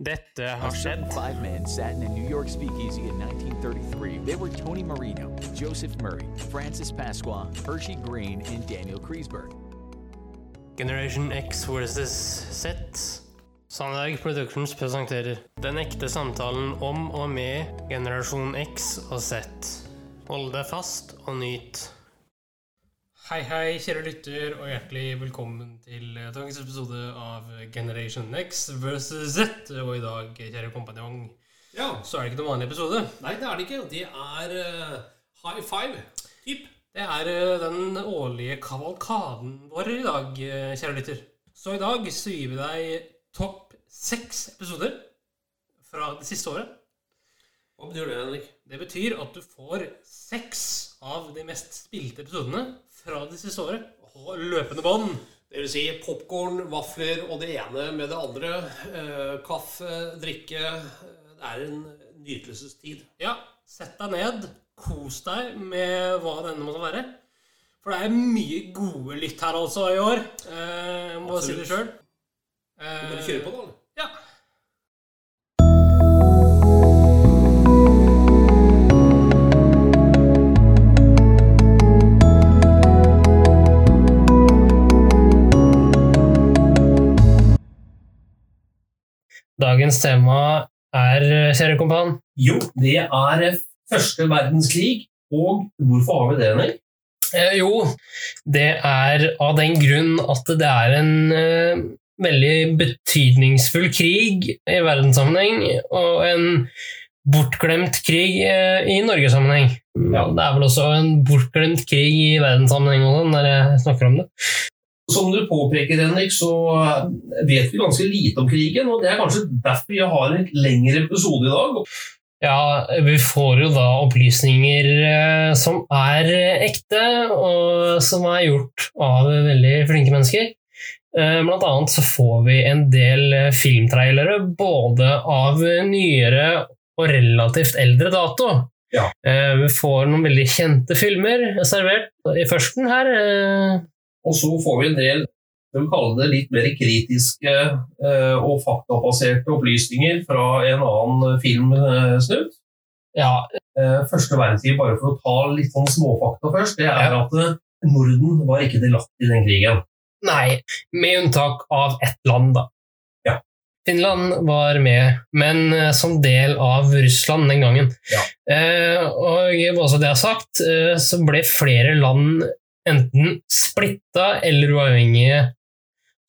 Dette har skjedd. five men sat in a New York speakeasy in 1933. They were Tony Marino, Joseph Murray, Francis Pasqua, Hershey Green, and Daniel Kreisberg. Generation X versus Z. Sandberg Productions presenterer Den ekte samtalen om og med generasjon X og Z. Hold deg fast og nyt. Hei, hei, kjære lytter, og hjertelig velkommen til eh, dagens episode av Generation X versus Z. Og i dag, kjære kompanjong, Ja, så er det ikke noen vanlig episode. Nei, det er det ikke. Det er uh, high five. Typ. Det er uh, den årlige kavalkaden vår i dag, kjære lytter. Så i dag så gir vi deg topp seks episoder fra det siste året. Hva betyr det, Henrik? Det betyr at du får seks av de mest spilte episodene fra det siste året på løpende bånd. Det vil si popkorn, vafler og det ene med det andre. Eh, kaffe, drikke. Det er en nytelsestid. Ja, sett deg ned, kos deg med hva det ende måtte være. For det er mye gode lytt her altså i år. Eh, må bare si det sjøl. Bare kjøre på, da. Ja. Dagens tema er, kjære kompan, Jo, det er første verdenskrig. Og hvorfor har vi det, Henrik? Eh, jo, det er av den grunn at det er en eh, veldig betydningsfull krig i verdenssammenheng, og en bortglemt krig eh, i Norgesammenheng. Ja, det er vel også en bortglemt krig i verdenssammenheng også, når jeg snakker om det. Som du påpeker, Henrik, så vet vi ganske lite om krigen. Og det er kanskje derfor vi har en lengre episode i dag. Ja, vi får jo da opplysninger eh, som er eh, ekte, og som er gjort av veldig flinke mennesker. Eh, Blant annet så får vi en del eh, filmtrailere, både av nyere og relativt eldre dato. Ja. Eh, Vi får noen veldig kjente filmer servert i førsten her. Eh, Og så får vi en del de kaller det litt mer kritiske eh, og faktabaserte opplysninger fra en annen filmsnutt. Ja, Eh, første verdenskrig, bare for å ta litt sånn småfakta først, det er at eh, Norden var ikke delatt i den krigen. Nei, med unntak av ett land, da. Ja. Finland var med, men eh, som del av Russland den gangen. Ja. Eh, og bare så det er sagt, eh, så ble flere land enten splitta eller uavhengige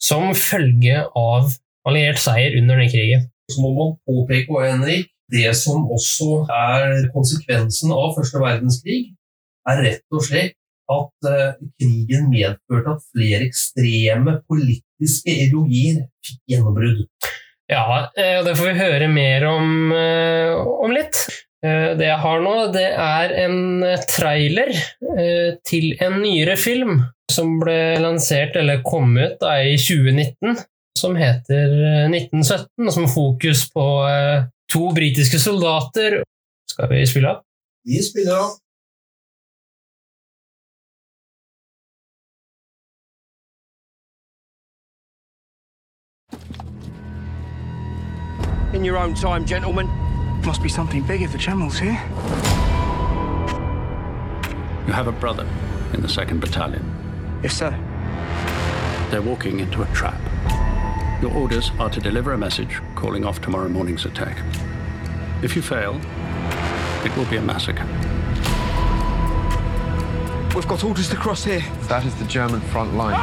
som følge av alliert seier under den krigen. Så må man påpeke, og Henrik, det som også er konsekvensen av første verdenskrig, er rett og slett at eh, krigen medførte at flere ekstreme politiske ideologier fikk gjennombrudd. Ja, eh, det får vi høre mer om, eh, om litt. Eh, Det jeg har nå, det er en eh, trailer eh, til en nyere film som ble lansert, eller kom ut da, i 2019, som heter eh, 1917, og som har fokus på to britiske soldater. Skal vi spille av? Vi spiller av. In your own time, gentlemen. Must be something big if the general's here. You have a brother in the 2nd Battalion. Yes, sir. They're walking into a trap. Your orders are to deliver a message calling off tomorrow morning's attack. If you fail, it will be a massacre. We've got orders to cross here. That is the German front line.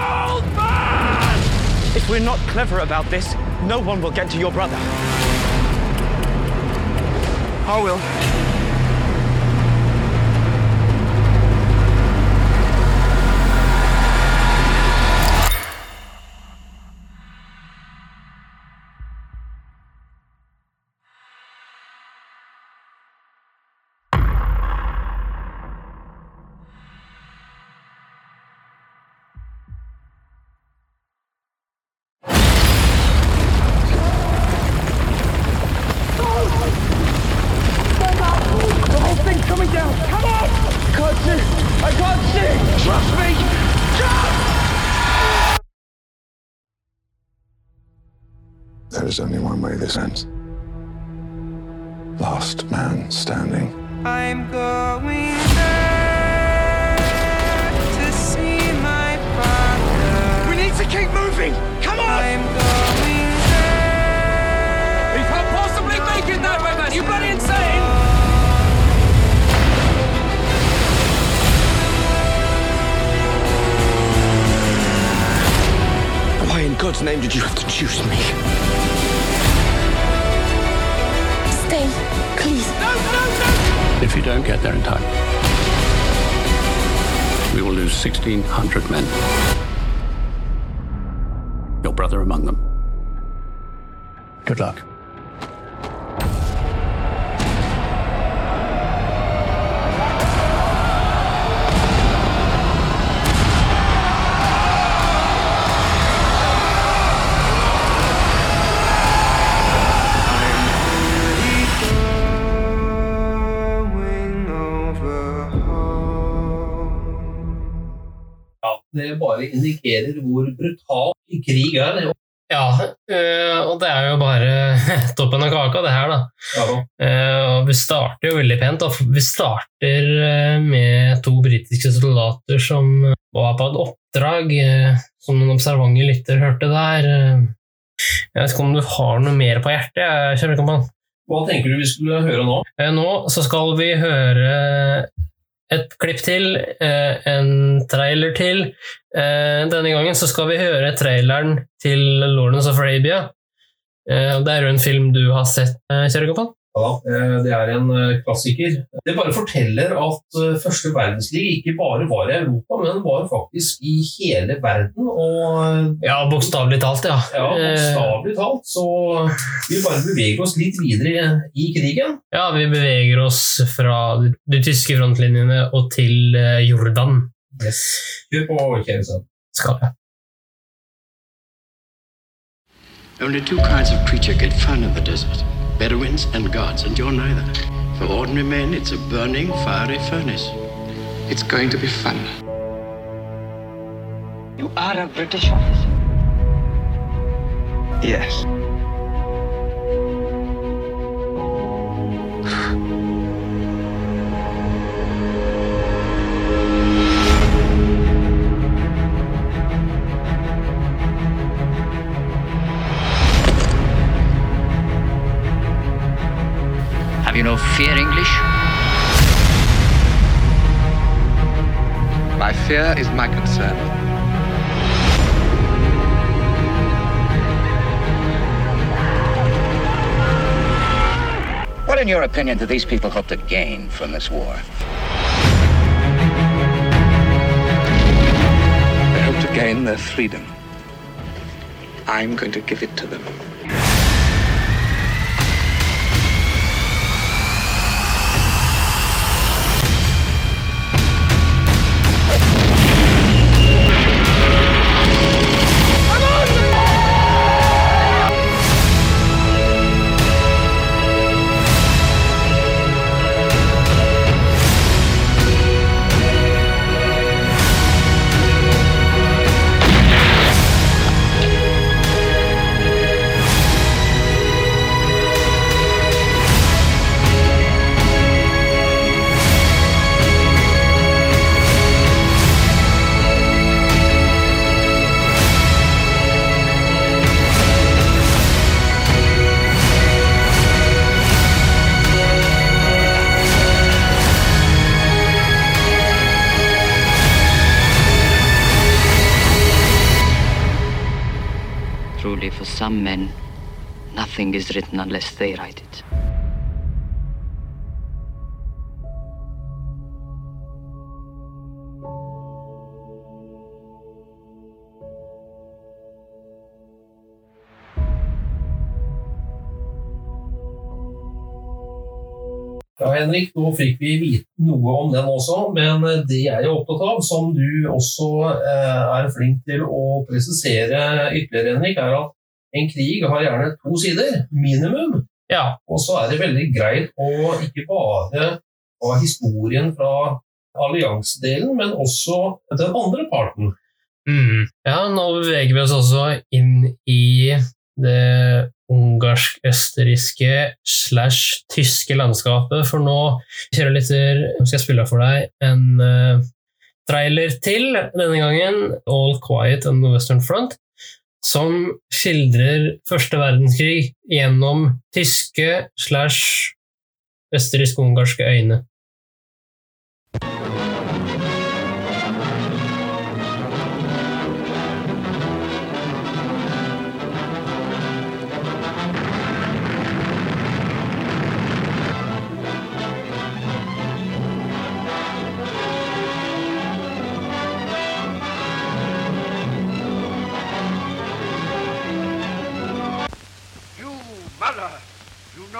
If we're not clever about this, no one will get to your brother. I will. There is only one way this ends. Last man standing. I'm going back to see my father. We need to keep moving! Come on! I'm going back. You can't possibly make it that way, man! You bloody insane! Why in God's name did you have to choose me? If you don't get there in time, we will lose 1,600 men. Your brother among them. Good luck. Det bare indikerer hvor brutal krig er. Det. Ja, øh, og det er jo bare toppen av kaka, det her, da. Ja, Eh, og vi starter jo veldig pent. Vi starter eh, med to britiske soldater som var på et oppdrag, eh, som noen observante lytter hørte der. Eh, Jeg vet ikke om du har noe mer på hjertet? Den. Hva tenker du vi skulle høre nå? Eh, Nå så skal vi høre et klipp til, eh, en trailer til. Eh, Denne gangen så skal vi høre traileren til Lawrence of Arabia. Eh, Det er jo en film du har sett, Kjell Koppan? Ja, eh, det er en eh, klassiker. Det bare forteller at eh, første verdenskrig ikke bare var i Europa, men var faktisk i hele verden. Og Ja, bokstavelig talt, ja. ja, bokstavelig talt, så vi bare beveger oss litt videre i krigen. Ja, vi beveger oss fra de, tyske frontlinjene og til Jordan. Yes. Kjør på, Kjellsen. Skal jeg. Only two kinds of creature get fun in the desert Bedouins and gods, and you're neither. For ordinary men, it's a burning, fiery furnace. It's going to be fun. You are a British officer. Yes. You know, fear, English? My fear is my concern. What, in your opinion, do these people hope to gain from this war? They hope to gain their freedom. I'm going to give it to them. Nothing is written unless they write it. Ja, Henrik, nå fikk vi vite noe om den også, men det jeg er opptatt av, som du også eh, er flink til å presisere ytterligere, Henrik, er at en krig har gjerne to sider, minimum. Ja, Og så er det veldig greit å ikke bare ha historien fra alliansedelen, men også den andre parten. mm. ja, nå beveger vi oss også inn i det ungarsk-østerrikske slash tyske landskapet. For nå, kjære lytter, skal jeg spille for deg en uh, trailer til, denne gangen All Quiet on the Western Front, som skildrer første verdenskrig gjennom tyske slash østerriksk-ungarske øyne.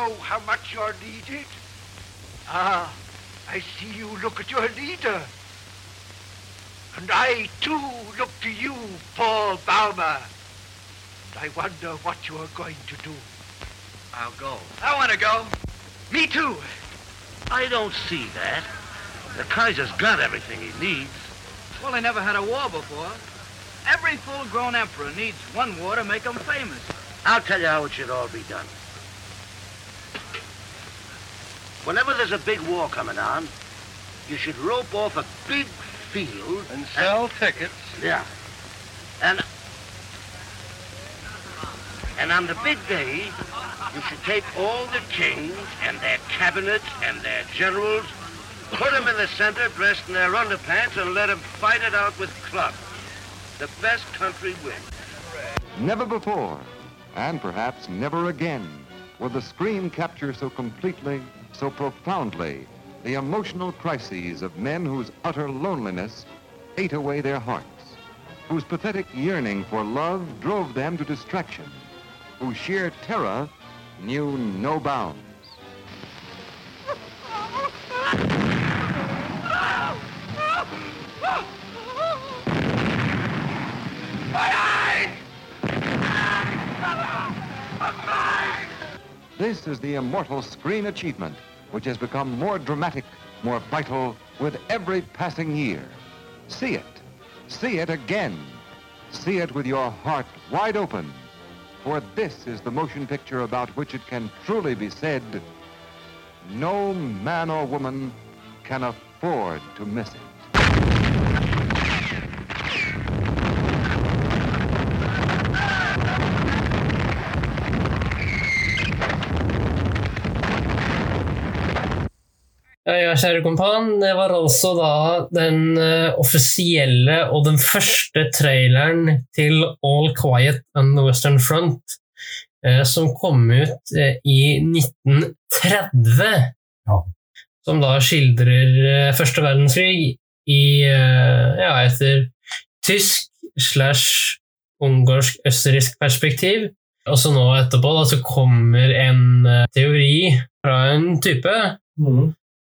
Know how much you're needed? Ah, I see you look at your leader. And I, too, look to you, Paul Baumer. And I wonder what you're going to do. I'll go. I want to go. Me too. I don't see that. The Kaiser's got everything he needs. Well, they never had a war before. Every full-grown emperor needs one war to make him famous. I'll tell you how it should all be done. Whenever there's a big war coming on, you should rope off a big field And sell tickets. Yeah. And and on the big day, you should take all the kings and their cabinets and their generals, put them in the center dressed in their underpants and let them fight it out with clubs. The best country wins. Never before, and perhaps never again, will the screen capture so completely, so profoundly, the emotional crises of men whose utter loneliness ate away their hearts, whose pathetic yearning for love drove them to distraction, whose sheer terror knew no bounds. This is the immortal screen achievement, which has become more dramatic, more vital with every passing year. See it. See it again. See it with your heart wide open. For this is the motion picture about which it can truly be said, no man or woman can afford to miss it. Ja, ja, kjære kompan, det var altså da den eh, offisielle og den første traileren til All Quiet on the Western Front, eh, som kom ut eh, i 1930. Som da skildrer første verdenskrig i ja, etter tysk slash ungarsk-østerriksk perspektiv. Og så nå etterpå da, så kommer en teori fra en type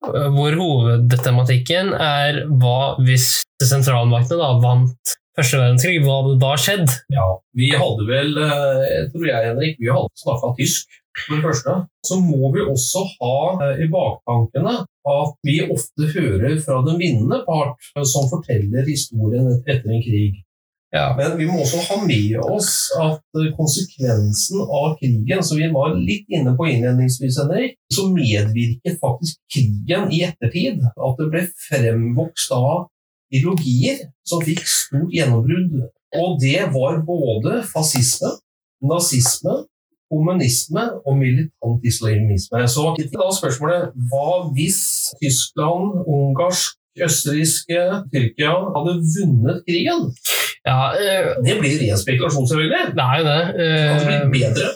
hvor hovedtematikken er hva hvis sentralmaktene da vant første verdenskrig, hva hadde da skjedd? Ja, vi hadde vel, eh, tror jeg Henrik, vi hadde snakka tysk for det første. Så må vi også ha eh, i baktankene at vi ofte hører fra den vinnende part eh, som forteller historien etter en krig. Men vi må også ha med oss at eh, konsekvensen av krigen, som vi var litt inne på innledningsvis, Henrik, så medvirket faktisk krigen i ettertid. At det ble fremvokst av ideologier som fikk stort gjennombrudd. Og det var både fascisme, nazisme, kommunisme og militant islamisme. Så da spørsmålet hva hvis Tyskland, ungarsk, østerrikske, Tyrkia hadde vunnet krigen? Ja, det blir ren spekulasjon, selvfølgelig. Det jo det. Hadde det blitt bedre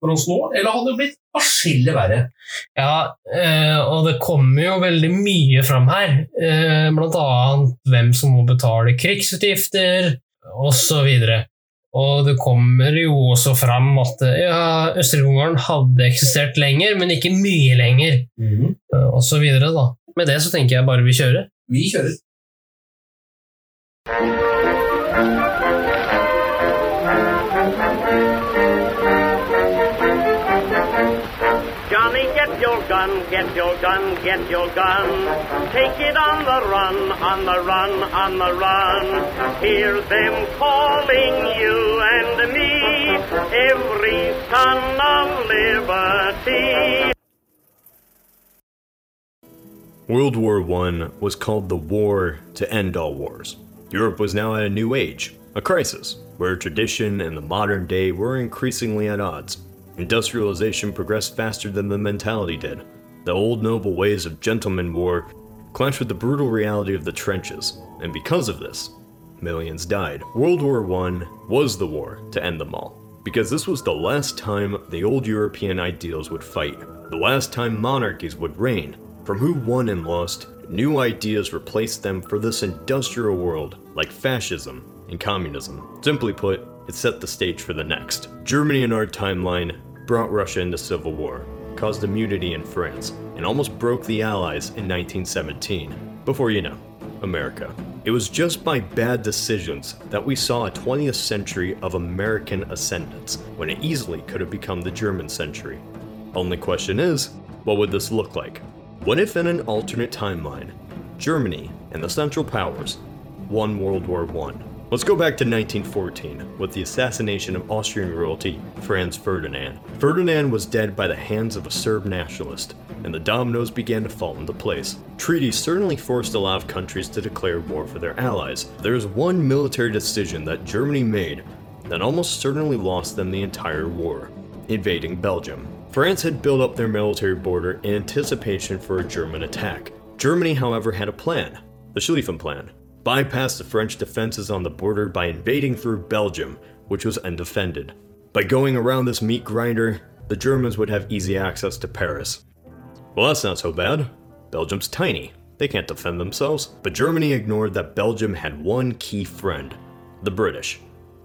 for oss nå, eller hadde det blitt atskillig verre? Ja, øh, og det kommer jo veldig mye fram her. Eh, blant annet hvem som må betale krigsutgifter, osv. Og det kommer jo også fram at ja, Østerrike-Ungarn hadde eksistert lenger, men ikke mye lenger, eh, og så videre, da. Med det så tenker jeg bare vi kjører. Vi kjører. Johnny, get your gun, get your gun, get your gun. Take it on the run, on the run, on the run. Hear them calling you and me. every son of liberty. World War I was called the war to end all wars. Europe was now at a new age, a crisis, where tradition and the modern day were increasingly at odds. Industrialization progressed faster than the mentality did. The old noble ways of gentleman war clashed with the brutal reality of the trenches, and because of this, millions died. World War I was the war to end them all, because this was the last time the old European ideals would fight, the last time monarchies would reign. From who won and lost, new ideas replaced them for this industrial world, like fascism and communism. Simply put, it set the stage for the next. Germany in our timeline brought Russia into civil war, caused immunity in France, and almost broke the Allies in 1917. Before you know, America. It was just by bad decisions that we saw a 20th century of American ascendance, when it easily could have become the German century. Only question is, what would this look like? What if in an alternate timeline, Germany and the Central Powers won World War I? Let's go back to 1914 with the assassination of Austrian royalty Franz Ferdinand. Ferdinand was dead by the hands of a Serb nationalist, and the dominoes began to fall into place. Treaties certainly forced a lot of countries to declare war for their allies. There is one military decision that Germany made that almost certainly lost them the entire war invading Belgium. France had built up their military border in anticipation for a German attack. Germany, however, had a plan the Schlieffen Plan bypass the French defenses on the border by invading through Belgium, which was undefended. By going around this meat grinder, the Germans would have easy access to Paris. Well, that's not so bad. Belgium's tiny, they can't defend themselves. But Germany ignored that Belgium had one key friend the British.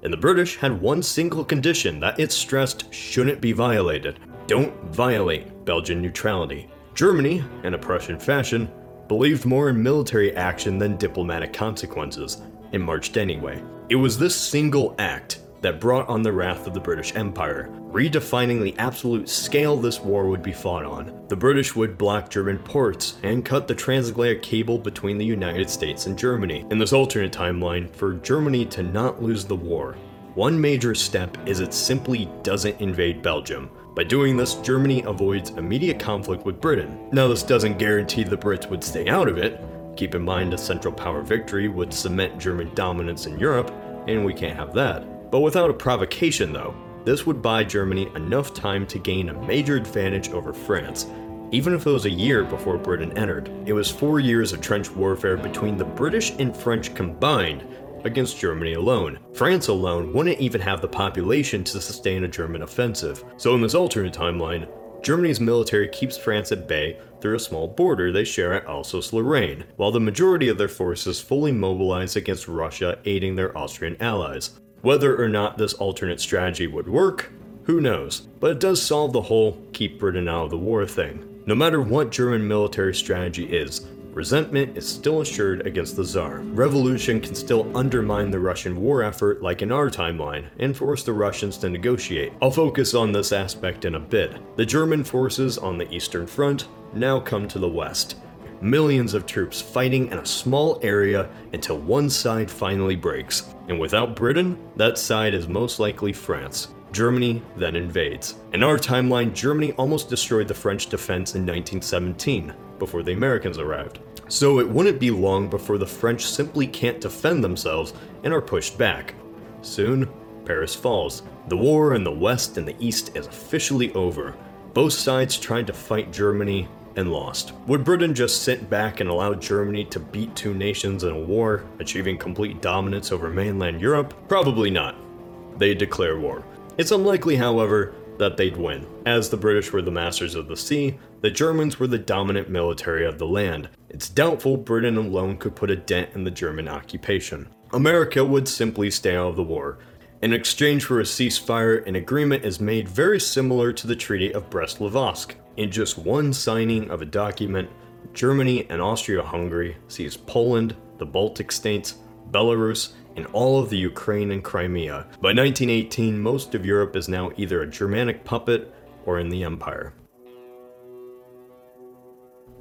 And the British had one single condition that it stressed shouldn't be violated don't violate Belgian neutrality. Germany, in a Prussian fashion, believed more in military action than diplomatic consequences, and marched anyway. It was this single act that brought on the wrath of the British Empire, redefining the absolute scale this war would be fought on. The British would block German ports and cut the transatlantic cable between the United States and Germany. In this alternate timeline, for Germany to not lose the war, one major step is it simply doesn't invade Belgium. By doing this, Germany avoids immediate conflict with Britain. Now, this doesn't guarantee the Brits would stay out of it. Keep in mind a Central Power victory would cement German dominance in Europe, and we can't have that. But without a provocation, though, this would buy Germany enough time to gain a major advantage over France, even if it was a year before Britain entered. It was four years of trench warfare between the British and French combined against Germany alone. France alone wouldn't even have the population to sustain a German offensive. So, in this alternate timeline, Germany's military keeps France at bay through a small border they share at Alsace-Lorraine, while the majority of their forces fully mobilize against Russia aiding their Austrian allies. Whether or not this alternate strategy would work, who knows, but it does solve the whole keep Britain out of the war thing. No matter what German military strategy is, Resentment is still assured against the Tsar. Revolution can still undermine the Russian war effort, like in our timeline, and force the Russians to negotiate. I'll focus on this aspect in a bit. The German forces on the Eastern Front now come to the west. Millions of troops fighting in a small area until one side finally breaks. And without Britain, that side is most likely France. Germany then invades. In our timeline, Germany almost destroyed the French defense in 1917 before the Americans arrived. So it wouldn't be long before the French simply can't defend themselves and are pushed back. Soon, Paris falls. The war in the West and the East is officially over. Both sides tried to fight Germany and lost. Would Britain just sit back and allow Germany to beat two nations in a war, achieving complete dominance over mainland Europe? Probably not. They'd declare war. It's unlikely, however, that they'd win. As the British were the masters of the sea, the Germans were the dominant military of the land. It's doubtful Britain alone could put a dent in the German occupation. America would simply stay out of the war. In exchange for a ceasefire, an agreement is made very similar to the Treaty of Brest-Litovsk. In just one signing of a document, Germany and Austria-Hungary seized Poland, the Baltic states, Belarus, and all of the Ukraine and Crimea. By 1918, most of Europe is now either a Germanic puppet or in the Empire.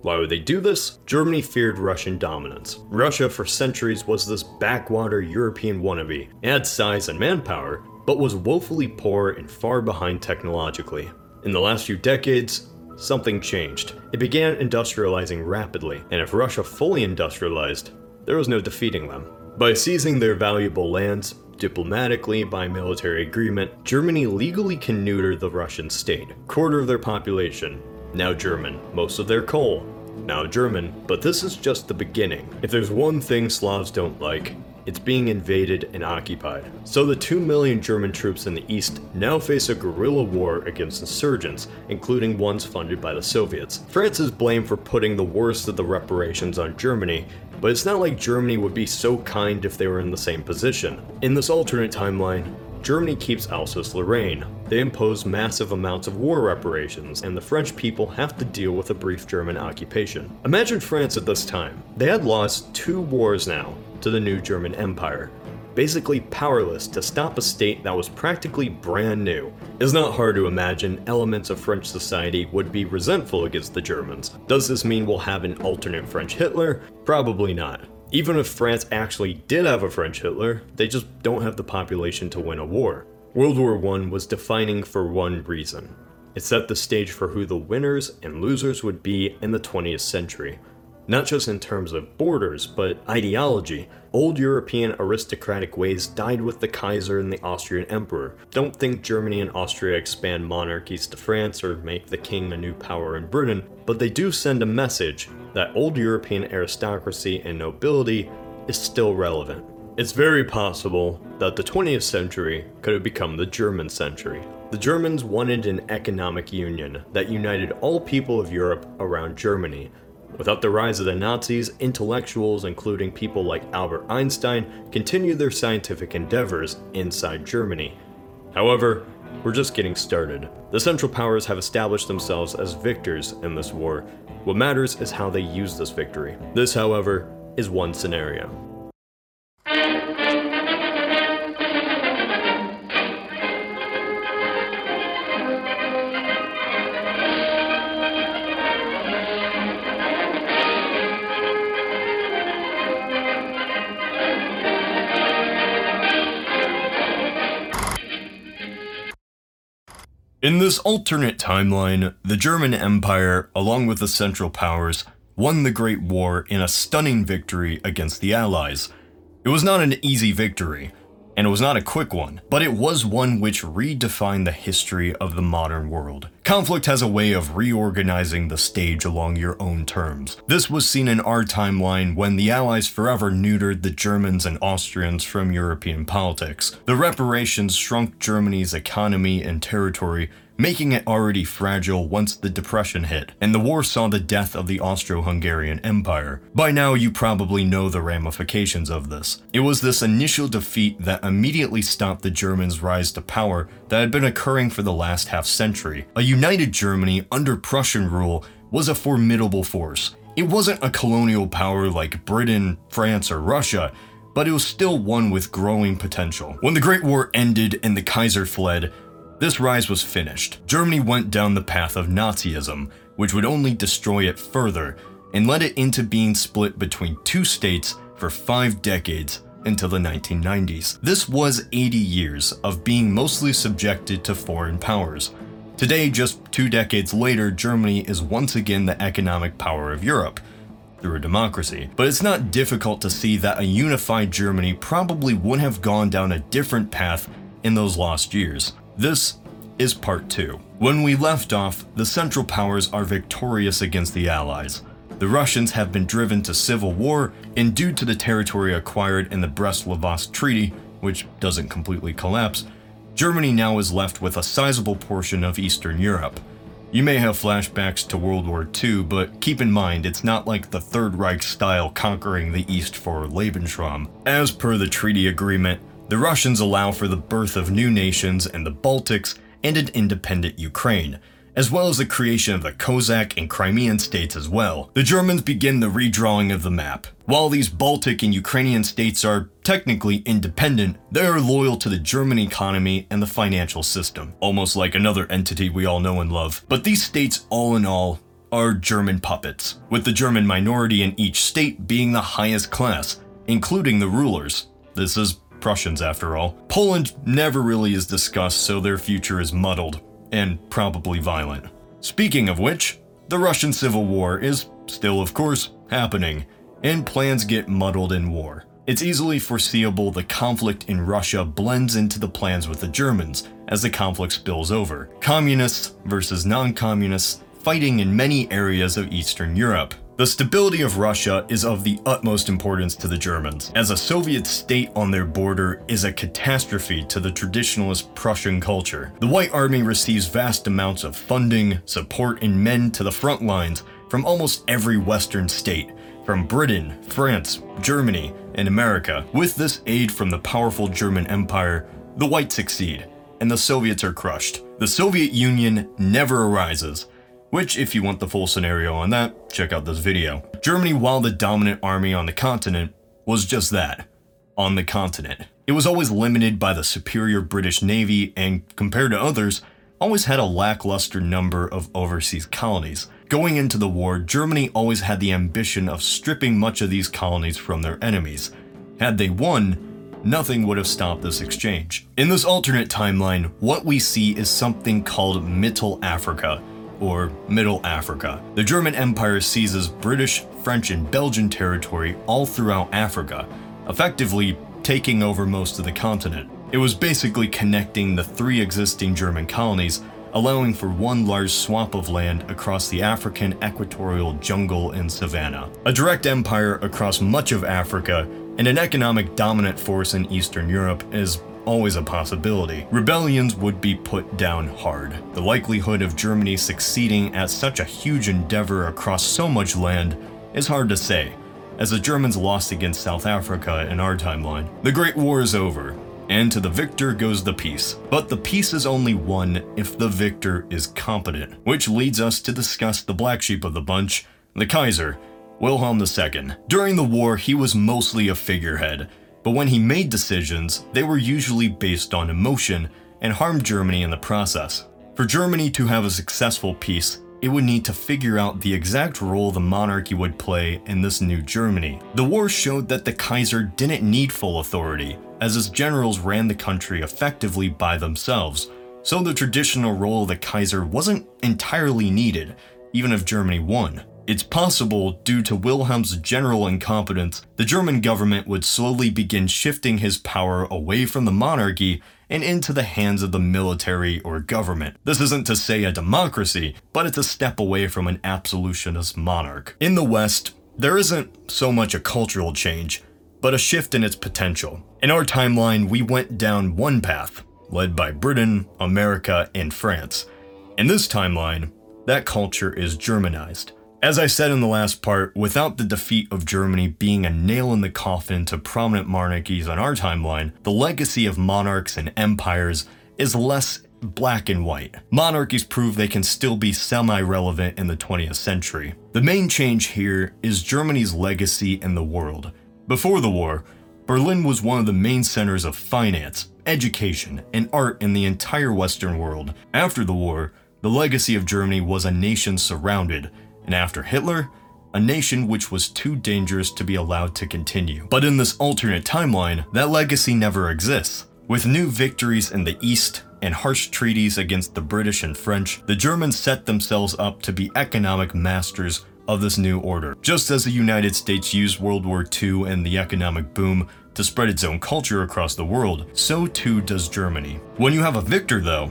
Why would they do this? Germany feared Russian dominance. Russia for centuries was this backwater European wannabe. It had size and manpower, but was woefully poor and far behind technologically. In the last few decades, something changed. It began industrializing rapidly, and if Russia fully industrialized, there was no defeating them. By seizing their valuable lands, diplomatically by military agreement, Germany legally can neuter the Russian state. Quarter of their population, now German. Most of their coal, now German. But this is just the beginning. If there's one thing Slavs don't like, it's being invaded and occupied. So the 2 million German troops in the east now face a guerrilla war against insurgents, including ones funded by the Soviets. France is blamed for putting the worst of the reparations on Germany, but it's not like Germany would be so kind if they were in the same position. In this alternate timeline, Germany keeps Alsace Lorraine. They impose massive amounts of war reparations, and the French people have to deal with a brief German occupation. Imagine France at this time. They had lost two wars now to the new German Empire, basically powerless to stop a state that was practically brand new. It's not hard to imagine elements of French society would be resentful against the Germans. Does this mean we'll have an alternate French Hitler? Probably not. Even if France actually did have a French Hitler, they just don't have the population to win a war. World War I was defining for one reason. It set the stage for who the winners and losers would be in the 20th century. Not just in terms of borders, but ideology. Old European aristocratic ways died with the Kaiser and the Austrian Emperor. Don't think Germany and Austria expand monarchies to France or make the king a new power in Britain, but they do send a message that old European aristocracy and nobility is still relevant. It's very possible that the 20th century could have become the German century. The Germans wanted an economic union that united all people of Europe around Germany. Without the rise of the Nazis, intellectuals, including people like Albert Einstein, continued their scientific endeavors inside Germany. However, we're just getting started. The Central Powers have established themselves as victors in this war. What matters is how they use this victory. This, however, is one scenario. In this alternate timeline, the German Empire, along with the Central Powers, won the Great War in a stunning victory against the Allies. It was not an easy victory, and it was not a quick one, but it was one which redefined the history of the modern world. Conflict has a way of reorganizing the stage along your own terms. This was seen in our timeline when the Allies forever neutered the Germans and Austrians from European politics. The reparations shrunk Germany's economy and territory making it already fragile once the Depression hit, and the war saw the death of the Austro Hungarian Empire. By now, you probably know the ramifications of this. It was this initial defeat that immediately stopped the Germans' rise to power that had been occurring for the last half century. A united Germany under Prussian rule was a formidable force. It wasn't a colonial power like Britain, France, or Russia, but it was still one with growing potential. When the Great War ended and the Kaiser fled, this rise was finished. Germany went down the path of Nazism, which would only destroy it further, and led it into being split between two states for five decades until the 1990s. This was 80 years of being mostly subjected to foreign powers. Today, just two decades later, Germany is once again the economic power of Europe through a democracy. But it's not difficult to see that a unified Germany probably would have gone down a different path in those lost years. This is part 2. When we left off, the Central Powers are victorious against the Allies. The Russians have been driven to civil war, and due to the territory acquired in the Brest-Litovsk Treaty, which doesn't completely collapse, Germany now is left with a sizable portion of Eastern Europe. You may have flashbacks to World War II, but keep in mind it's not like the Third Reich style conquering the East for Lebensraum. As per the treaty agreement, the Russians allow for the birth of new nations in the Baltics and an independent Ukraine, as well as the creation of the Cossack and Crimean states as well. The Germans begin the redrawing of the map. While these Baltic and Ukrainian states are technically independent, they are loyal to the German economy and the financial system, almost like another entity we all know and love. But these states, all in all, are German puppets, with the German minority in each state being the highest class, including the rulers. This is Prussians after all. Poland never really is discussed, so their future is muddled and probably violent. Speaking of which, the Russian Civil War is still, of course, happening, and plans get muddled in war. It's easily foreseeable the conflict in Russia blends into the plans with the Germans as the conflict spills over. Communists versus non communists fighting in many areas of Eastern Europe. The stability of Russia is of the utmost importance to the Germans, as a Soviet state on their border is a catastrophe to the traditionalist Prussian culture. The White Army receives vast amounts of funding, support, and men to the front lines from almost every Western state, from Britain, France, Germany, and America. With this aid from the powerful German Empire, the Whites succeed, and the Soviets are crushed. The Soviet Union never arises, which, if you want the full scenario on that, check out this video. Germany, while the dominant army on the continent, was just that on the continent. It was always limited by the superior British Navy and, compared to others, always had a lackluster number of overseas colonies. Going into the war, Germany always had the ambition of stripping much of these colonies from their enemies. Had they won, nothing would have stopped this exchange. In this alternate timeline, what we see is something called Mittel Africa, or Middle Africa. The German Empire seizes British, French, and Belgian territory all throughout Africa, effectively taking over most of the continent. It was basically connecting the three existing German colonies, allowing for one large swamp of land across the African equatorial jungle and savanna. A direct empire across much of Africa and an economic dominant force in Eastern Europe is always a possibility. Rebellions would be put down hard. The likelihood of Germany succeeding at such a huge endeavor across so much land is hard to say, as the Germans lost against South Africa in our timeline. The Great War is over, and to the victor goes the peace. But the peace is only won if the victor is competent, which leads us to discuss the black sheep of the bunch, the Kaiser, Wilhelm II. During the war, he was mostly a figurehead, but when he made decisions, they were usually based on emotion and harmed Germany in the process. For Germany to have a successful peace, it would need to figure out the exact role the monarchy would play in this new Germany. The war showed that the Kaiser didn't need full authority, as his generals ran the country effectively by themselves, so the traditional role of the Kaiser wasn't entirely needed, even if Germany won. It's possible, due to Wilhelm's general incompetence, the German government would slowly begin shifting his power away from the monarchy and into the hands of the military or government. This isn't to say a democracy, but it's a step away from an absolutist monarch. In the West, there isn't so much a cultural change, but a shift in its potential. In our timeline, we went down one path, led by Britain, America, and France. In this timeline, that culture is Germanized. As I said in the last part, without the defeat of Germany being a nail in the coffin to prominent monarchies on our timeline, the legacy of monarchs and empires is less black and white. Monarchies prove they can still be semi relevant in the 20th century. The main change here is Germany's legacy in the world. Before the war, Berlin was one of the main centers of finance, education, and art in the entire Western world. After the war, the legacy of Germany was a nation surrounded and after Hitler, a nation which was too dangerous to be allowed to continue. But in this alternate timeline, that legacy never exists. With new victories in the East and harsh treaties against the British and French, the Germans set themselves up to be economic masters of this new order. Just as the United States used World War II and the economic boom to spread its own culture across the world, so too does Germany. When you have a victor, though,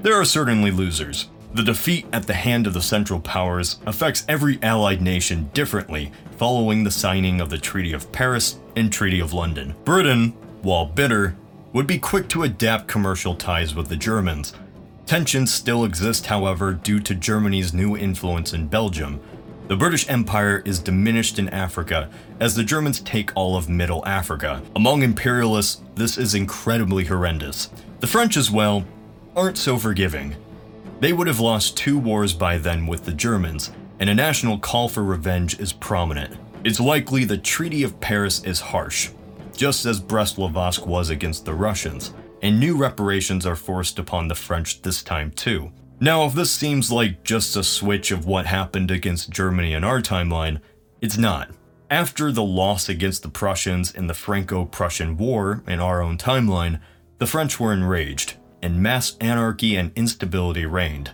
there are certainly losers. The defeat at the hand of the Central Powers affects every Allied nation differently following the signing of the Treaty of Paris and Treaty of London. Britain, while bitter, would be quick to adapt commercial ties with the Germans. Tensions still exist, however, due to Germany's new influence in Belgium. The British Empire is diminished in Africa as the Germans take all of Middle Africa. Among imperialists, this is incredibly horrendous. The French, as well, aren't so forgiving. They would have lost two wars by then with the Germans, and a national call for revenge is prominent. It's likely the Treaty of Paris is harsh, just as Brest-Litovsk was against the Russians, and new reparations are forced upon the French this time too. Now, if this seems like just a switch of what happened against Germany in our timeline, it's not. After the loss against the Prussians in the Franco Prussian War in our own timeline, the French were enraged, and mass anarchy and instability reigned.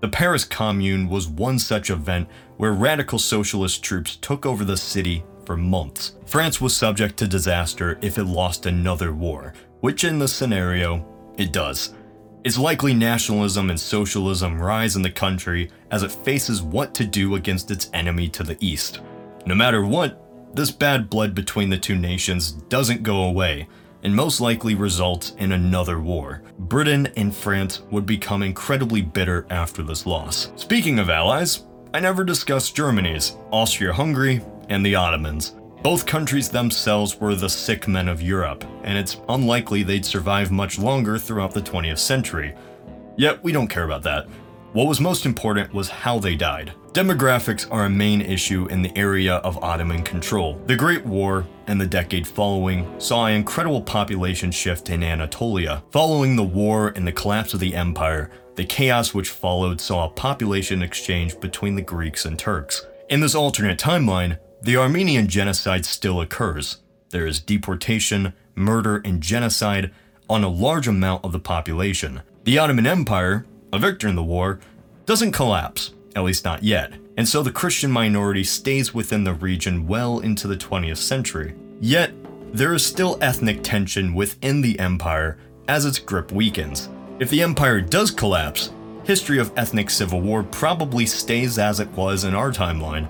The Paris Commune was one such event where radical socialist troops took over the city for months. France was subject to disaster if it lost another war, which in this scenario, it does. It's likely nationalism and socialism rise in the country as it faces what to do against its enemy to the east. No matter what, this bad blood between the two nations doesn't go away, and most likely result in another war. Britain and France would become incredibly bitter after this loss. Speaking of allies, I never discussed Germany's, Austria Hungary, and the Ottomans. Both countries themselves were the sick men of Europe, and it's unlikely they'd survive much longer throughout the 20th century. Yet, we don't care about that. What was most important was how they died. Demographics are a main issue in the area of Ottoman control. The Great War and the decade following saw an incredible population shift in Anatolia. Following the war and the collapse of the empire, the chaos which followed saw a population exchange between the Greeks and Turks. In this alternate timeline, the Armenian genocide still occurs. There is deportation, murder, and genocide on a large amount of the population. The Ottoman Empire, a victor in the war, doesn't collapse, at least not yet, and so the Christian minority stays within the region well into the 20th century. Yet, there is still ethnic tension within the empire as its grip weakens. If the empire does collapse, history of ethnic civil war probably stays as it was in our timeline.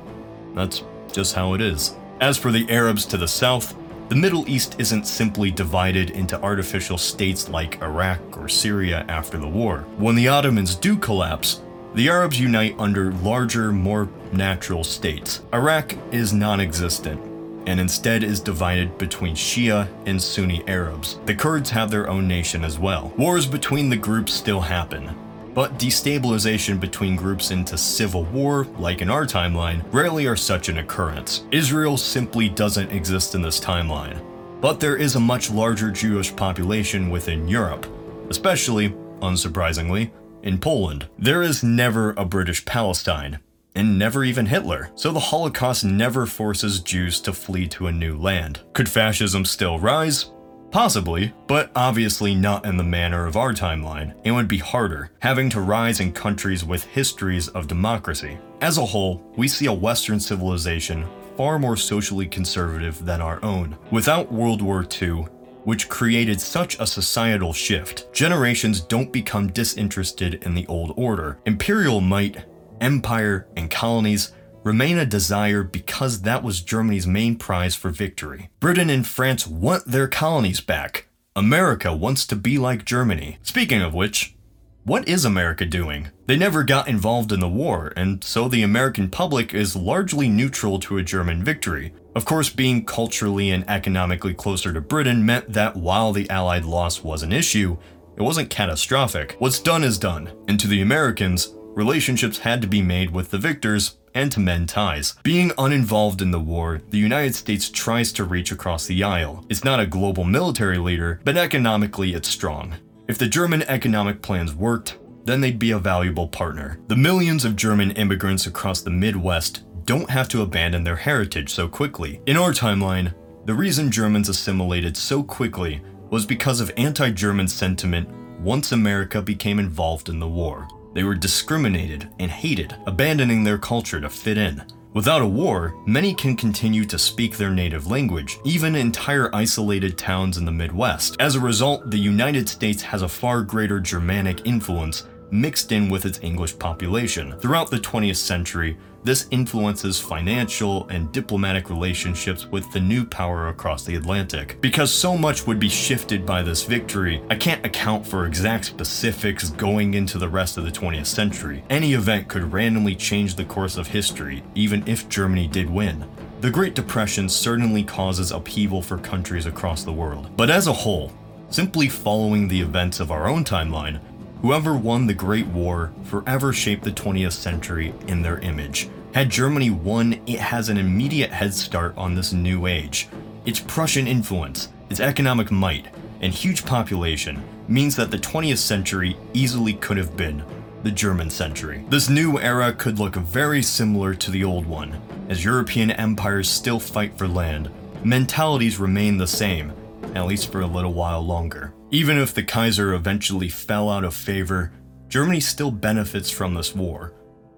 That's just how it is. As for the Arabs to the south, the Middle East isn't simply divided into artificial states like Iraq or Syria after the war. When the Ottomans do collapse, the Arabs unite under larger, more natural states. Iraq is non existent and instead is divided between Shia and Sunni Arabs. The Kurds have their own nation as well. Wars between the groups still happen, but destabilization between groups into civil war, like in our timeline, rarely are such an occurrence. Israel simply doesn't exist in this timeline. But there is a much larger Jewish population within Europe, especially, unsurprisingly, in Poland. There is never a British Palestine, and never even Hitler, so the Holocaust never forces Jews to flee to a new land. Could fascism still rise? Possibly, but obviously not in the manner of our timeline. It would be harder, having to rise in countries with histories of democracy. As a whole, we see a Western civilization far more socially conservative than our own. Without World War II, which created such a societal shift, generations don't become disinterested in the old order. Imperial might, empire, and colonies remain a desire because that was Germany's main prize for victory. Britain and France want their colonies back. America wants to be like Germany. Speaking of which, what is America doing? They never got involved in the war, and so the American public is largely neutral to a German victory. Of course, being culturally and economically closer to Britain meant that while the Allied loss was an issue, it wasn't catastrophic. What's done is done, and to the Americans, relationships had to be made with the victors and to mend ties. Being uninvolved in the war, the United States tries to reach across the aisle. It's not a global military leader, but economically it's strong. If the German economic plans worked, then they'd be a valuable partner. The millions of German immigrants across the Midwest don't have to abandon their heritage so quickly. In our timeline, the reason Germans assimilated so quickly was because of anti German sentiment once America became involved in the war. They were discriminated and hated, abandoning their culture to fit in. Without a war, many can continue to speak their native language, even entire isolated towns in the Midwest. As a result, the United States has a far greater Germanic influence mixed in with its English population. Throughout the 20th century, this influences financial and diplomatic relationships with the new power across the Atlantic. Because so much would be shifted by this victory, I can't account for exact specifics going into the rest of the 20th century. Any event could randomly change the course of history, even if Germany did win. The Great Depression certainly causes upheaval for countries across the world. But as a whole, simply following the events of our own timeline, Whoever won the Great War forever shaped the 20th century in their image. Had Germany won, it has an immediate head start on this new age. Its Prussian influence, its economic might, and huge population means that the 20th century easily could have been the German century. This new era could look very similar to the old one, as European empires still fight for land, mentalities remain the same, at least for a little while longer. Even if the Kaiser eventually fell out of favor, Germany still benefits from this war,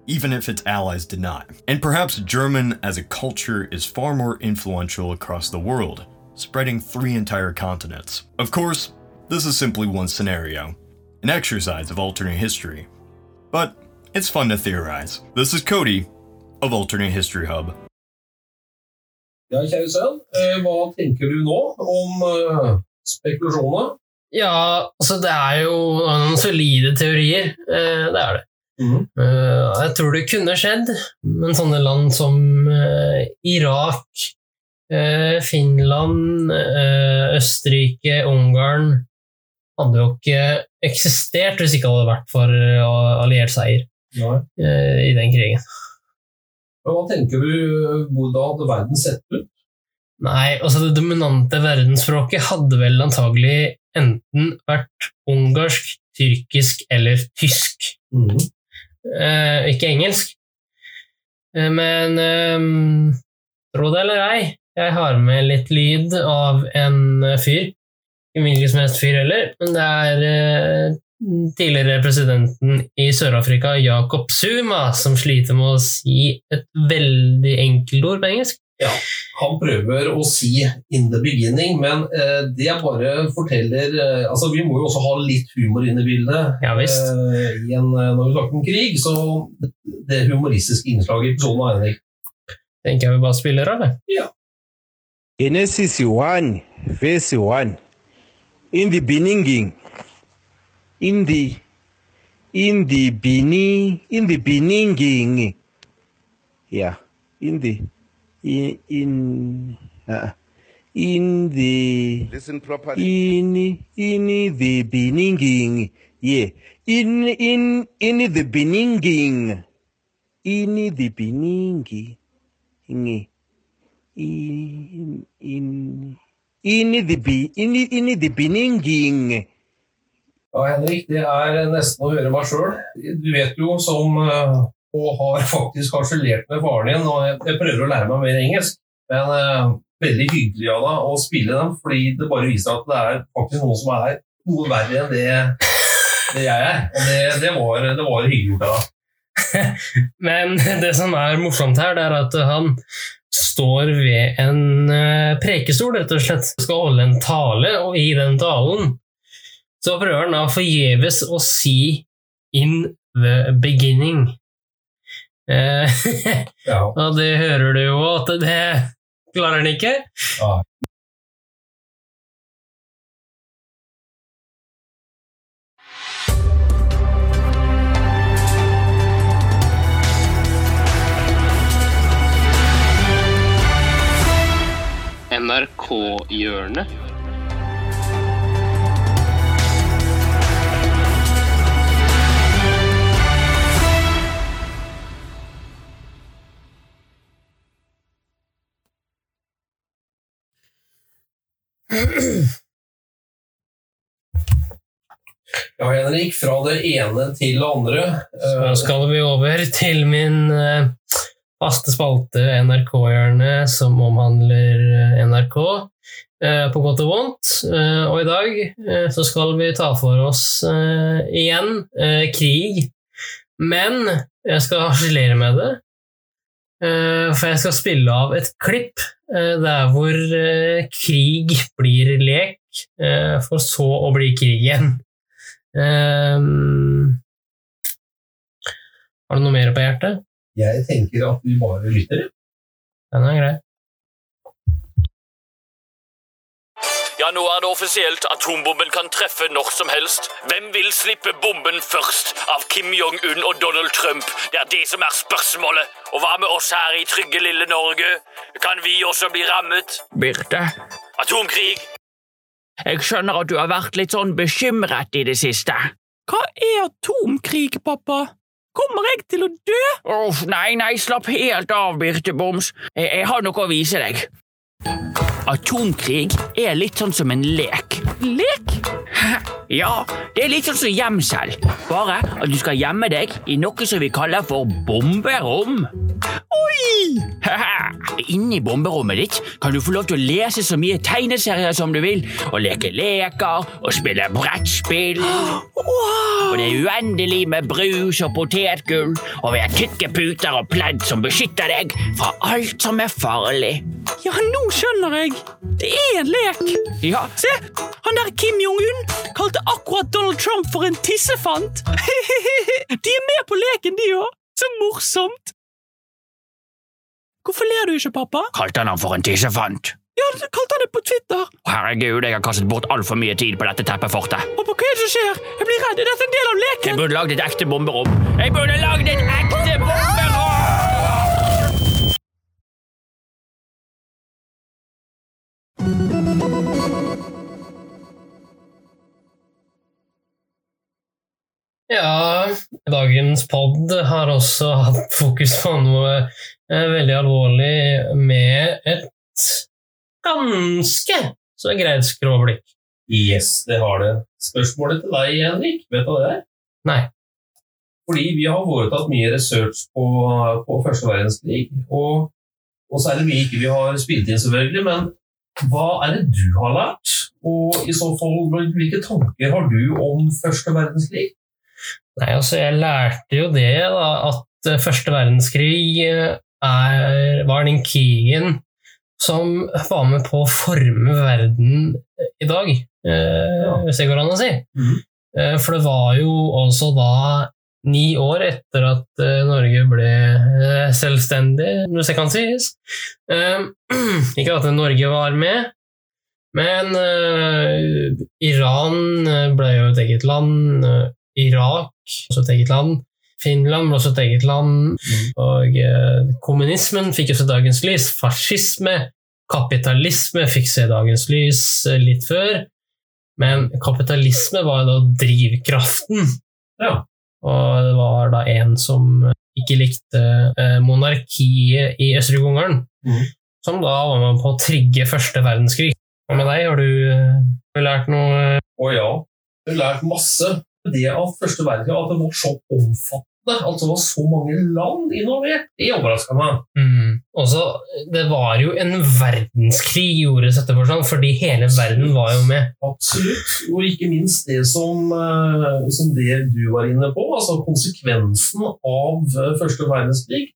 even if its allies did not. And perhaps German as a culture is far more influential across the world, spreading three entire continents. Of course, this is simply one scenario, an exercise of alternate history. But it's fun to theorize. This is Cody of Alternate History Hub. Ja, kjære sønn, eh, hva tenker du nå om eh, spekulasjonene? Ja, altså det er jo noen solide teorier. Eh, det er det. Eh, jeg tror det kunne skjedd, men sånne land som eh, Irak, Finland, Østerrike, Ungarn hadde jo ikke eksistert hvis ikke hadde vært for alliert seier i den krigen. Men hva tenker du, hvordan hadde verden sett ut? Nei, altså det dominante verdensspråket hadde vel antagelig enten vært ungarsk, tyrkisk eller tysk. Eh, ikke engelsk. Eh, men eh, tro det eller ei, jeg har med litt lyd av en fyr. Ikke hvilken som helst fyr heller, men det er eh, tidligere presidenten i Sør-Afrika, Jacob Zuma, som sliter med å si et veldig enkelt ord på engelsk. Ja, Han prøver å si 'in the beginning', men eh, det bare forteller eh, altså Vi må jo også ha litt humor inn i bildet. Ja, visst. Eh, i en, når vi snakker om krig, så det humoristiske innslaget i episoden er enig. Tenker jeg vi bare spiller av, jeg. Ja. Genesis 1, verse 1. In the beginning, in the, in the beginning, in the beginning, yeah, in the, in, in, uh, in the, Listen properly. in, in the beginning, yeah, in, in, in the beginning, in the beginning, in, in, in, in the, be, in, in the beginning. Ja, Henrik, det er nesten å høre meg sjøl. Du vet jo som eh, og har faktisk harselert med faren din, og jeg, prøver å lære meg mer engelsk. Men eh, veldig hyggelig av deg å spille dem, fordi det bare viser at det er faktisk noen som er noe verre enn det, det jeg er. Og det, det, var, det var hyggelig gjort av deg. Men det som er morsomt her, det er at han står ved en eh, prekestol, rett og slett. Skal holde en tale, og i den talen så prøver han da forgjeves å si 'in the beginning'. Eh, og det hører du jo at det klarer han ikke. NRK-hjørnet. Ja, Henrik, fra det ene til det andre. Så skal vi over til min eh, faste spalte NRK-hjørnet, som omhandler eh, NRK eh, på godt og vondt. Eh, og i dag eh, så skal vi ta for oss eh, igjen eh, krig. Men jeg skal harselere med det. Eh, for jeg skal spille av et klipp eh, der hvor eh, krig blir lek, for så å bli krig igjen. Eh, har du noe mer på hjertet? Jeg tenker at vi bare lytter. Den er grei. Ja, nå er det offisielt. Atombomben kan treffe når som helst. Hvem vil slippe bomben først av Kim Jong-un og Donald Trump? Det er det som er spørsmålet. Og hva med oss her i trygge lille Norge? Kan vi også bli rammet? Birte, Atomkrig? jeg skjønner at du har vært litt sånn bekymret i det siste. Hva er atomkrig, pappa? Kommer jeg til å dø? Uff, nei, nei, slapp helt av, Birte Boms. Jeg, jeg har noe å vise deg. Atomkrig er litt sånn som en lek. Lek? Ja, det er litt sånn som gjemsel. Bare at du skal gjemme deg i noe som vi kaller for bomberom. Oi! Inni bomberommet ditt kan du få lov til å lese så mye tegneserier som du vil, og leke leker og spille brettspill. Og det er uendelig med brus og potetgull, og vi har tykke puter og pledd som beskytter deg fra alt som er farlig. Ja, nå skjønner jeg. Det er en lek. Ja, Se, han der Kim Jong-un kalte akkurat Donald Trump for en tissefant. de er med på leken, de òg. Så morsomt. Hvorfor ler du ikke, pappa? kalte han ham for en tissefant. Ja, du kalte han det på Twitter. Herregud, jeg har kastet bort altfor mye tid på dette teppefortet. Pappa, hva er det som skjer? Jeg blir redd. Er dette en del av leken? Jeg burde lagd et ekte bomberom. Jeg burde lagd et ekte bomberom! Ja, dagens pod har også hatt fokus på noe eh, veldig alvorlig med et ganske så greit skråblikk. Yes, det har det. Spørsmålet til deg, Henrik, vet du hva det er? Nei. Fordi vi har foretatt mye research på, på første verdenskrig, og, og så er det mye ikke vi har spilt inn, selvfølgelig, men hva er det du har lært? Og i så fall, hvilke tanker har du om første verdenskrig? Nei, altså, jeg lærte jo det, da, at eh, første verdenskrig eh, er, var den krigen som var med på å forme verden i dag, eh, hvis det går an å si. Eh, For det var jo også da ni år etter at eh, Norge ble eh, selvstendig, hvis det kan sies. Eh, Ikke at Norge var med, men eh, Iran eh, ble jo et eget land. Irak også et eget land. Finland ble også et eget land. Og eh, kommunismen fikk jo se dagens lys. Fascisme, kapitalisme fikk se dagens lys eh, litt før. Men kapitalisme var da drivkraften. Og det var da en som ikke likte eh, monarkiet i Østerrike-Ungarn, som da var med på å trigge første verdenskrig. Hva med deg? Har du, eh, har du lært noe? Å ja, jeg har lært masse. Det at første verdenskrig at det var så omfattende, altså det var så mange land involvert, det overraska meg. Mm. Også, det var jo en verdenskrig gjorde dette for sånn, fordi hele verden var jo med. Absolutt. Og ikke minst det som, eh, som det du var inne på, altså konsekvensen av eh, første verdenskrig.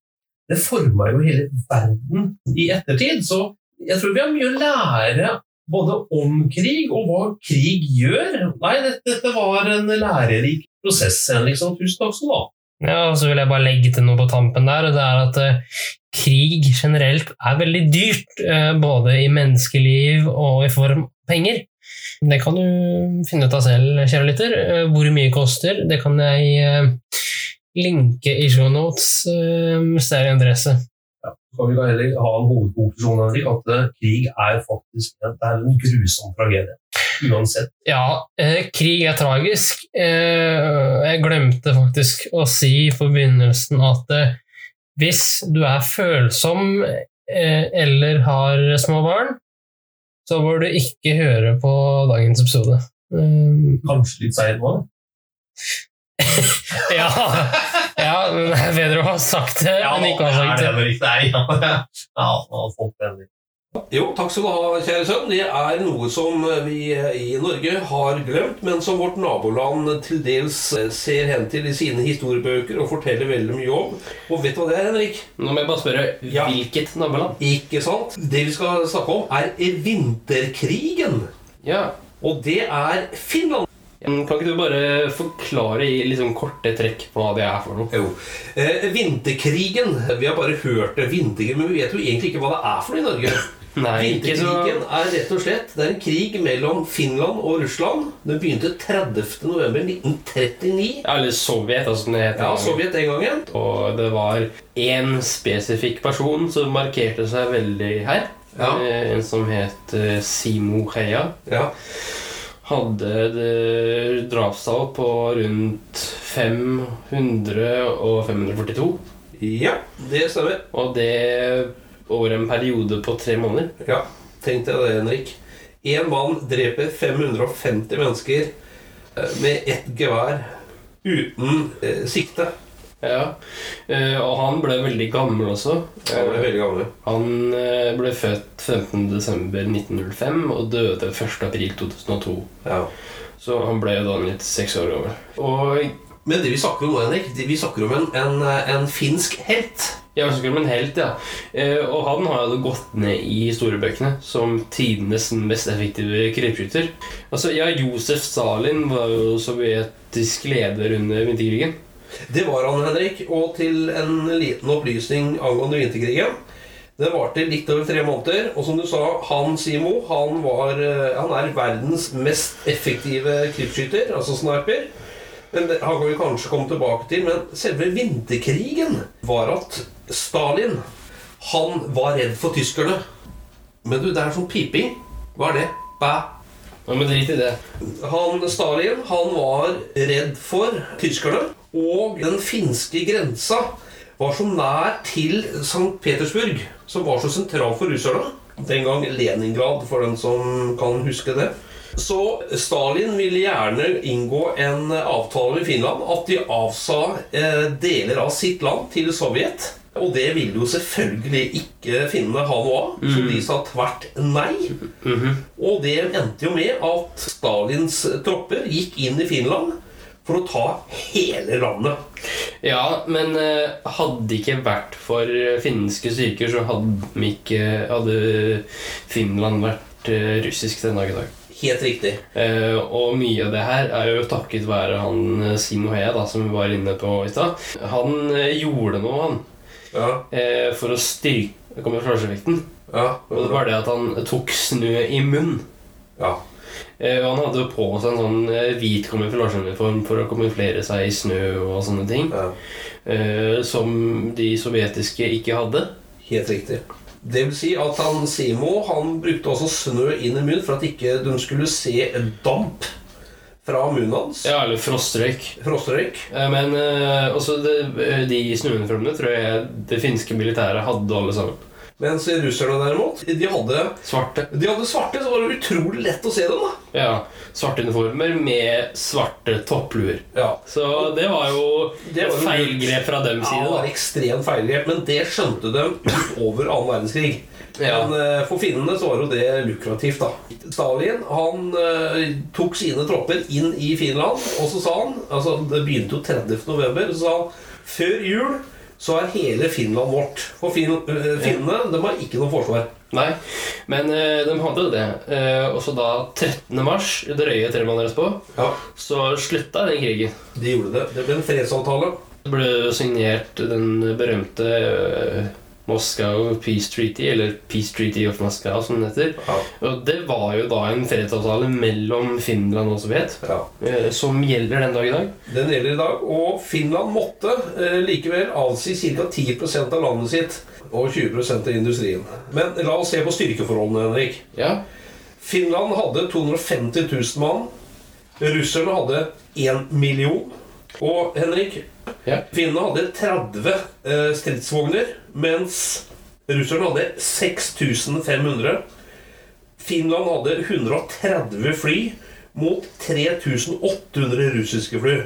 Det forma jo hele verden i ettertid. Så jeg tror vi har mye å lære både om krig og hva krig gjør. Nei, dette, dette var en lærerik prosess, Henrik. husk tusen takk skal. Ja, og så vil jeg bare legge til noe på tampen der, og det er at uh, krig generelt er veldig dyrt, Uh, både i menneskeliv og i form av penger. Det kan du finne ut av selv, kjære lytter. uh, hvor mye koster, det kan jeg linke i show notes hvis det er interesse. Kan vi da heller ha en hovedkonklusjon at eh, krig er faktisk det er en grusom tragedie. Uansett. Ja, eh, krig er tragisk. Eh, jeg glemte faktisk å si i forbindelsen at eh, hvis du er følsom eh, eller har små barn, så bør du ikke høre på dagens episode. Eh, Kanskje litt seint nå? ja, bedre å ha sagt det enn ikke å ha sagt det. det, det er, ja, ja, folk, Jo, takk skal du ha, kjære sønn. Det er noe som vi i Norge har glemt, men som vårt naboland til dels ser hen til i sine historiebøker og forteller veldig mye om. Og vet du hva det er, Henrik? Nå må jeg bare spørre, hvilket naboland? Ikke sant? Det vi skal snakke om, er vinterkrigen. Ja. Og det er Finland. Kan ikke du bare forklare i liksom korte trekk på hva det er for noe? Jo. Eh, vinterkrigen. Vi har bare hørt det. Vinterkrigen, men vi vet jo egentlig ikke hva det er for noe i Norge. Nei, Vinterkrigen er rett og slett Det er en krig mellom Finland og Russland. Den begynte 30.11.1939. Ja, eller Sovjet, altså Den det heter. Ja, Sovjet den gangen. Og det var én spesifikk person som markerte seg veldig her. Ja. Eh, En som het eh, Simo Heia. Ja. Hadde det drapstall på rundt 500 og 542. Ja, det stemmer. Og det over en periode på tre måneder. Ja, tenk deg det, Henrik. En mann dreper 550 mennesker eh, med ett gevær uten eh, sikte. Ja, eh, og han ble veldig gammel også. Han ble veldig gammel. Han eh, ble født 15.12.1905 og døde 1.4.2002. Ja. Så han ble da 96 år gammel. Og Men det vi snakker om nå, Henrik, vi snakker om en, en, en finsk helt. Ja, vi snakker om en helt, ja. Eh, og han har jo gått ned i historiebøkene som tidenes mest effektive krypskytter. Altså, ja, Josef Stalin var jo sovjetisk leder under vinterkrigen. Det var han, Henrik. Og til en liten opplysning angående vinterkrigen. Det varte litt over tre måneder. Og som du sa, han Simo han, var, eh, han er verdens mest effektive krypskytter, altså sniper. Men det har vi kanskje komme tilbake til. Men selve vinterkrigen var at Stalin han var redd for tyskerne. Men du, det er sånn piping. Hva er det? Bæ. Ja, men drit i det. Han, Stalin han var redd for tyskerne. Og den finske grensa var så nær til St. Petersburg, som var så sentral for russerne. Den gang Leningrad, for den som kan huske det. Så Stalin ville gjerne inngå en avtale med Finland at de avsa eh, deler av sitt land til Sovjet. Og det ville jo selvfølgelig ikke finnene ha noe av, så de sa tvert nei. Og det endte jo med at Stalins tropper gikk inn i Finland for å ta hele landet. Ja, men eh, hadde det ikke vært for eh, finske styrker, så hadde, de ikke, hadde Finland vært eh, russisk den dag i dag. Helt riktig. Eh, og mye av det her er jo takket være han Simo Hea, da, som vi var inne på i stad. Han gjorde noe, han, eh, for å styrke kamuflasjeeffekten. og det var det at han tok snø i munn. Eh, og han hadde jo på seg en sånn eh, hvit kamuflasjeuniform for å kamuflere seg i snø og sånne ting. Ja. som de sovjetiske ikke hadde. Helt riktig. Det vil si at han Simo han brukte også snø inn i munnen for at ikke de skulle se damp fra munnen hans. Ja, eller frostrøyk. Frostrøyk. Eh, Men eh, også de, eh, de snøuniformene tror jeg det finske militæret hadde alle sammen. Mens russerne derimot, de hadde Svarte. De hadde svarte, så var det utrolig lett å se dem. da Ja, Svarte uniformer med svarte toppluer. Så det var jo Det var et feilgrep fra dem Ja, side. det var ekstremt feilgrep, men det skjønte de utover annen verdenskrig. Ja. Men eh, for finnene så var jo det lukrativt, da. Stalin han eh, tok sine tropper inn i Finland, og så sa han altså Det begynte jo 30. november, så sa han før jul så er hele Finland vårt. For fin, eh, finnene de har ikke noe forsvar. Nei, men eh, de hadde det. Uh, og så da 13. mars, drøye tre måneder etterpå, så slutta den krigen. De gjorde det. Det ble en fredsavtale. Det ble signert den berømte Moscow Peace Treaty, eller Peace Treaty of Moscow, som den heter. Og det var jo da en fredsavtale mellom Finland og Sovjet, ja. som gjelder den dag i dag. Den gjelder i dag. Og Finland måtte eh, likevel avsi ca. 10% av landet sitt og 20% av industrien. Men la oss se på styrkeforholdene, Henrik. Ja. Finland hadde 250 000 mann. Russerne hadde 1 million. Og Henrik, finnene hadde 30 eh, stridsvogner, mens russerne hadde 6500. Finland hadde 130 fly mot 3800 russiske fly.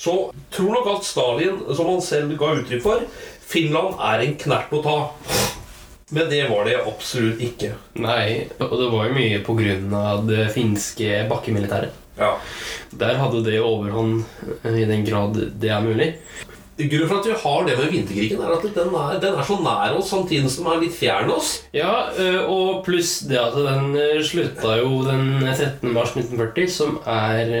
Så tror nok at Stalin, som han selv ga uttrykk for, Finland er en knert å ta. Men det var det absolutt ikke. Nei, og det var jo mye av det finske bakkemilitæret. Ja. Der hadde det overhånd eh, i den grad det er mulig. Grunnen for at vi har det med vinterkrigen, er at den er, den er så nær oss samtidig som den er litt fjern oss. Ja, eh, og pluss det at den eh, slutta jo den 13. mars 1940, som er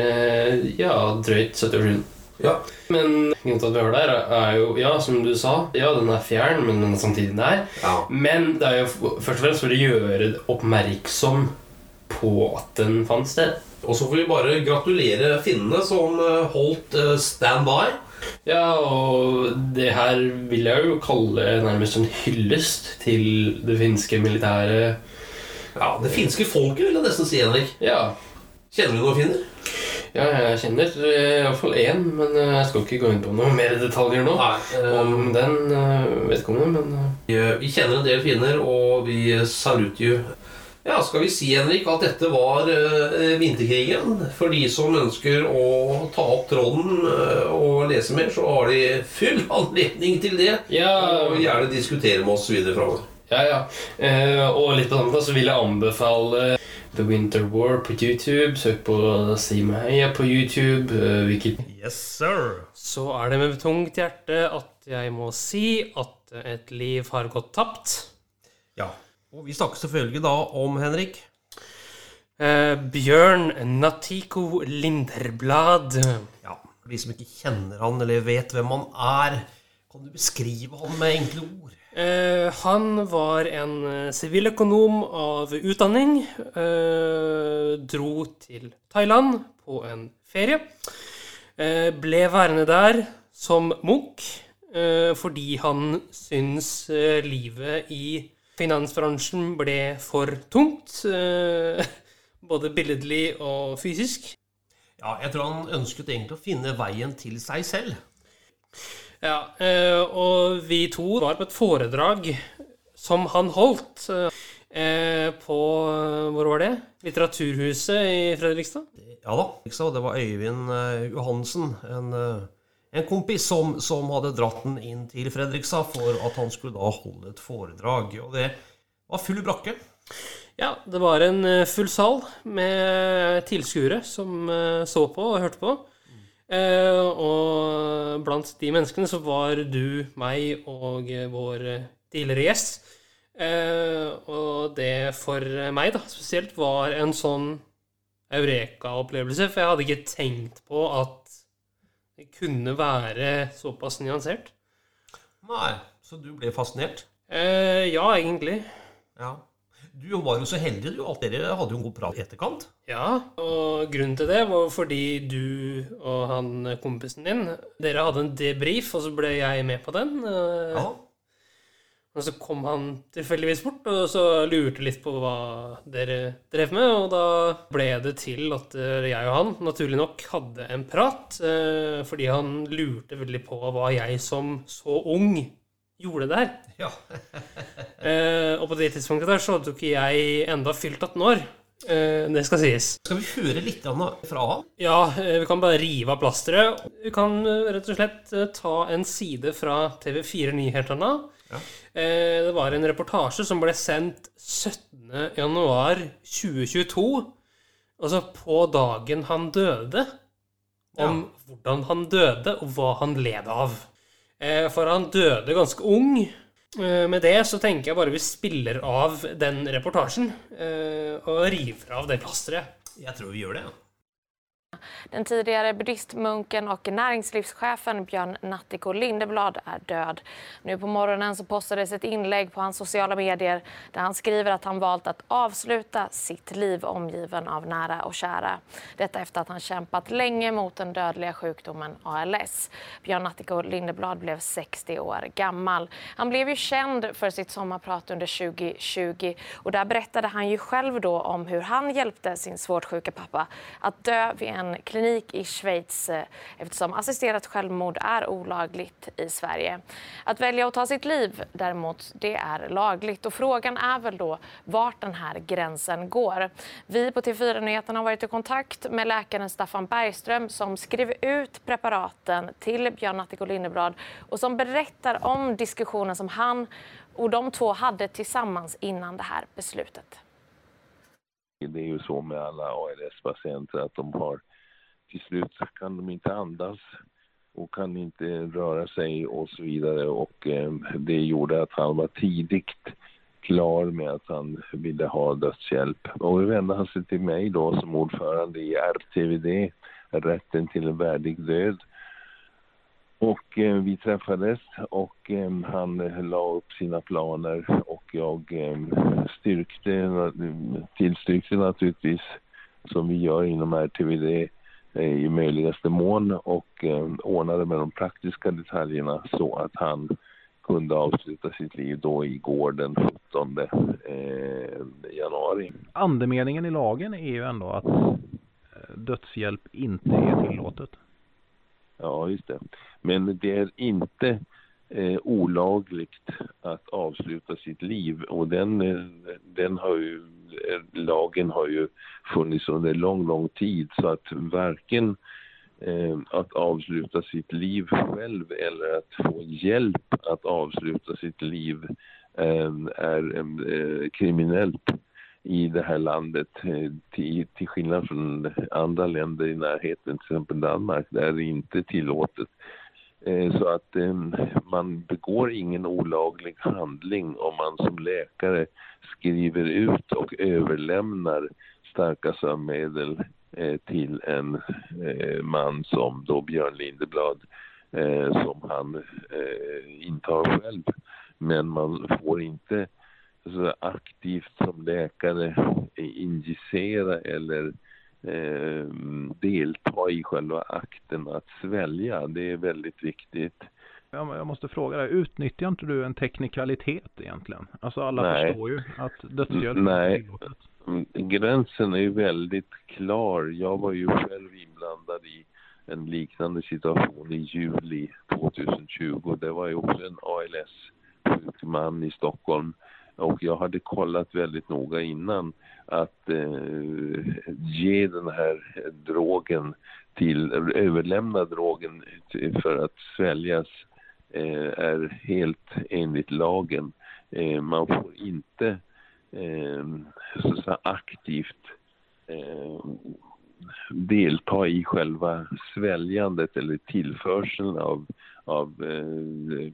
ja, drøyt 70 år siden. Ja. Men grunnen til at vi har der, er jo, ja, som du sa, ja, den er fjern, men den er samtidig nær. Men det er jo først og fremst for å gjøre oppmerksom på at den fant sted. Og så får vi bare gratulere finnene som eh, holdt standby. stand by. Ja, og det her vil jeg jo kalle nærmest en hyllest til det finske militæret. Ja, Det finske folket, vil jeg nesten si, Henrik. Ja. Kjenner du noen finner? Ja, jeg kjenner eh, iallfall én, men eh, jeg skal ikke gå inn på noe mer detaljer nå om den vet vedkommende, men eh, Vi, kjenner en del finner, og vi saluter you Ja, skal vi si, Henrik, at dette var eh, vinterkrigen? For de som ønsker å ta opp tråden eh, og lese mer, så har de full anledning til det. Og gjerne diskutere med oss videre framover. Ja, ja. Eh, og litt på samme måte så vil jeg anbefale The Winter War på YouTube. Søk på Si meg heia på YouTube. eh, hvilket Yes, sir. Så er det med tungt hjerte at jeg må si at et liv har gått tapt. Ja. Og vi snakker selvfølgelig da om Henrik. Eh, Bjørn Natiko Linderblad. Ja, For de som ikke kjenner han eller vet hvem han er, kan du beskrive han med enkle ord? Eh, han var en eh, siviløkonom av utdanning. Eh, dro til Thailand på en ferie. Eh, ble værende der som munk eh, fordi han syns livet i finansbransjen ble for tungt. Eh, både billedlig og fysisk. Ja, jeg tror han ønsket egentlig å finne veien til seg selv. Ja, eh, og vi to var på et foredrag som han holdt eh, på Hvor var det? Litteraturhuset i Fredrikstad? Ja da, det var Øyvind Johansen, en, en kompis som, som hadde dratt den inn til Fredrikstad for at han skulle da holde et foredrag. Og det var full brakke. Ja, det var en eh, full sal med tilskuere som eh, så på og hørte på. Eh, og blant de menneskene så var du, meg og vår eh, tidligere gjest. Eh, og det for meg, da, spesielt, var en sånn eureka-opplevelse. For jeg hadde ikke tenkt på at kunne være såpass nyansert. Nei, så du ble fascinert? Eh, ja, egentlig. Ja. Du var jo så heldig, du. Alt dere hadde jo en god prat i etterkant. Ja, og grunnen til det var fordi du og han kompisen din Dere hadde en debrief, og så ble jeg med på den. eh, Ja. Og så kom han tilfeldigvis bort og så lurte litt på hva dere drev med. Og da ble det til at eh, jeg og han naturlig nok hadde en prat. eh, Fordi han lurte veldig på hva jeg som så ung gjorde der. Ja. Eh, og på det tidspunktet der så hadde jo ikke jeg enda fylt 18 år. Det skal sies. Skal vi høre litt fra han? Ja, vi kan bare rive av plasteret. Vi kan rett og slett ta en side fra TV4 Nyhetene. Eh, Det var en reportasje som ble sendt 17. januar 2022. Altså på dagen han døde. Om hvordan han døde, og hva han led av. Eh, For han døde ganske ung. Eh, Med det så tenker jeg bare vi spiller av den reportasjen. eh, Og river av det plasteret. Jeg tror vi gjør det. ja. Den tidigare buddhistmunken och näringslivschefen Björn Nattiko Lindeblad är död. Nu på morgonen så postades ett inlägg på hans sociala medier där han skriver att han valt att avsluta sitt liv omgiven av nära och kära. Detta efter att han kämpat länge mot den dödliga sjukdomen ALS. Björn Nattiko Lindeblad blev 60 år gammal. Han blev ju känd för sitt sommarprat under 2020 och där berättade han ju själv då om hur han hjälpte sin svårt sjuka pappa att dö vid en klinik i Schweiz eh, eftersom assisterat självmord är olagligt i Sverige. Att välja att ta sitt liv däremot, det är lagligt och frågan är väl då vart den här gränsen går. Vi på TV4 Nyheterna har varit i kontakt med läkaren Staffan Bergström som skrev ut preparaten till Björn Nattiko Lindeblad och som berättar om diskussionen som han och de två hade tillsammans innan det här beslutet. Det är ju så med alla ALS-patienter att de har till slut kan de inte andas och kan inte röra sig och så vidare och eh, det gjorde att han var tidigt klar med att han ville ha dödshjälp. Och då vände han sig till mig då som ordförande i RTVD, Rätten till en värdig död. Och eh, vi träffades och eh, han eh, la upp sina planer och jag eh, styrkte, tillstyrkte naturligtvis som vi gör inom RTVD i möjligaste mån och eh, ordnade med de praktiska detaljerna så att han kunde avsluta sitt liv då igår den 17 eh, januari. Andemeningen i lagen är ju ändå att eh, dödshjälp inte är tillåtet. Ja, just det. Men det är inte eh, olagligt att avsluta sitt liv och den, eh, den har ju lagen har ju funnits under lång, lång tid så att varken eh, att avsluta sitt liv själv eller att få hjälp att avsluta sitt liv eh, är eh, kriminellt i det här landet eh, till, till skillnad från andra länder i närheten, till exempel Danmark, där är det inte tillåtet. Eh, Så att eh, man begår ingen olaglig handling om man som läkare skriver ut och överlämnar starka sömnmedel eh, till en man som då Björn Lindeblad som han intar själv. Men man får inte aktivt som läkare injicera eller eh, delta i själva akten att svälja. Det är väldigt viktigt. Jag måste fråga dig, utnyttjar inte du en teknikalitet egentligen? Alltså alla Nej. förstår ju att dödshjälp är Nej, tillåtet. Mm, gränsen är ju väldigt klar. Jag var ju själv inblandad i en liknande situation i juli 2020. Det var ju också en ALS-sjuk man i Stockholm. Och jag hade kollat väldigt noga innan att eh, ge den här drogen till, överlämna drogen för att sväljas eh, är helt enligt lagen. Eh, man får inte eh, så att säga, aktivt eh, delta i själva sväljandet eller tillförseln av, av eh,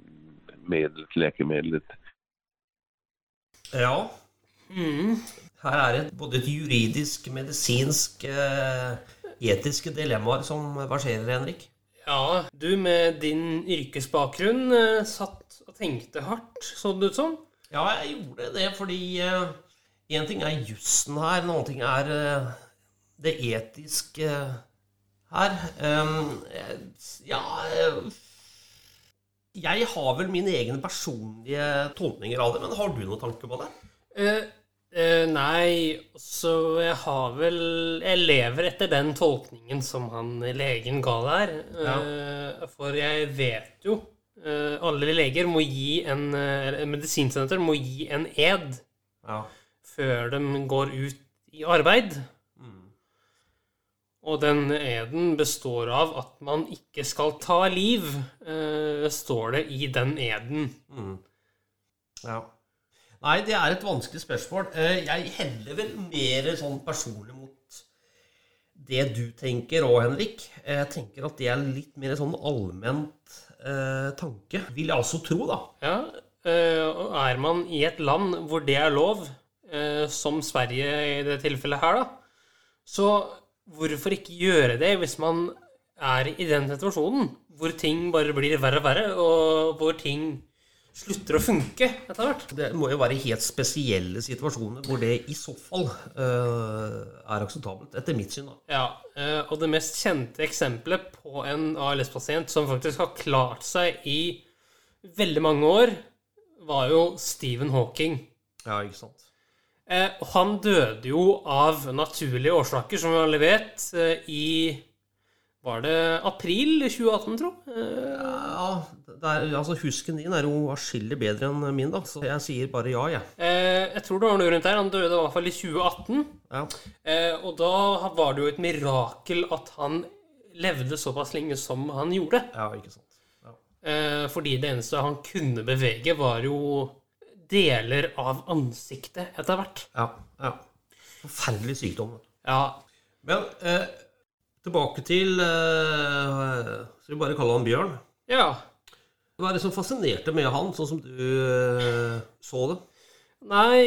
medlet, läkemedlet. Ja. Mm. Her er det både et juridisk, medisinsk, eh, etiske dilemmaer som verserer, Henrik. Ja, du med din yrkesbakgrunn eh, satt og tenkte hardt, så det ut som. Ja, jeg gjorde det fordi én ting er jussen her, en annen ting er eh, det etiske her. Um, eh, ja eh, Jeg har vel mine egne personlige tolkninger av det, men har du noen tanke på det? Uh, uh, nei, så jeg har vel Jeg lever etter den tolkningen som han legen ga der. Eh, for jeg vet jo Alle leger må gi en eller må gi en ed Ja. før de går ut i arbeid. Og den eden består av at man ikke skal ta liv, eh, står det i den eden. Mm. Ja. Nei, det er et vanskelig spørsmål. Eh, Jeg heller vel mer sånn personlig mot det du tenker òg, Henrik. Jeg tenker at det er litt mer sånn allment eh, tanke. Vil jeg altså tro, da. Ja, eh, er man i et land hvor det er lov, eh, som Sverige i det tilfellet her, da, så hvorfor ikke gjøre det hvis man er i den situasjonen hvor ting bare blir verre og verre, og hvor ting slutter å funke etter hvert? Det må jo være helt spesielle situasjoner hvor det i så fall uh, er akseptabelt, etter mitt syn. da. Ja, uh, og det mest kjente eksempelet på en ALS-pasient som faktisk har klart seg i veldig mange år, var jo Stephen Hawking. Ja, ikke sant. Eh, han døde jo av naturlige årsaker, som vi alle vet, eh, i Var det april 2018, tro? Eh, Ja, er, altså Husken din er jo atskillig bedre enn min, da, så jeg sier bare ja, jeg. eh, jeg tror det var noe rundt der. Han døde i hvert fall i 2018. Eh, og da var det jo et mirakel at han levde såpass lenge som han gjorde. Ja, ikke sant. Eh, fordi det eneste han kunne bevege, var jo deler av ansiktet etter hvert. Ja, ja. Forferdelig sykdom. Ja. Men eh, tilbake til eh, Skal vi bare kalle han Bjørn? Ja. Hva er det som fascinerte med han, sånn som du eh, så det? Nei,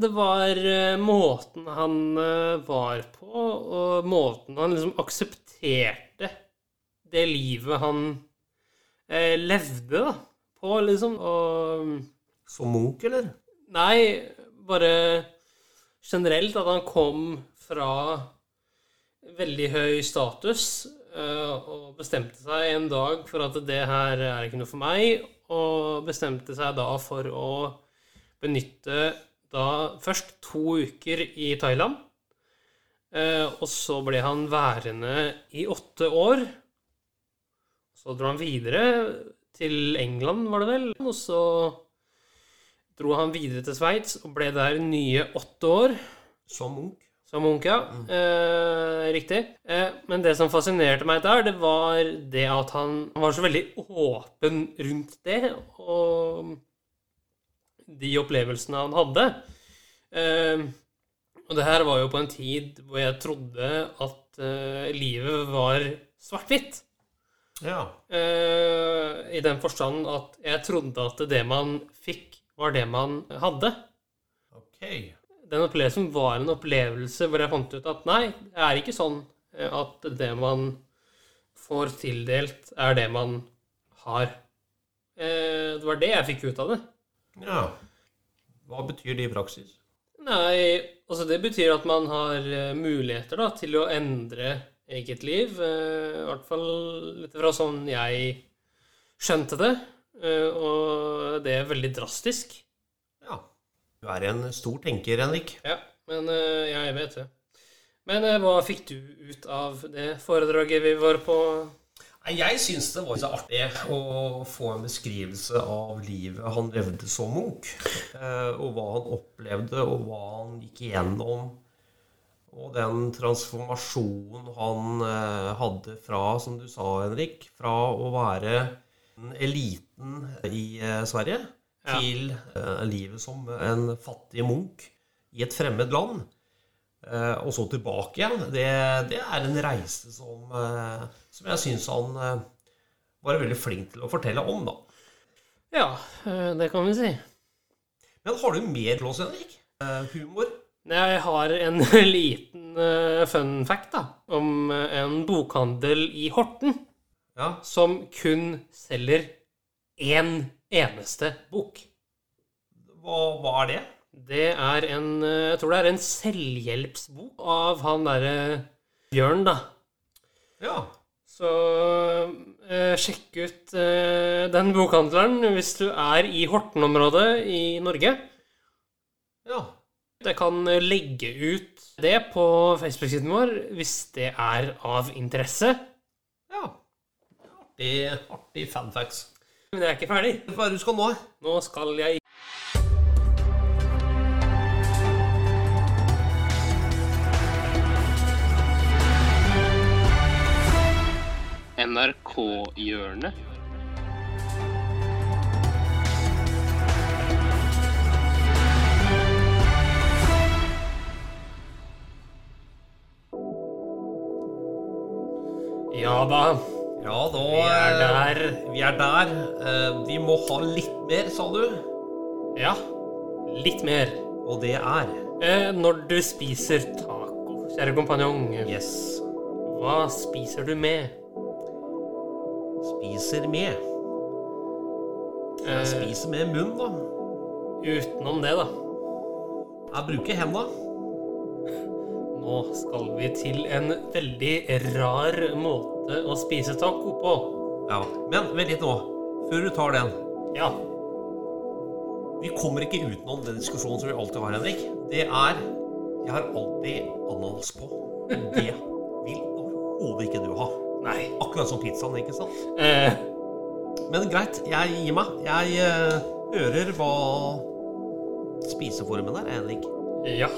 det var eh, måten han eh, var på, og måten han liksom aksepterte det livet han eh, levde, da, på, liksom. Og Som Munch, eller? Nei, bare generelt at han kom fra veldig høy status eh, og bestemte seg en dag for at det her er ikke noe for meg, og bestemte seg da for å benytte da først to uker i Thailand, eh, og så ble han værende i åtte år. Så dro han videre til England, var det vel, og så dro han videre til Sveits og ble der nye åtte år. Som munk. Som munk, ja. Eh, riktig. Eh, men det som fascinerte meg der, det var det at han var så veldig åpen rundt det, og de opplevelsene han hadde. Eh, og det her var jo på en tid hvor jeg trodde at eh, livet var svart-hvitt. Ja. Eh, I den forstand at jeg trodde at det man fikk, var det man hadde. Ok. Den opplevelsen var en opplevelse hvor jeg fant ut at nei, det er ikke sånn eh, at det man får tildelt, er det man har. Eh, Det var det jeg fikk ut av det. Ja. Hva betyr det i praksis? Nei, altså det betyr at man har eh, muligheter da, til å endre eget liv. I hvert fall litt fra sånn jeg skjønte det. Eh, Og det er veldig drastisk. Ja. Du er en stor tenker, Henrik. Ja, men ja, jeg vet det. Men eh, hva fikk du ut av det foredraget vi var på? Jeg syns det var så artig å få en beskrivelse av livet han levde som Munch. eh, Og hva han opplevde, og hva han gikk igjennom. Og den transformasjonen han eh, hadde fra, som du sa, Henrik, fra å være eliten i eh, Sverige Ja. til eh, livet som en fattig munk i et fremmed land. Eh, og så tilbake igjen. Det, det er en reise som, eh, som jeg syns han eh, var veldig flink til å fortelle om, da. Ja, eh, det kan vi si. Men har du mer til oss, Henrik? Eh, humor? Jeg har en liten eh, fun fact da, om eh, en bokhandel i Horten som kun selger én eneste bok. Hva, hva er det? Det er en Jeg tror det er en selvhjelpsbok av han derre Bjørn, da. Ja. Så eh, sjekk ut eh, den bokhandleren hvis du er i Horten-området i Norge. Ja. Jeg kan legge ut det på Facebook-siden vår hvis det er av interesse. Ja. Artig, artig fanfacts. Men jeg er ikke ferdig. Hva er det du skal nå? Nå skal jeg NRK-hjørnet. Ja da. Ja da Vi er der. Vi er der. Eh, Vi må ha litt mer, sa du? Ja. Litt mer. Og det er eh, Når du spiser taco, kjære kompanjong Yes. Hva spiser du med? Spiser med? Jeg Eh, spiser med munn, da. Utenom det, da. Jeg bruker henda. Nå skal vi til en veldig rar måte å spise taco på. Ja, Men vent litt nå. Før du tar den. Ja. Vi kommer ikke utenom den diskusjonen som vi alltid har, Henrik. Det er Jeg har alltid ananas på. Det vil overhodet ikke du ha. Nei. Akkurat som pizzaen, ikke sant? Eh, Men greit, jeg gir meg. Jeg eh, hører hva spiseformen er, Henrik. Ja.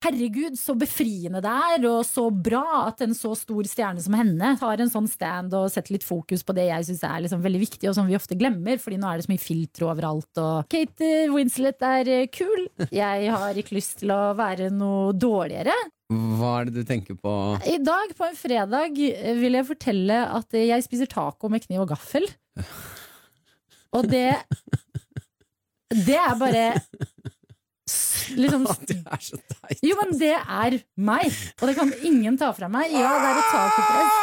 Herregud, så befriende det er, og så bra at en så stor stjerne som henne tar en sånn stand og setter litt fokus på det jeg syns er liksom veldig viktig, og som vi ofte glemmer, fordi nå er det så mye filtre overalt, og Kate Winslet er eh, kul. Jeg har ikke lyst til å være noe dårligere. Hva er det du tenker på? I dag, på en fredag, eh, vil jeg fortelle at eh, jeg spiser taco med kniv og gaffel. Og det Det er bare Liksom Det er så teit. Jo, men det er meg. Og det kan ingen ta fra meg. Ja, det er et tacopress.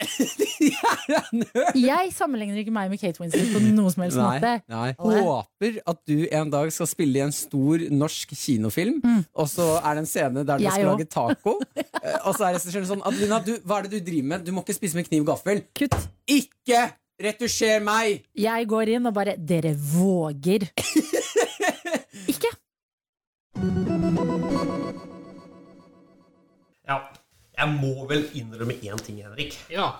Jeg sammenligner ikke meg med Kate Winslet på noen som helst Nei, måte. nei. Håper at du en dag skal spille i en stor norsk kinofilm, og så er det en scene der du Mm. Jeg skal også. lage taco. eh, og så er regissøren sånn Adelina, du, hva er det du driver med? Du må ikke spise med kniv og gaffel. Kutt. Ikke retusjer meg! Jeg går inn og bare Dere våger. Ja. Jeg må vel innrømme én ting, Henrik. Ja.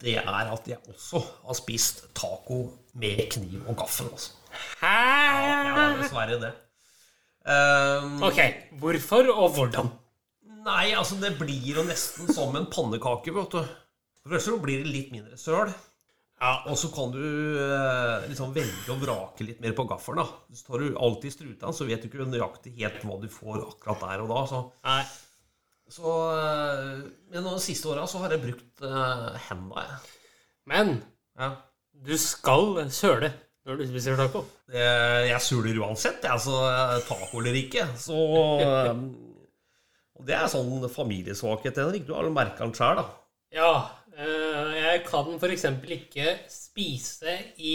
Det er at jeg også har spist taco med kniv og gaffel. Altså. Hæ? Ja, dessverre det. Um, Ok, hvorfor og hvordan? Nei, altså det blir jo nesten som en pannekake, vet du. For det blir det litt mindre søl. Og så kan du eh, liksom velge å vrake litt mer på gaffelen. Så tar du alltid struta, så vet du ikke nøyaktig helt hva du får akkurat der og da. Så, så eh, Men de siste åra så har jeg brukt uh, henda, jeg. Men du skal søle når du spiser taco. Det, jeg suler uansett, jeg. Så taco eller ikke. Så eh, Og det er sånn familiesvakhet, Henrik. Du har jo merka den sjøl, da. Ja, eh, kan f.eks. ikke spise i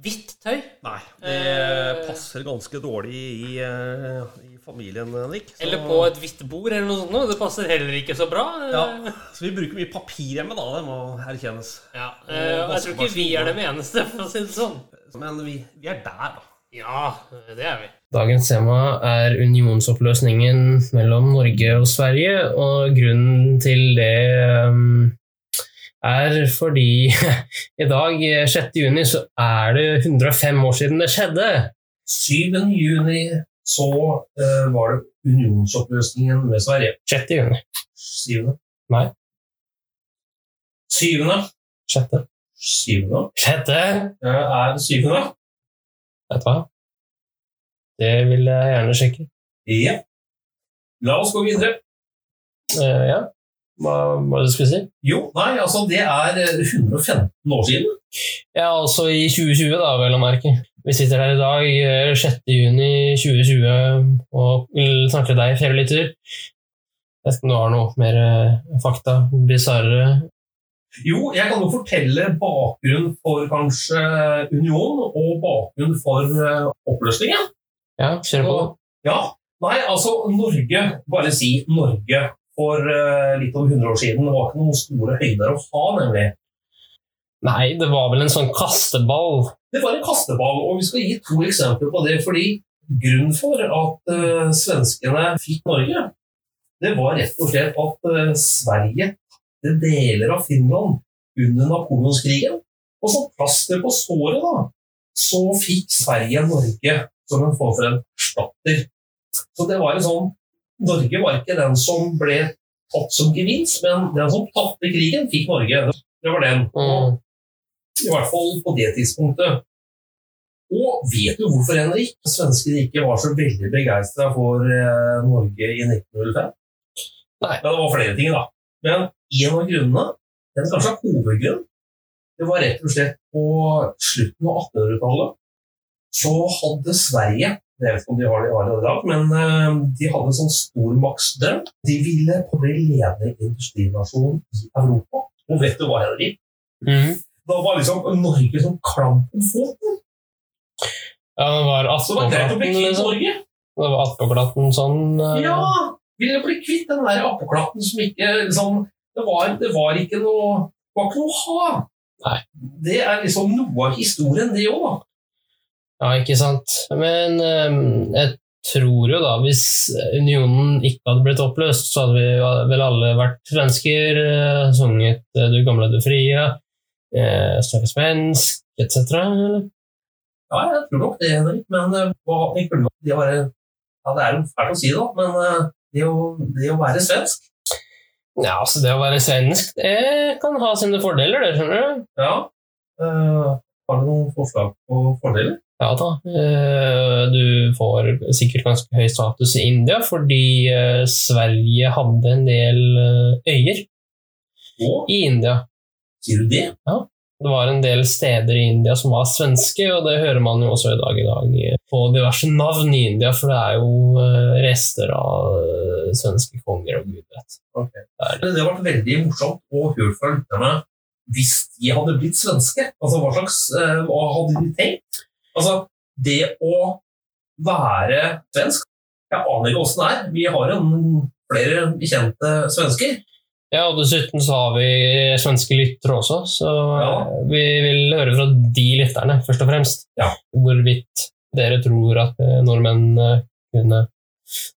hvitt tøy. Nei, Det Eh, passer ganske dårlig i, eh, i familien, Henrik. Så- Eller på et hvitt bord eller noe sånt. Det passer heller ikke så bra. Ja, Så vi bruker mye papir hjemme, da. Det må erkjennes. Ja, eh, og jeg tror ikke vi er de eneste, for å si det sånn. Men vi, vi er der, da. Ja, det er vi. Dagens tema er unionsoppløsningen mellom Norge og Sverige, og grunnen til det um, er fordi i dag, 6. juni, så er det 105 år siden det skjedde. 7. juni så uh, var det unionsoppløsningen med Sverige. 6. juni. 7. Nei. 7. 6. 7. 6. Er det 7. Vet du hva? Det vil jeg gjerne sjekke. Ja. La oss gå videre. Uh, ja. Hva var det du skulle si? Jo, nei, altså det er eh, 115 år siden. Ja, altså i 2020, da, vel å merke. Vi sitter her i dag, eh, 6. juni 2020, og snakker snakke til deg, kjære lytter. Jeg vet ikke om du har noe mer eh, fakta, bisarre Jo, jeg kan jo fortelle bakgrunnen for kanskje union, og bakgrunnen for eh, oppløsningen. Ja, kjør på. Ja, nei, altså Norge, bare si Norge for eh, litt over 100 år siden, det var ikke noen store høyder å ha, nemlig. Nei, det var vel en sånn kasteball. Det var en kasteball, og vi skal gi to eksempler på det. fordi Grunnen for at uh, svenskene fikk Norge, det var rett og slett at uh, Sverige tapte deler av Finland under Napoleonskrigen. Og som plaster på såret da, så fikk Sverige Norge som en form for en erstatter. Så det var en sånn Norge var ikke den som ble tatt som gevinst, men den som tapte krigen, fikk Norge. Det var den. Mm. I hvert fall på det tidspunktet. Og vet du hvorfor, Henrik, svenskene ikke var så veldig begeistra for eh, Norge i 1905? Nei. Ja, det var flere ting, da. Men en av grunnene, den kanskje hovedgrunnen, det var rett og slett på slutten av 1800-tallet så hadde Sverige jeg vet ikke om de har det har det i dag, men eh, de hadde en sånn stormaktsdrøm. De ville bli ledende industrinasjon i Europa. Og vet du hva, Henrik? Da var liksom Norge som klam på foten. Ja, det var attpåklatten, liksom. Det var attpåklatten sånn uh... Ja! Ville bli kvitt den der attpåklatten som ikke liksom, det, var, det var ikke noe Det var ikke noe å ha. Det er liksom noe av historien, det òg, da. Ja, ikke sant. Men eh, jeg tror jo da, hvis unionen ikke hadde blitt oppløst, så hadde vi vel alle vært svensker, eh, sunget eh, Du gamle, du frie, eh, snakket svensk, etc. eller? Ja, jeg tror nok det, Henrik. Men hva tenker du det være Ja, det er jo fælt å si det, men det å, det å være svensk Ja, altså det å være svensk, det kan ha sine fordeler, det, skjønner du. Ja. Uh, har du noen forslag på fordeler? Ja da. eh, Du får sikkert ganske høy status i India fordi eh, Sverige hadde en del øyer øyer i India. Sier du det? Ja. Det var en del steder i India som var svenske, og det hører man jo også i dag i dag eh, på diverse navn i India, for det er jo eh, rester av eh, svenske konger og gud vet. Okay. Det har vært veldig morsomt å høre fra lytterne hvis de hadde blitt svenske. Altså, Hva slags eh, hva hadde de tenkt? Altså, det å være svensk Jeg aner ikke åssen det er. Vi har jo flere bekjente svensker. Ja, og dessuten så har vi svenske lyttere også, så ja. vi vil høre fra de lytterne, først og fremst. Ja. Hvorvidt dere tror at eh, nordmenn eh, kunne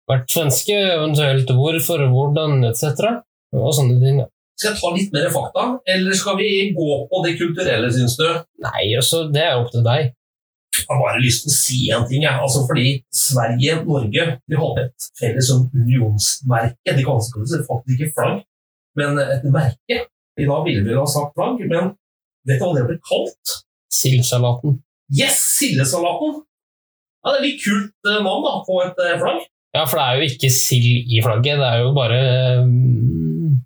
vært svenske, eventuelt hvorfor, hvordan, etc. Og sånne ting. Skal jeg ta litt mer fakta, eller skal vi gå på det kulturelle, syns du? Nei, altså, det er opp til deg. Har bare lyst til å si en ting. Ja. Altså fordi Sverige og Norge de hadde et felles sånn unionsmerke. De kalte det faktisk ikke flagg, men et merke. I dag ville vi ha sagt flagg, men vet du hva det ble kalt? Sildsalaten. Yes, sildesalaten! Ja, det er litt kult eh, navn da, på et eh, flagg. Ja, for det er jo ikke sild i flagget, det er jo bare um,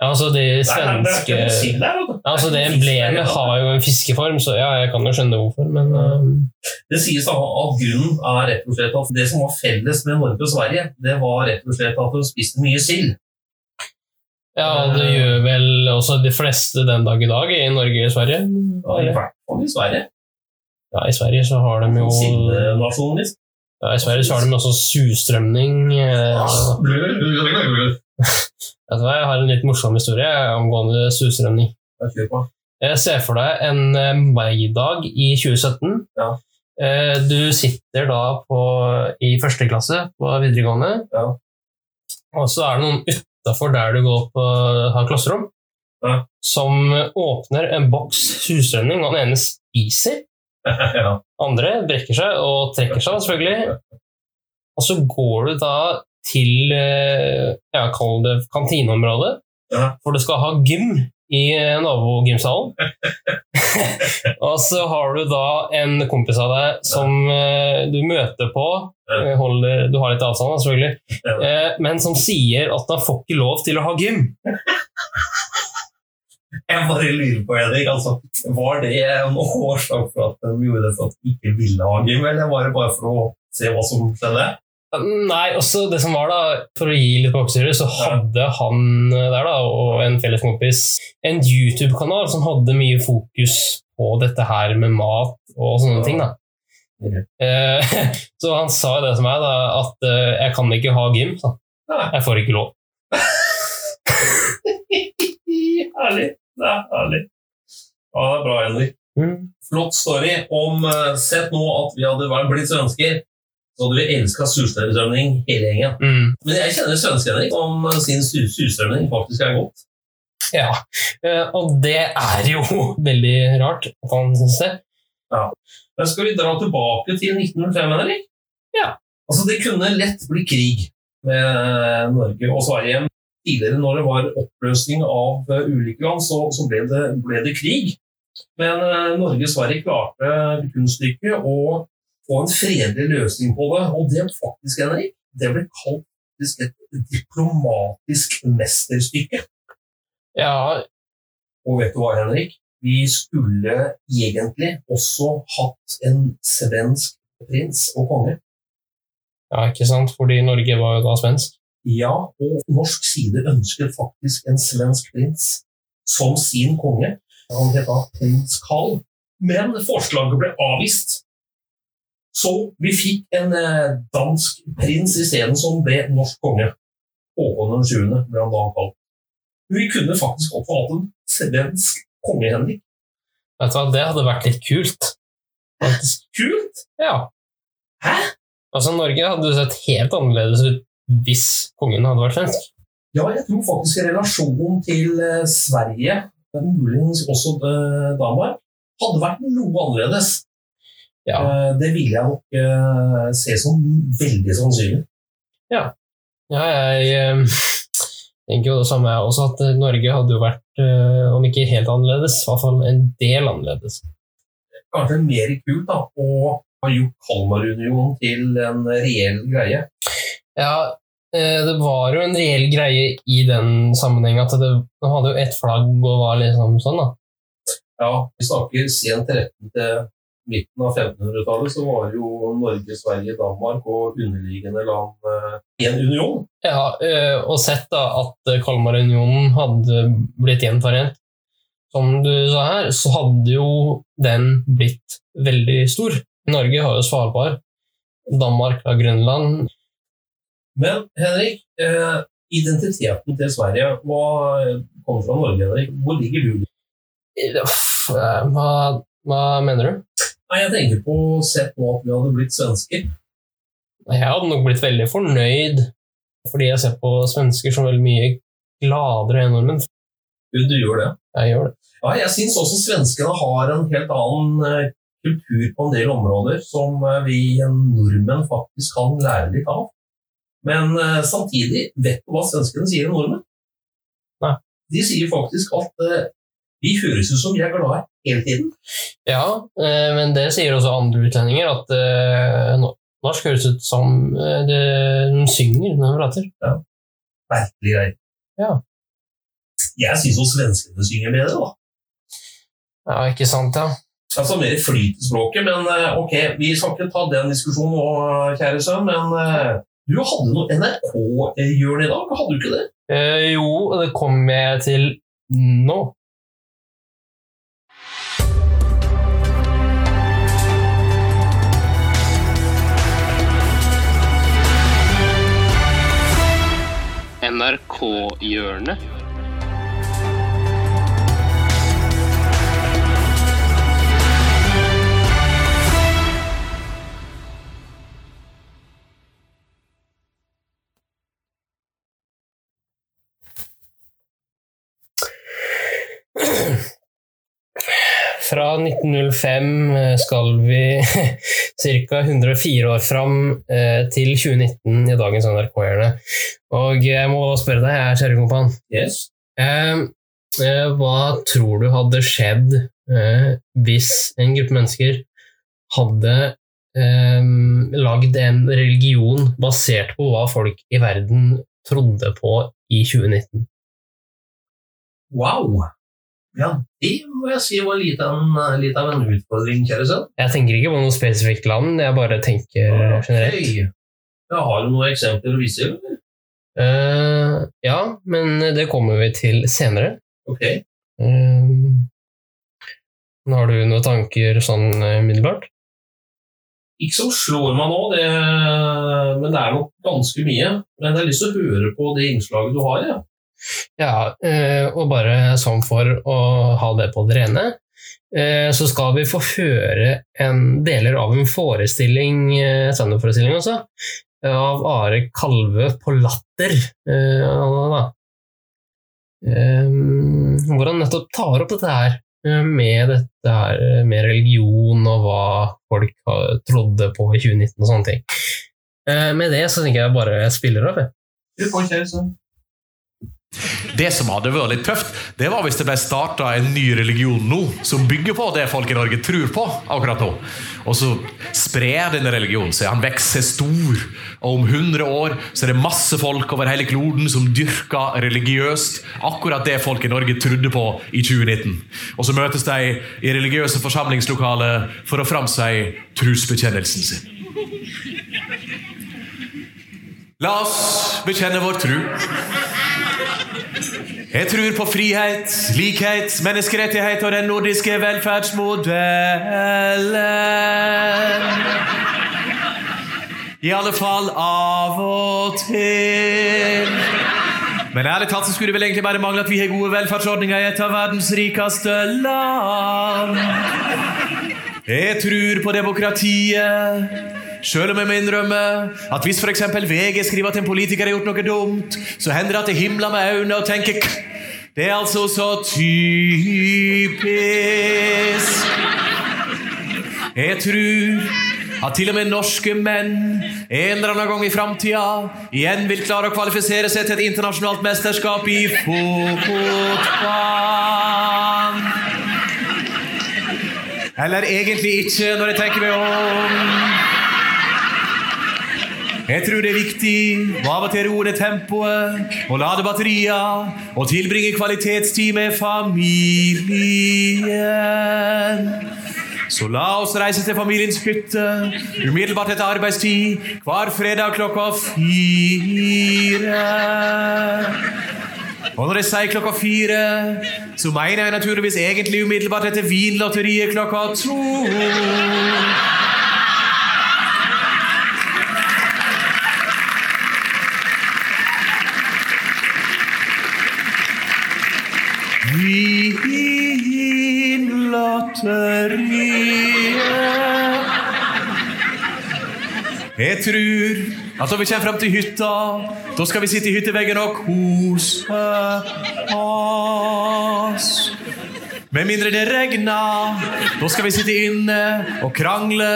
ja, altså Det Nei, det er ikke noe sild der. Ja, altså Det er emblemet har jo en fiskeform, så ja, jeg kan jo skjønne hvorfor, men uh... Det sies da at grunnen er rett og slett at det som var felles med Norge og Sverige, det var rett og slett at de spiste mye sild. Ja, det gjør vel også de fleste den dag i dag i Norge og Sverige. Ja, I hvert fall i Sverige. Ja, I Sverige så har de jo Sildenasjonen, liksom. ja, I Sverige så har de også surstrømning. Ja. Hva, Jeg har en litt morsom historie angående surstrømning. Kjør på. Jeg ser for deg en eh, maidag i 2017. Ja. Du sitter da på, i første klasse på videregående, og så er det noen utafor der du går på, har klasserom, som åpner en boks husrenning, og den ene spiser. Andre brekker seg og trekker seg, selvfølgelig. Og så går du da til eh, ja, kall det kantineområdet, for du skal ha gym i eh, nabogymsalen. og så har du da en kompis av deg som eh, du møter på, eh, holder, du har litt avstand selvfølgelig, men som sier at han får ikke lov til å ha gym. Jeg bare lurer på, Henrik, altså, var det en årsak for at de gjorde det for at de ikke ville ha gym, eller var det bare for å se hva som skjedde? Nei, også det som var da, For å gi litt bakstyre, så hadde han der da, og en felles kompis en YouTube-kanal som hadde mye fokus på dette her med mat og sånne ting. da. Eh, så han sa det til meg, da, at eh, jeg kan ikke ha gym. Så. Jeg får ikke lov. herlig. Det er herlig. Ja, det er bra, Henrik. Flott story. Om eh, Sett nå at vi hadde blitt svensker, så hadde vi elska surstrømning hele gjengen. Men jeg kjenner svensker Henrik, om sin surstrømming faktisk er godt. Ja, eh, og det er jo veldig rart at han syns det. Ja. Men skal vi dra tilbake til 1905, Henrik? Ja. Altså, det kunne lett bli krig med Norge og Sverige. Tidligere, når det var oppløsning av eh, ulike land, så, så ble, det, ble det krig. Men eh, Norge og Sverige klarte kunststykket å få en fredelig løsning på det. Og det faktisk, Henrik, det ble kalt et diplomatisk mesterstykke. Ja. Og vet du hva, Henrik? Vi skulle egentlig også hatt en svensk prins og konge. Ja, ikke sant? Fordi Norge var jo da svensk. Ja, og norsk side ønsket faktisk en svensk prins som sin konge. Han het da prins Carl. Men forslaget ble avvist. Så vi fikk en eh, dansk prins isteden, som ble norsk konge. Håkon den 7. ble han da kalt. Vi kunne faktisk også hatt en svensk konge, Henrik. Vet du hva, det hadde vært litt kult. Faktisk. Kult? Ja. Hæ? Altså, Norge hadde sett helt annerledes ut hvis kongen hadde vært svensk. Ja, jeg tror faktisk relasjonen til eh, Sverige, muligens også eh, Danmark, hadde vært noe annerledes. Eh, Det vil jeg nok eh, se som veldig sannsynlig. Ja. Ja, jeg eh, tenker jo det samme jeg også, at Norge hadde jo vært, om ikke helt annerledes, i hvert fall en del annerledes. Kanskje mer kult da, å ha gjort Kalmarunionen til en reell greie. Ja, det var jo en reell greie i den sammenheng at det, de hadde jo ett flagg og var liksom sånn, da. Ja, vi snakker sent 13. til midten av 1500-tallet, så var jo Norge, Sverige, Danmark og underliggende land eh, i en union. Ja, eh, og sett da at eh, Kalmarunionen hadde blitt gjenforent, som du sa her, så hadde jo den blitt veldig stor. Norge har jo Svalbard, Danmark har Grønland. Men Henrik, identiteten til Sverige, hva kommer fra Norge, Henrik? Hvor ligger du? Hva, hva mener du? Nei, jeg tenker på Se på at vi hadde blitt svensker. Jeg hadde nok blitt veldig fornøyd, fordi jeg ser på svensker som veldig mye gladere enn nordmenn. Du, du gjør det? Jeg gjør det. Ja, jeg syns også svenskene har en helt annen eh, kultur på en del områder som eh, vi nordmenn faktisk kan lære litt av. Men eh, samtidig, vet du hva svenskene sier om nordmenn? Nei. De sier faktisk at vi høres ut som vi er glade hele tiden. Ja, eh, men det sier også andre utlendinger, at eh, norsk høres ut som eh, det, de synger når de prater. Ja. Merkelig greie. Ja. Jeg syns jo svenskene synger bedre, da. ja, ikke sant, ja. Altså mer flyt i språket, men ok, vi skal ikke ta den diskusjonen nå, kjære sønn, men du hadde noe NRK-hjørne i dag, hadde du ikke det? Eh, jo, det kommer jeg til nå. NRK-hjørnet. Fra 1905 skal vi ca. 104 år fram eh, til 2019 i dagens NRK-hjørne. Og jeg må spørre deg, jeg er kjære kompan. Yes. Eh, eh, hva tror du hadde skjedd eh, hvis en gruppe mennesker hadde eh, lagd en religion basert på hva folk i verden trodde på i 2019? Wow! Ja, det må jeg si var litt av en, litt av en utfordring, kjære sønn. Jeg tenker ikke på noe spesifikt land, jeg bare tenker generelt. Jeg har du noen eksempler å vise eller? Uh, ja, men det kommer vi til senere. Ok. Uh, har du noen tanker sånn eh, umiddelbart? Ikke som slår meg nå, det, men det er nok ganske mye. Men jeg har lyst til å høre på det innslaget du har. Ja. Ja, eh, og bare sånn for å ha det på det rene, eh, så skal vi få høre en deler av en forestilling, eh, standup-forestilling også, av Are Kalve på Latter. Hvor han nettopp tar opp dette her med dette her med religion og hva folk trodde på i 2019 og sånne ting. Med det så tenker jeg bare spiller av. jeg. Du får kjøre sønn. Det som hadde vært litt tøft, det var hvis det ble starta en ny religion nå, som bygger på det folk i Norge tror på akkurat nå. Og så sprer denne religionen seg. Han vokser stor. Og om 100 år så er det masse folk over hele kloden som dyrker religiøst akkurat det folk i Norge trodde på i 2019. Og så møtes de i religiøse forsamlingslokaler for å framsi trosbekjennelsen sin. La oss bekjenne vår tro. Jeg tror på frihet, likhet, menneskerettighet og den nordiske velferdsmodellen. I alle fall av og til. Men ærlig talt så skulle det vel egentlig bare mangle at vi har gode velferdsordninger i et av verdens rikeste land. Jeg tror på demokratiet. Selv om jeg må innrømme at hvis f.eks. VG skriver at en politiker har gjort noe dumt, så hender det at jeg himler med øynene og tenker «K, Det er altså så typisk. Jeg tror at til og med norske menn en eller annen gang i framtida igjen vil klare å kvalifisere seg til et internasjonalt mesterskap i fotball. Eller egentlig ikke, når jeg tenker meg om. Jeg tror det er viktig å av og til roe ned tempoet og lade batterier og tilbringe kvalitetstid med familien. Så la oss reise til familiens hytte umiddelbart etter arbeidstid hver fredag klokka fire. Og når jeg sier klokka fire, så mener jeg naturligvis egentlig umiddelbart etter Vinlotteriet klokka to. Vinlotteriet. Jeg tror at når vi kommer frem til hytta, da skal vi sitte i hytteveggen og kose oss. Med mindre det regner, da skal vi sitte inne og krangle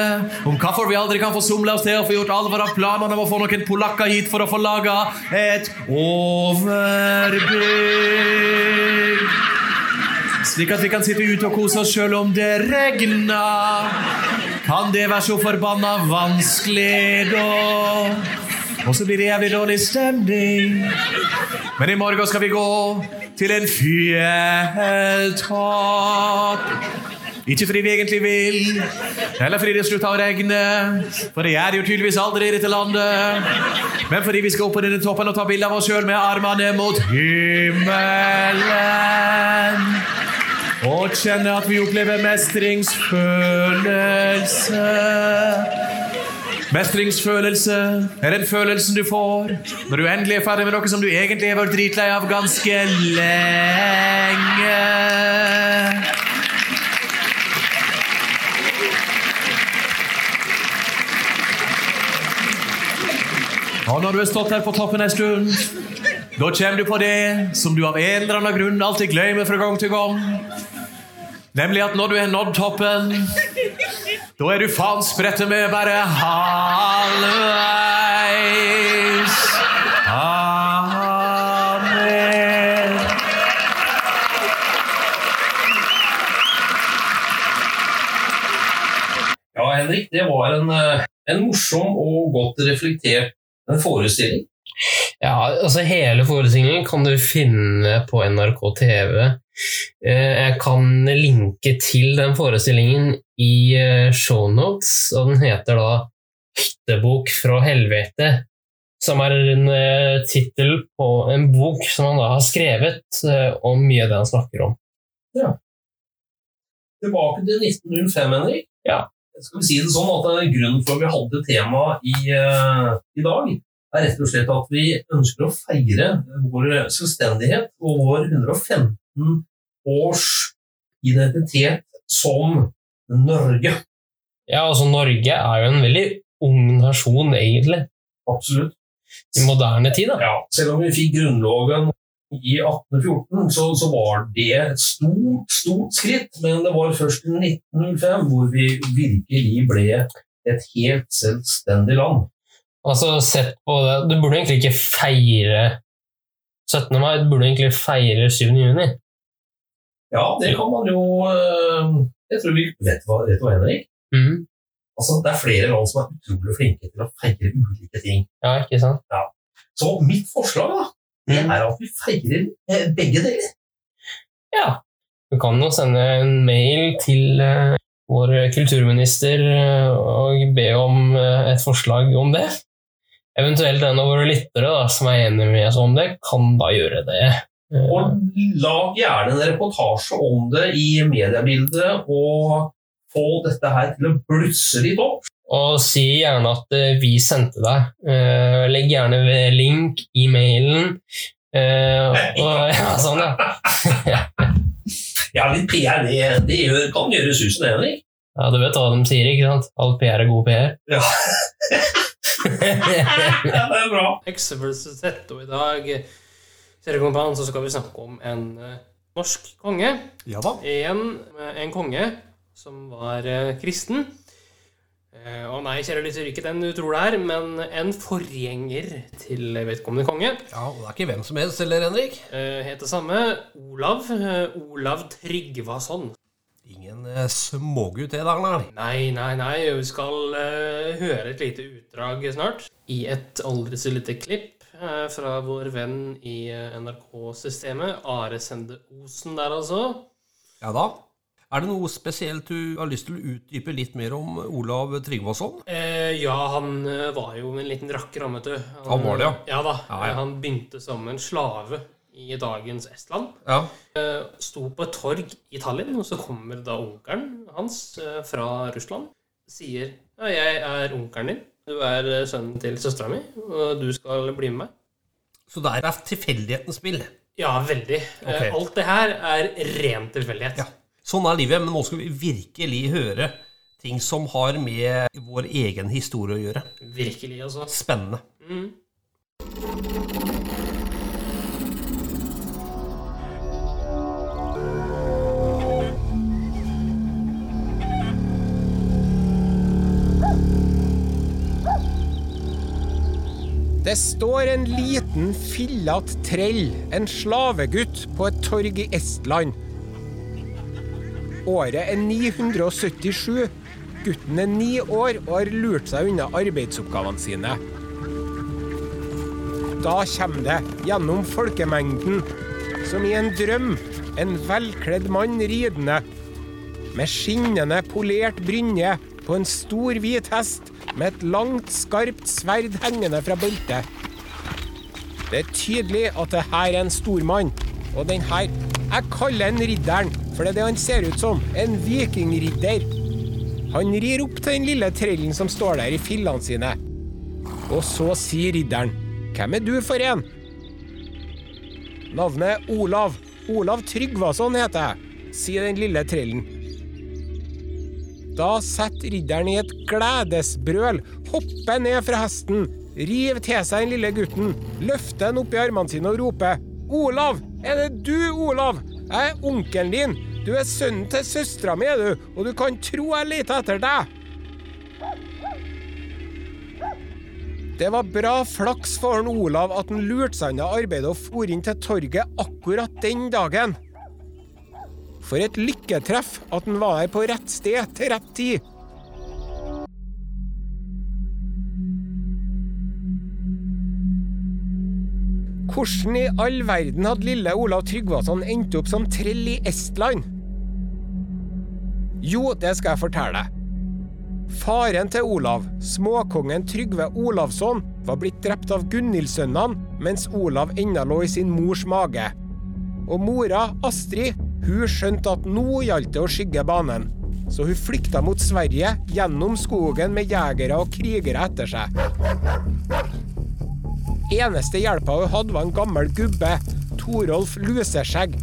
om hvorfor vi aldri kan få somla oss til å få gjort alvor av planene om å få noen polakker hit for å få laga et overbygg. Slik at vi kan sitte ute og kose oss sjøl om det regner. Kan det være så forbanna vanskelig, da? Og så blir det jævlig dårlig stemning. Men i morgen skal vi gå til en fjelltopp. Ikke fordi vi egentlig vil, eller fordi det slutta å regne. For det gjør det jo tydeligvis aldri i dette landet. Men fordi vi skal opp på denne toppen og ta bilde av oss sjøl med armene mot himmelen. Og kjenne at vi opplever mestringsfølelse. Mestringsfølelse er den følelsen du får når du endelig er ferdig med noe som du egentlig har vært dritlei av ganske lenge. Og når du har stått her på toppen en stund, da kommer du på det som du av en eller annen grunn alltid glemmer fra gang til gang. Nemlig at når du har nådd toppen, da er du faen sprette med bare halvveis. Amen. Ja, Henrik, det var en, eh, en morsom og godt reflektert forestilling. Ja, altså hele forestillingen kan du finne på NRK TV. Eh, Jeg kan linke til den forestillingen i eh, shownotes, og den heter da 'Hyttebok fra helvete', som er en eh, tittel på en bok som han da har skrevet om mye av det han snakker om. Ja. Tilbake til 1905, Henrik. Ja. Skal vi si det sånn at det er Grunnen for at vi hadde tema i, i dag, er rett og slett at vi ønsker å feire vår selvstendighet og vår 115 års identitet som Norge. Ja, altså Norge er jo en veldig ung nasjon, egentlig. Absolutt. I moderne tid, da. Ja, selv om vi fikk Grunnloven i 1814, så, så var det et stort, stort skritt. Men det var først i 1905 hvor vi virkelig ble et helt selvstendig land. Altså, sett på det Du burde egentlig ikke feire 17. mai, du burde egentlig feire 7. juni. Ja, det kan man jo øh, Jeg tror vi vet hva, vet du hva Henrik? Mhm. Altså, det er flere land som er utrolig flinke til å feire ulike ting. Ja, ikke sant? Ja. Så mitt forslag da, det er at vi feirer eh, begge deler. Ja. Du kan jo sende en mail til eh, vår kulturminister eh, og be om eh, et forslag om det. Eventuelt en av våre lyttere da, som er enig med oss om det, kan da gjøre det. Og lag gjerne en reportasje om det i mediebildet, og få dette her til å blusse litt opp. Og si gjerne at eh, vi sendte deg. Eh, legg gjerne ved link i mailen. Eh, og, ja, sånn, ja. Ja, litt PR, det, det gjør, kan gjøre susen, Henrik. ja, du vet hva de sier, ikke sant? All PR er god PR. Ja. ja, det er bra. X versus Z, og i dag kompan, så skal vi snakke om en uh, norsk konge. Ja da. En, eh, en konge som var uh, kristen. Uh, og nei, kjære lytter, ikke den du tror det er, men en forgjenger til vedkommende konge. Ja, og det er ikke hvem som helst heller, Henrik. Uh, het det samme. Olav. Uh, Olav Tryggvason. Ingen eh, smågutt det, der, Nei, nei, nei. Vi skal uh, høre et lite utdrag snart. I et aldri så lite klipp uh, fra vår venn i uh, NRK-systemet. Are Sende Osen der, altså. Ja da. Er det noe spesielt du har lyst til å utdype litt mer om Olav Tryggvason? Eh, ja, han var jo en liten rakker, han, vet du. Han var det, ja. Ja da. Ja, ja. Han begynte som en slave i dagens Estland. Ja. Eh, sto på et torg i Tallinn, og så kommer da onkelen hans eh, fra Russland. Sier ja, 'Jeg er onkelen din. Du er eh, sønnen til søstera mi, og du skal bli med meg'. Så det er tilfeldighetens spill? Ja, veldig. Okay. Alt det her er ren tilfeldighet. Sånn er livet, men nå skal vi virkelig høre ting som har med vår egen historie å gjøre. Virkelig, altså. Spennende. Mm. Det står en liten, fillete trell, en slavegutt, på et torg i Estland. Året er 977. Gutten er ni år og har lurt seg unna arbeidsoppgavene sine. Da kommer det, gjennom folkemengden, som i en drøm, en velkledd mann ridende. Med skinnende polert brynje på en stor hvit hest med et langt, skarpt sverd hengende fra beltet. Det er tydelig at det her er en stormann. Og den her Jeg kaller han ridderen, for det er det han ser ut som. En vikingridder. Han rir opp til den lille trellen som står der i fillene sine. Og så sier ridderen, hvem er du for en? Navnet er Olav. Olav Tryggvason heter jeg, sier den lille trellen. Da setter ridderen i et gledesbrøl, hopper ned fra hesten, river til seg den lille gutten, løfter han opp i armene sine og roper Olav! Er det du, Olav? Jeg er onkelen din. Du er sønnen til søstera mi, du, og du kan tro jeg leter etter deg. Det var bra flaks for Olav at han lurte seg unna arbeidet og for inn til torget akkurat den dagen. For et lykketreff at han var her på rett sted til rett tid. Hvordan i all verden hadde lille Olav Tryggvason endt opp som trell i Estland? Jo, det skal jeg fortelle deg. Faren til Olav, småkongen Trygve Olavsson, var blitt drept av Gunhildsønnene mens Olav ennå lå i sin mors mage. Og mora, Astrid, hun skjønte at nå gjaldt det å skygge banen. Så hun flykta mot Sverige, gjennom skogen med jegere og krigere etter seg. Eneste hjelpa hun hadde, var en gammel gubbe, Torolf Luseskjegg.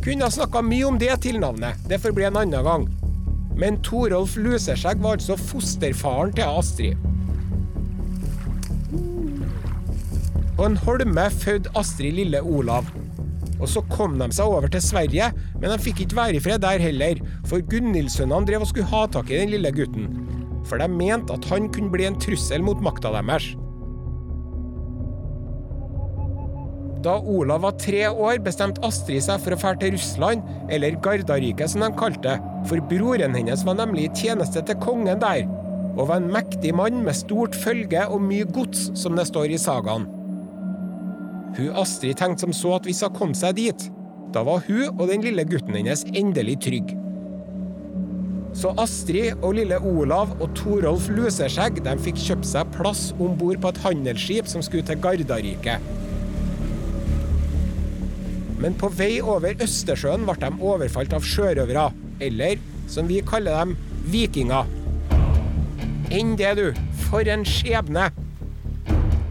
Kunne ha snakka mye om det tilnavnet, det får bli en annen gang. Men Torolf Luseskjegg var altså fosterfaren til Astrid. På en holme fødte Astrid lille Olav. Og så kom de seg over til Sverige, men de fikk ikke være i fred der heller, for Gunhildsønnene drev og skulle ha tak i den lille gutten. For de mente at han kunne bli en trussel mot makta deres. Da Olav var tre år, bestemte Astrid seg for å dra til Russland, eller Gardariket som de kalte det, for broren hennes var nemlig i tjeneste til kongen der, og var en mektig mann med stort følge og mye gods, som det står i sagaen. Hun Astrid tenkte som så at hvis hun kom seg dit, da var hun og den lille gutten hennes endelig trygg. Så Astrid og lille Olav og Torolf Luseskjegg de fikk kjøpt seg plass om bord på et handelsskip som skulle til Gardariket. Men på vei over Østersjøen ble de overfalt av sjørøvere, eller som vi kaller dem, vikinger. Enn det, du. For en skjebne!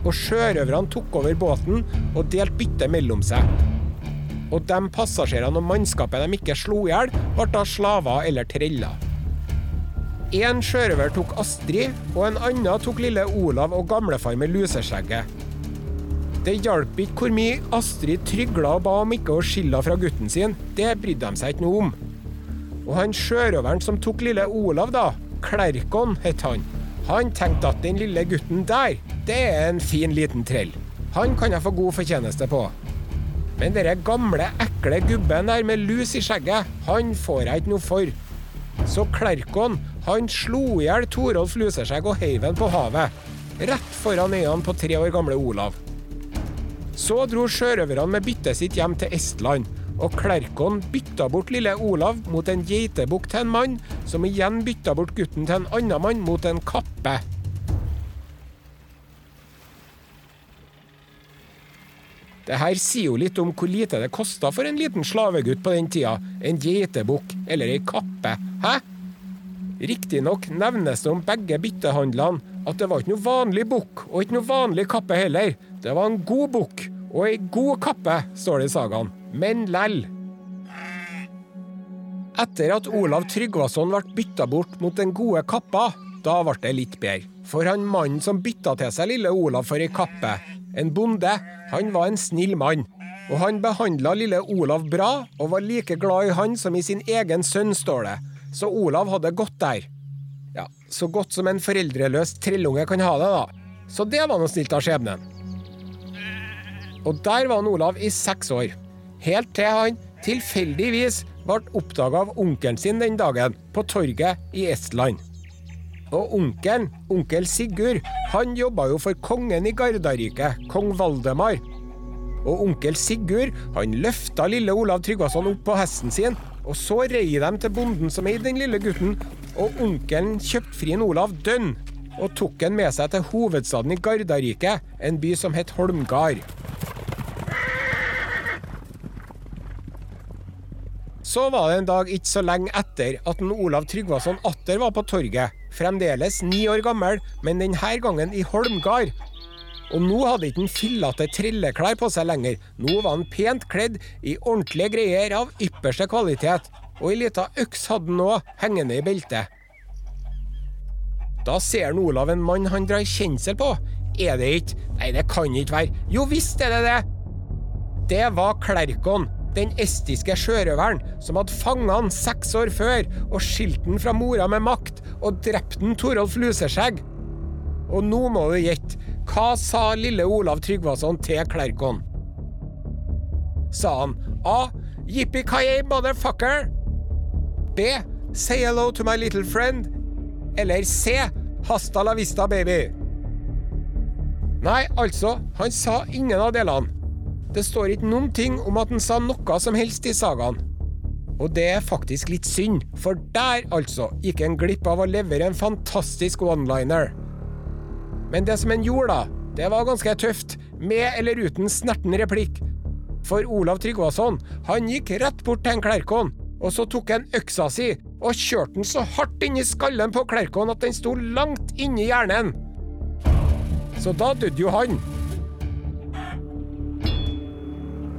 Og sjørøverne tok over båten og delte byttet mellom seg. Og de passasjerene og mannskapet de ikke slo i hjel, ble da slaver eller treller. En sjørøver tok Astrid, og en annen tok lille Olav og gamlefar med luseskjegget. Det hjalp ikke hvor mye Astrid trygla og ba om ikke å skille fra gutten sin, det brydde de seg ikke noe om. Og han sjørøveren som tok lille Olav, da, Klerkon het han, han tenkte at den lille gutten der, det er en fin liten trell. Han kan jeg få god fortjeneste på. Men denne gamle, ekle gubben der med lus i skjegget, han får jeg ikke noe for. Så Klerkon, han slo i hjel Torolf Luseskjegg og heiv ham på havet. Rett foran øynene på tre år gamle Olav. Så dro sjørøverne med byttet sitt hjem til Estland, og Klerkon bytta bort lille Olav mot en geitebukk til en mann, som igjen bytta bort gutten til en annen mann mot en kappe. Det her sier jo litt om hvor lite det kosta for en liten slavegutt på den tida. En geitebukk eller ei kappe. Hæ? Riktignok nevnes det om begge byttehandlene at det var ikke noe vanlig bukk og ikke noe vanlig kappe heller. Det var en god bukk og ei god kappe, står det i sagaen. Men lell. Etter at Olav Tryggvason ble bytta bort mot den gode kappa, da ble det litt bedre. For han mannen som bytta til seg lille Olav for ei kappe, en bonde, han var en snill mann. Og han behandla lille Olav bra, og var like glad i han som i sin egen sønn, står det. Så Olav hadde godt der. Ja, så godt som en foreldreløs trellunge kan ha det, da. Så det var noe snilt av skjebnen. Og der var han Olav i seks år. Helt til han tilfeldigvis ble oppdaga av onkelen sin den dagen, på torget i Estland. Og onkelen, onkel Sigurd, han jobba jo for kongen i Gardarriket, kong Valdemar. Og onkel Sigurd han løfta lille Olav Tryggvason opp på hesten sin, og så rei de til bonden som eide den lille gutten, og onkelen kjøpte fri Olav dønn og tok han med seg til hovedstaden i Gardarriket, en by som het Holmgard. Så var det en dag ikke så lenge etter at en Olav Tryggvason atter var på torget, fremdeles ni år gammel, men denne gangen i Holmgard. Og nå hadde ikke han fillete trilleklær på seg lenger, nå var han pent kledd i ordentlige greier av ypperste kvalitet, og ei lita øks hadde han òg hengende i beltet. Da ser han Olav en mann han drar kjensel på. Er det ikke? Nei, det kan ikke være. Jo visst er det det! Det var Klerkon, den estiske sjørøveren som hadde fanga han seks år før og skilt han fra mora med makt og drept han Torolf Luseskjegg. Og nå må du gjette. Hva sa lille Olav Tryggvason til Klerkon? Sa han A. Yippee-ki-yay, motherfucker. B. Say hello to my little friend. Eller C. Hasta la vista, baby. Nei, altså, han sa ingen av delene. Det står ikke noen ting om at han sa noe som helst i sagaen. Og det er faktisk litt synd, for der, altså, gikk en glipp av å levere en fantastisk one-liner. Men det som en gjorde, da, det var ganske tøft, med eller uten snerten replikk. For Olav Tryggvason, han gikk rett bort til en Klerkon, og så tok han øksa si og kjørte den så hardt inn i skallen på Klerkon at den sto langt inni hjernen. Så da døde jo han.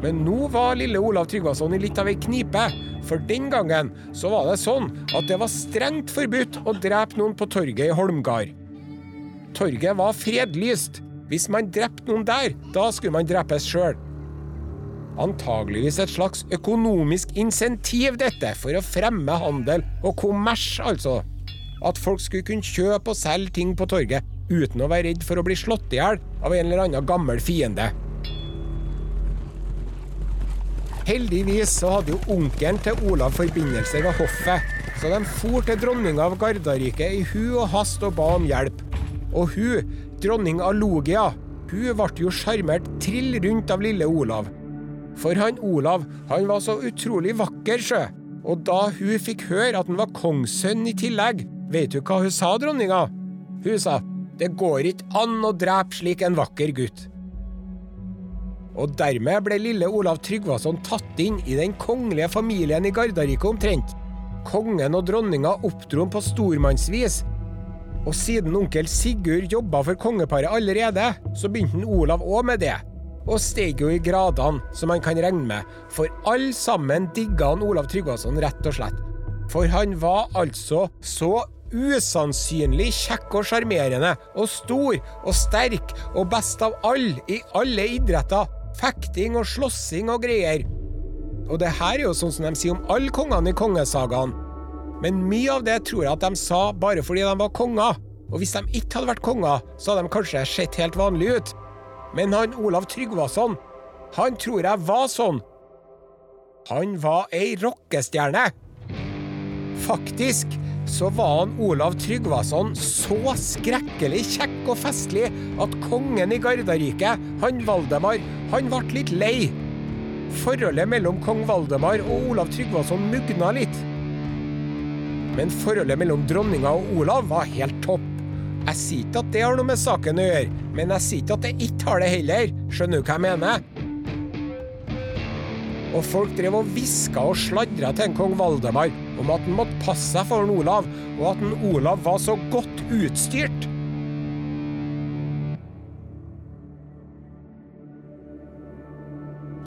Men nå var lille Olav Tryggvason i litt av ei knipe, for den gangen så var det sånn at det var strengt forbudt å drepe noen på torget i Holmgard. Torget var fredlyst. Hvis man drepte noen der, da skulle man drepes sjøl. Antageligvis et slags økonomisk insentiv, dette, for å fremme handel og kommers, altså. At folk skulle kunne kjøpe og selge ting på torget uten å være redd for å bli slått i hjel av en eller annen gammel fiende. Heldigvis så hadde jo onkelen til Olav forbindelser ved hoffet, så de for til dronninga av Gardarike i hu og hast og ba om hjelp. Og hun, dronning Alogia, hun ble jo sjarmert trill rundt av lille Olav. For han Olav, han var så utrolig vakker, sjø. Og da hun fikk høre at han var kongssønn i tillegg, vet du hva hun sa, dronninga? Hun sa det går ikke an å drepe slik en vakker gutt. Og dermed ble lille Olav Tryggvason tatt inn i den kongelige familien i Gardarike omtrent. Kongen og dronninga oppdro ham på stormannsvis. Og siden onkel Sigurd jobba for kongeparet allerede, så begynte Olav òg med det og steg jo i gradene, som han kan regne med, for alle sammen digga han Olav Tryggvason, rett og slett. For han var altså så usannsynlig kjekk og sjarmerende, og stor og sterk, og best av alle i alle idretter. Fekting og slåssing og greier. Og det her er jo sånn som de sier om alle kongene i kongesagaen. Men mye av det tror jeg at de sa bare fordi de var konger. Og hvis de ikke hadde vært konger, så hadde de kanskje sett helt vanlige ut. Men han Olav Tryggvason, han tror jeg var sånn. Han var ei rockestjerne. Faktisk så var han Olav Tryggvason så skrekkelig kjekk og festlig at kongen i Gardarriket, han Valdemar, han ble litt lei. Forholdet mellom kong Valdemar og Olav Tryggvason mugna litt. Men forholdet mellom dronninga og Olav var helt topp. Jeg sier ikke at det har noe med saken å gjøre, men jeg sier ikke at det ikke har det heller. Skjønner du hva jeg mener? Og folk drev og hviska og sladra til en kong Valdemar om at han måtte passe seg for en Olav, og at en Olav var så godt utstyrt.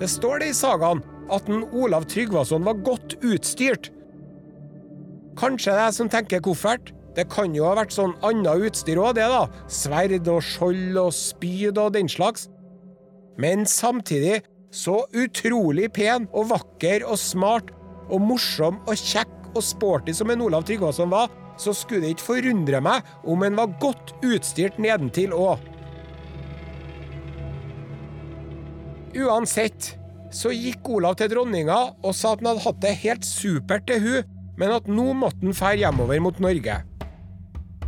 Det står det i sagaen at en Olav Tryggvason var godt utstyrt. Kanskje det er jeg som tenker koffert? Det kan jo ha vært sånn annet utstyr òg, det, da. Sverd og skjold og spyd og den slags. Men samtidig så utrolig pen og vakker og smart og morsom og kjekk og sporty som en Olav Tryggvason var, så skulle det ikke forundre meg om en var godt utstyrt nedentil òg. Uansett så gikk Olav til dronninga og sa at han hadde hatt det helt supert til hun, men at nå måtte han fære hjemover mot Norge.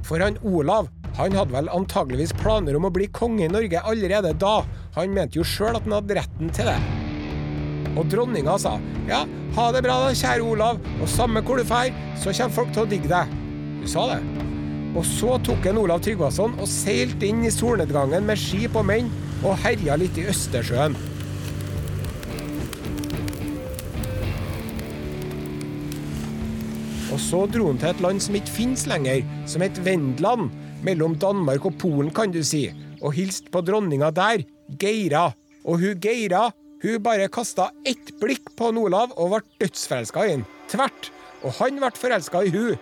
For han Olav han hadde vel antageligvis planer om å bli konge i Norge allerede da. Han mente jo sjøl at han hadde retten til det. Og dronninga sa ja, ha det bra da, kjære Olav, og samme hvor du drar, så kommer folk til å digge deg. Hun sa det. Og så tok en Olav Tryggvason og seilte inn i solnedgangen med skip og menn og herja litt i Østersjøen. Og så dro han til et land som ikke finnes lenger, som het Vendland, mellom Danmark og Polen, kan du si, og hilste på dronninga der, Geira. Og hun Geira, hun bare kasta ett blikk på Olav og ble dødsforelska i ham. Tvert. Og han ble forelska i hun.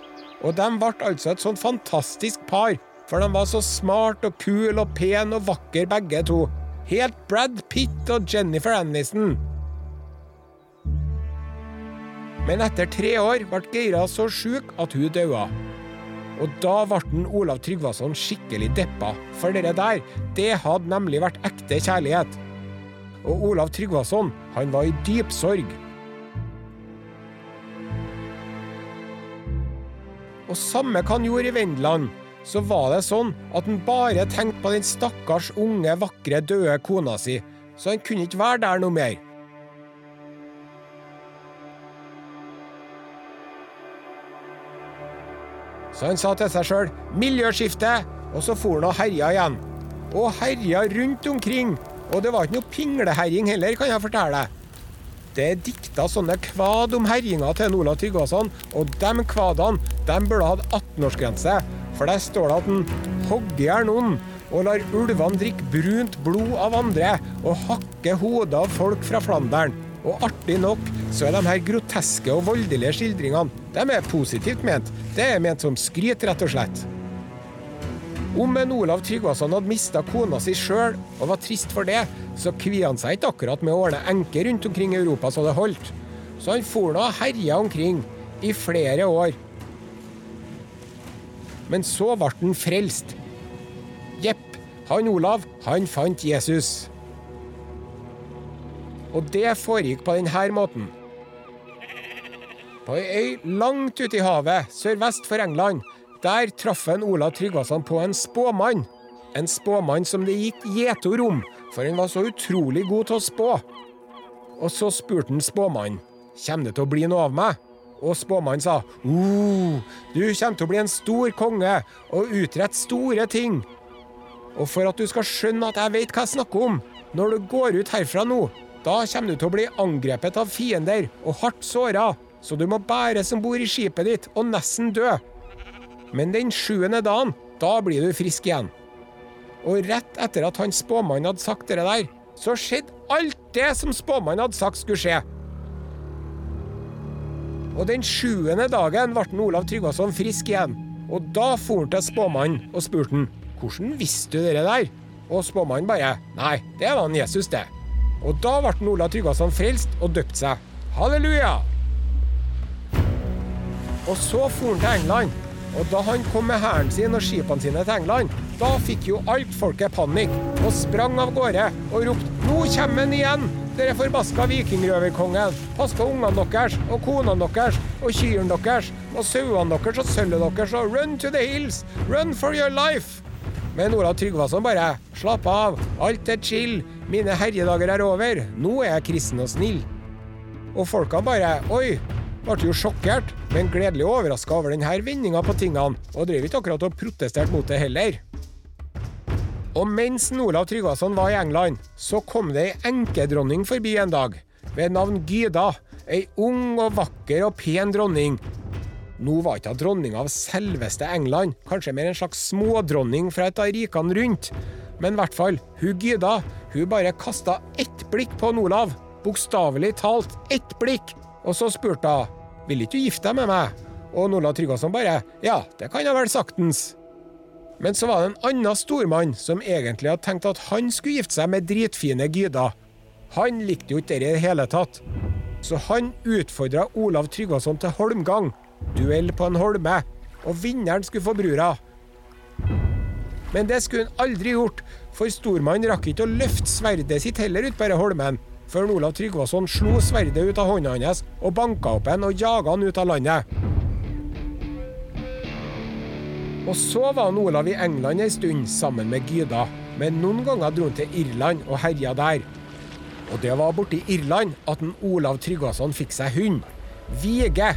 Og de ble altså et sånn fantastisk par, for de var så smart og kul og pen og vakker begge to. Helt Brad Pitt og Jennifer Aniston. Men etter tre år ble Geira så sjuk at hun daua. Og da ble Olav Tryggvason skikkelig deppa, for det der, det hadde nemlig vært ekte kjærlighet. Og Olav Tryggvason, han var i dyp sorg. Og samme hva han gjorde i Vendeland, så var det sånn at han bare tenkte på den stakkars unge, vakre, døde kona si, så han kunne ikke være der noe mer. Så han sa til seg sjøl 'miljøskifte', og så for han og herja igjen. Og herja rundt omkring. Og det var ikke noe pingleherjing heller, kan jeg fortelle deg. Det er dikta sånne kvad om herjinga til Olav Tryggvason, og de kvadene de burde hatt 18-årsgrense. For der står det at han hogger i hjel noen og lar ulvene drikke brunt blod av andre og hakke hodet av folk fra Flandern. Og artig nok så er de her groteske og voldelige skildringene de er positivt ment. Det er ment som skryt, rett og slett. Om en Olav Tryggvason hadde mista kona si sjøl og var trist for det, så kvia han seg ikke akkurat med å ordne enke rundt omkring i Europa så det holdt. Så han for nå og herja omkring i flere år. Men så ble han frelst. Jepp, han Olav, han fant Jesus. Og det foregikk på denne måten. På ei øy langt ute i havet, sørvest for England, der traff en Olav Tryggvason på en spåmann. En spåmann som det gikk gjetord om, for han var så utrolig god til å spå. Og så spurte han spåmannen kommer det til å bli noe av meg. Og spåmannen sa uh, du kommer til å bli en stor konge og utrette store ting. Og for at du skal skjønne at jeg vet hva jeg snakker om, når du går ut herfra nå, da kommer du til å bli angrepet av fiender og hardt såra, så du må bære som bor i skipet ditt og nesten dø. Men den sjuende dagen, da blir du frisk igjen. Og rett etter at han spåmannen hadde sagt det der, så skjedde alt det som spåmannen hadde sagt skulle skje. Og den sjuende dagen ble Olav Tryggvason frisk igjen. Og da for han til spåmannen og spurte han, hvordan visste du det der? Og spåmannen bare Nei, det var han Jesus, det. Og da ble Olav Tryggvason frelst og døpt seg. Halleluja! Og så for han til England. Og da han kom med hæren sin og skipene sine til England, da fikk jo alt folket panikk og sprang av gårde og ropte 'Nå kommer han igjen!' Dere forbaska vikingrøverkongen. Pass på ungene deres og konene deres og kyrne deres og sauene deres og sølvet deres og run to the hills! Run for your life! Men Olav Tryggvason bare slapp av, alt er chill, mine herjedager er over, nå er jeg kristen og snill. Og folkene bare oi, ble jo sjokkert, men gledelig overraska over denne vendinga på tingene, og drev ikke akkurat og protesterte mot det heller. Og mens Olav Tryggvason var i England, så kom det ei enkedronning forbi en dag, ved navn Gyda, ei ung og vakker og pen dronning. Nå var ikke hun dronning av selveste England, kanskje mer en slags smådronning fra et av rikene rundt. Men i hvert fall, hun Gyda, hun bare kasta ett blikk på Olav. Bokstavelig talt ett blikk. Og så spurte hun vil ikke du gifte deg med meg? Og Olav Tryggvason bare ja, det kan jeg vel saktens. Men så var det en annen stormann som egentlig hadde tenkt at han skulle gifte seg med dritfine Gyda. Han likte jo ikke det i det hele tatt. Så han utfordra Olav Tryggvason til holmgang. Duell på en holme. Og vinneren skulle få brura. Men det skulle han aldri gjort, for stormannen rakk ikke å løfte sverdet sitt heller ut på denne holmen, før Olav Tryggvason slo sverdet ut av hånda hans og banka opp en og jaga han ut av landet. Og så var han Olav i England en stund sammen med Gyda, men noen ganger dro han til Irland og herja der. Og det var borti Irland at en Olav Tryggvason fikk seg hund. Vige.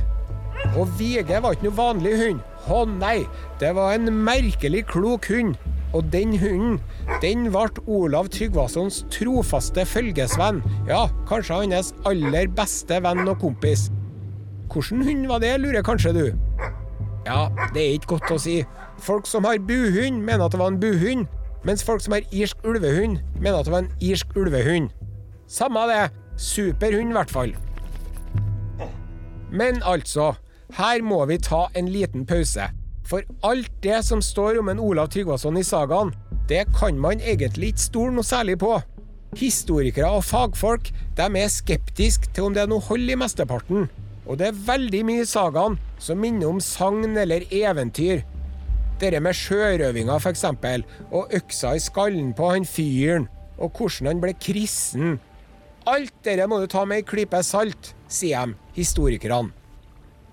Og Vige var ikke noe vanlig hund. Å nei, det var en merkelig klok hund. Og den hunden, den ble Olav Tryggvasons trofaste følgesvenn. Ja, kanskje hans aller beste venn og kompis. Hvilken hund var det, lurer kanskje du? Ja, det er ikke godt å si. Folk som har buhund, mener at det var en buhund, mens folk som har irsk ulvehund, mener at det var en irsk ulvehund. Samme det. Super hund, i hvert fall. Men altså, her må vi ta en liten pause. For alt det som står om en Olav Tryggvason i sagaen, det kan man egentlig ikke stole noe særlig på. Historikere og fagfolk de er skeptiske til om det er noe hold i mesteparten. Og det er veldig mye i sagaen som minner om sagn eller eventyr. Dette med sjørøvinga, f.eks., og øksa i skallen på han fyren, og hvordan han ble kristen. Alt dette må du ta med ei klype salt, sier de, historikerne.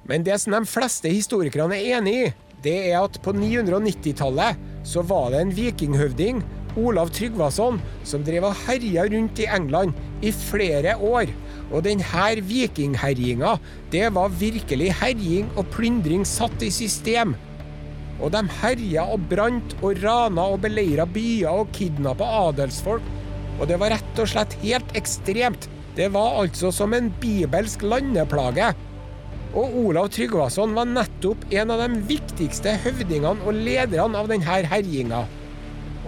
Men det som de fleste historikerne er enig i, det er at på 990-tallet så var det en vikinghøvding, Olav Tryggvason, som drev og herja rundt i England i flere år. Og denne vikingherjinga, det var virkelig herjing og plyndring satt i system. Og de herja og brant og rana og beleira byer og kidnappa adelsfolk. Og det var rett og slett helt ekstremt. Det var altså som en bibelsk landeplage. Og Olav Tryggvason var nettopp en av de viktigste høvdingene og lederne av denne herjinga.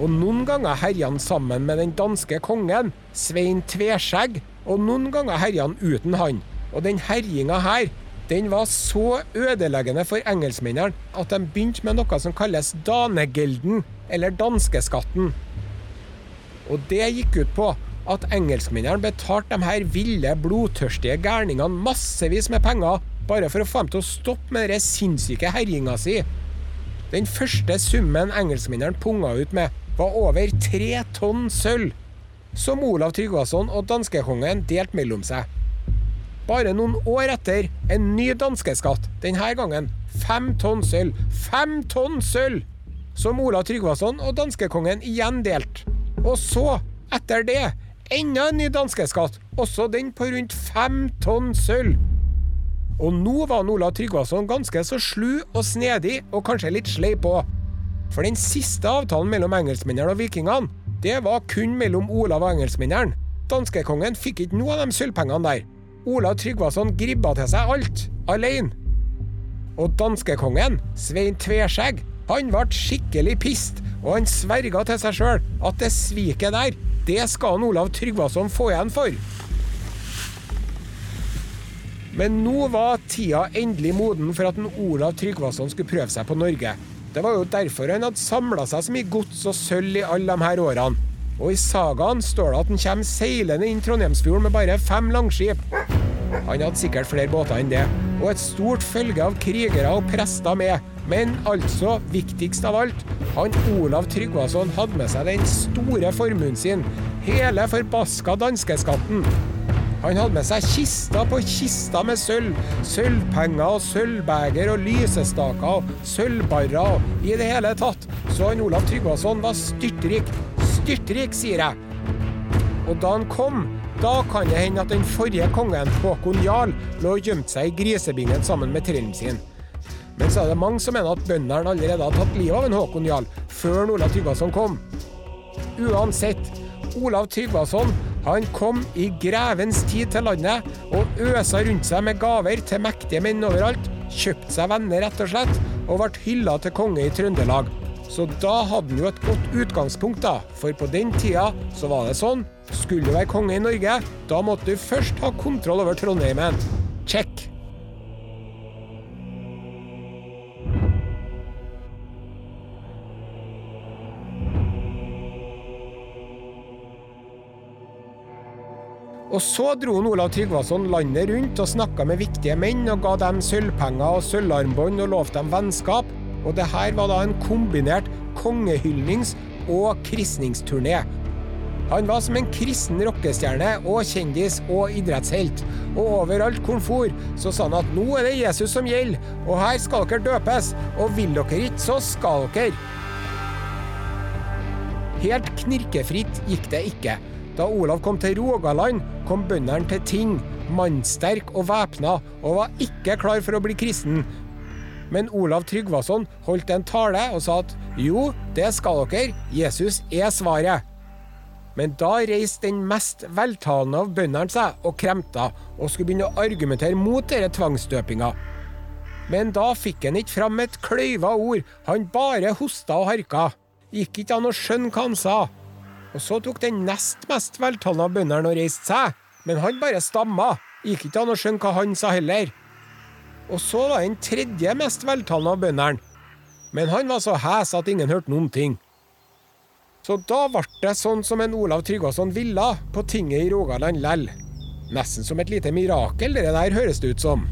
Og noen ganger herja han sammen med den danske kongen, Svein Tveskjegg, og noen ganger herja han uten han. Og den herjinga her, den var så ødeleggende for engelskmennene at de begynte med noe som kalles danegelden, eller danskeskatten. Og det gikk ut på at engelskmennene betalte de her ville, blodtørstige gærningene massevis med penger bare for å få dem til å stoppe med den sinnssyke herjinga si. Den første summen engelskmennene punga ut med, var over tre tonn sølv, som Olav Tryggvason og danskekongen delte mellom seg. Bare noen år etter en ny danskeskatt, denne gangen fem tonn sølv. Fem tonn sølv! Som Olav Tryggvason og danskekongen igjen delte. Og så, etter det, enda en ny danskeskatt, også den på rundt fem tonn sølv. Og nå var Olav Tryggvason ganske så slu og snedig, og kanskje litt sleip òg. For den siste avtalen mellom engelskmennene og vikingene, det var kun mellom Olav og engelskmennene. Danskekongen fikk ikke noe av de sølvpengene der. Olav Tryggvason gribba til seg alt, alene. Og danskekongen, Svein Tveskjegg, han ble skikkelig pissed, og han sverga til seg sjøl at det sviket der, det skal han Olav Tryggvason få igjen for. Men nå var tida endelig moden for at en Olav Tryggvason skulle prøve seg på Norge. Det var jo derfor han hadde samla seg så mye gods og sølv i alle de her årene. Og i sagaen står det at han kommer seilende inn Trondheimsfjorden med bare fem langskip. Han hadde sikkert flere båter enn det, og et stort følge av krigere og prester med. Men altså, viktigst av alt, han Olav Tryggvason hadde med seg den store formuen sin. Hele forbaska danskeskatten. Han hadde med seg kista på kista med sølv. Sølvpenger og sølvbeger og lysestaker og sølvbarrer og i det hele tatt. Så han Olav Tryggvason var styrtrik. Styrtrik, sier jeg. Og da han kom, da kan det hende at den forrige kongen, Håkon Jarl, lå og gjemte seg i grisebingen sammen med trellen sin. Men så er det mange som mener at bøndene allerede har tatt livet av en Håkon Jarl, før Olav Tryggvason kom. Uansett, Olav Tryggvason han kom i grevens tid til landet og øsa rundt seg med gaver til mektige menn overalt. Kjøpte seg venner, rett og slett, og ble hylla til konge i Trøndelag. Så da hadde han jo et godt utgangspunkt, da. For på den tida så var det sånn. Skulle du være konge i Norge, da måtte du først ha kontroll over Trondheimen. Check. Og så dro Olav Tryggvason landet rundt og snakka med viktige menn og ga dem sølvpenger og sølvarmbånd og lovte dem vennskap. Og det her var da en kombinert kongehyllings- og kristningsturné. Han var som en kristen rockestjerne og kjendis og idrettshelt. Og overalt hvor han for, så sa han at nå er det Jesus som gjelder, og her skal dere døpes, og vil dere ikke, så skal dere. Helt knirkefritt gikk det ikke. Da Olav kom til Rogaland, kom bøndene til ting, mannsterk og væpna, og var ikke klar for å bli kristen. Men Olav Tryggvason holdt en tale og sa at jo, det skal dere, Jesus er svaret. Men da reiste den mest veltalende av bøndene seg og kremta, og skulle begynne å argumentere mot denne tvangsdøpinga. Men da fikk han ikke fram et kløyva ord, han bare hosta og harka. Gikk ikke an å skjønne hva han sa. Og så tok den nest mest veltalende av bøndene og reiste seg, men han bare stamma. Gikk ikke an å skjønne hva han sa heller. Og så var den tredje mest veltalende av bøndene. Men han var så hes at ingen hørte noen ting. Så da ble det sånn som en Olav Tryggvason ville på tinget i Rogaland lell. Nesten som et lite mirakel, det der høres det ut som.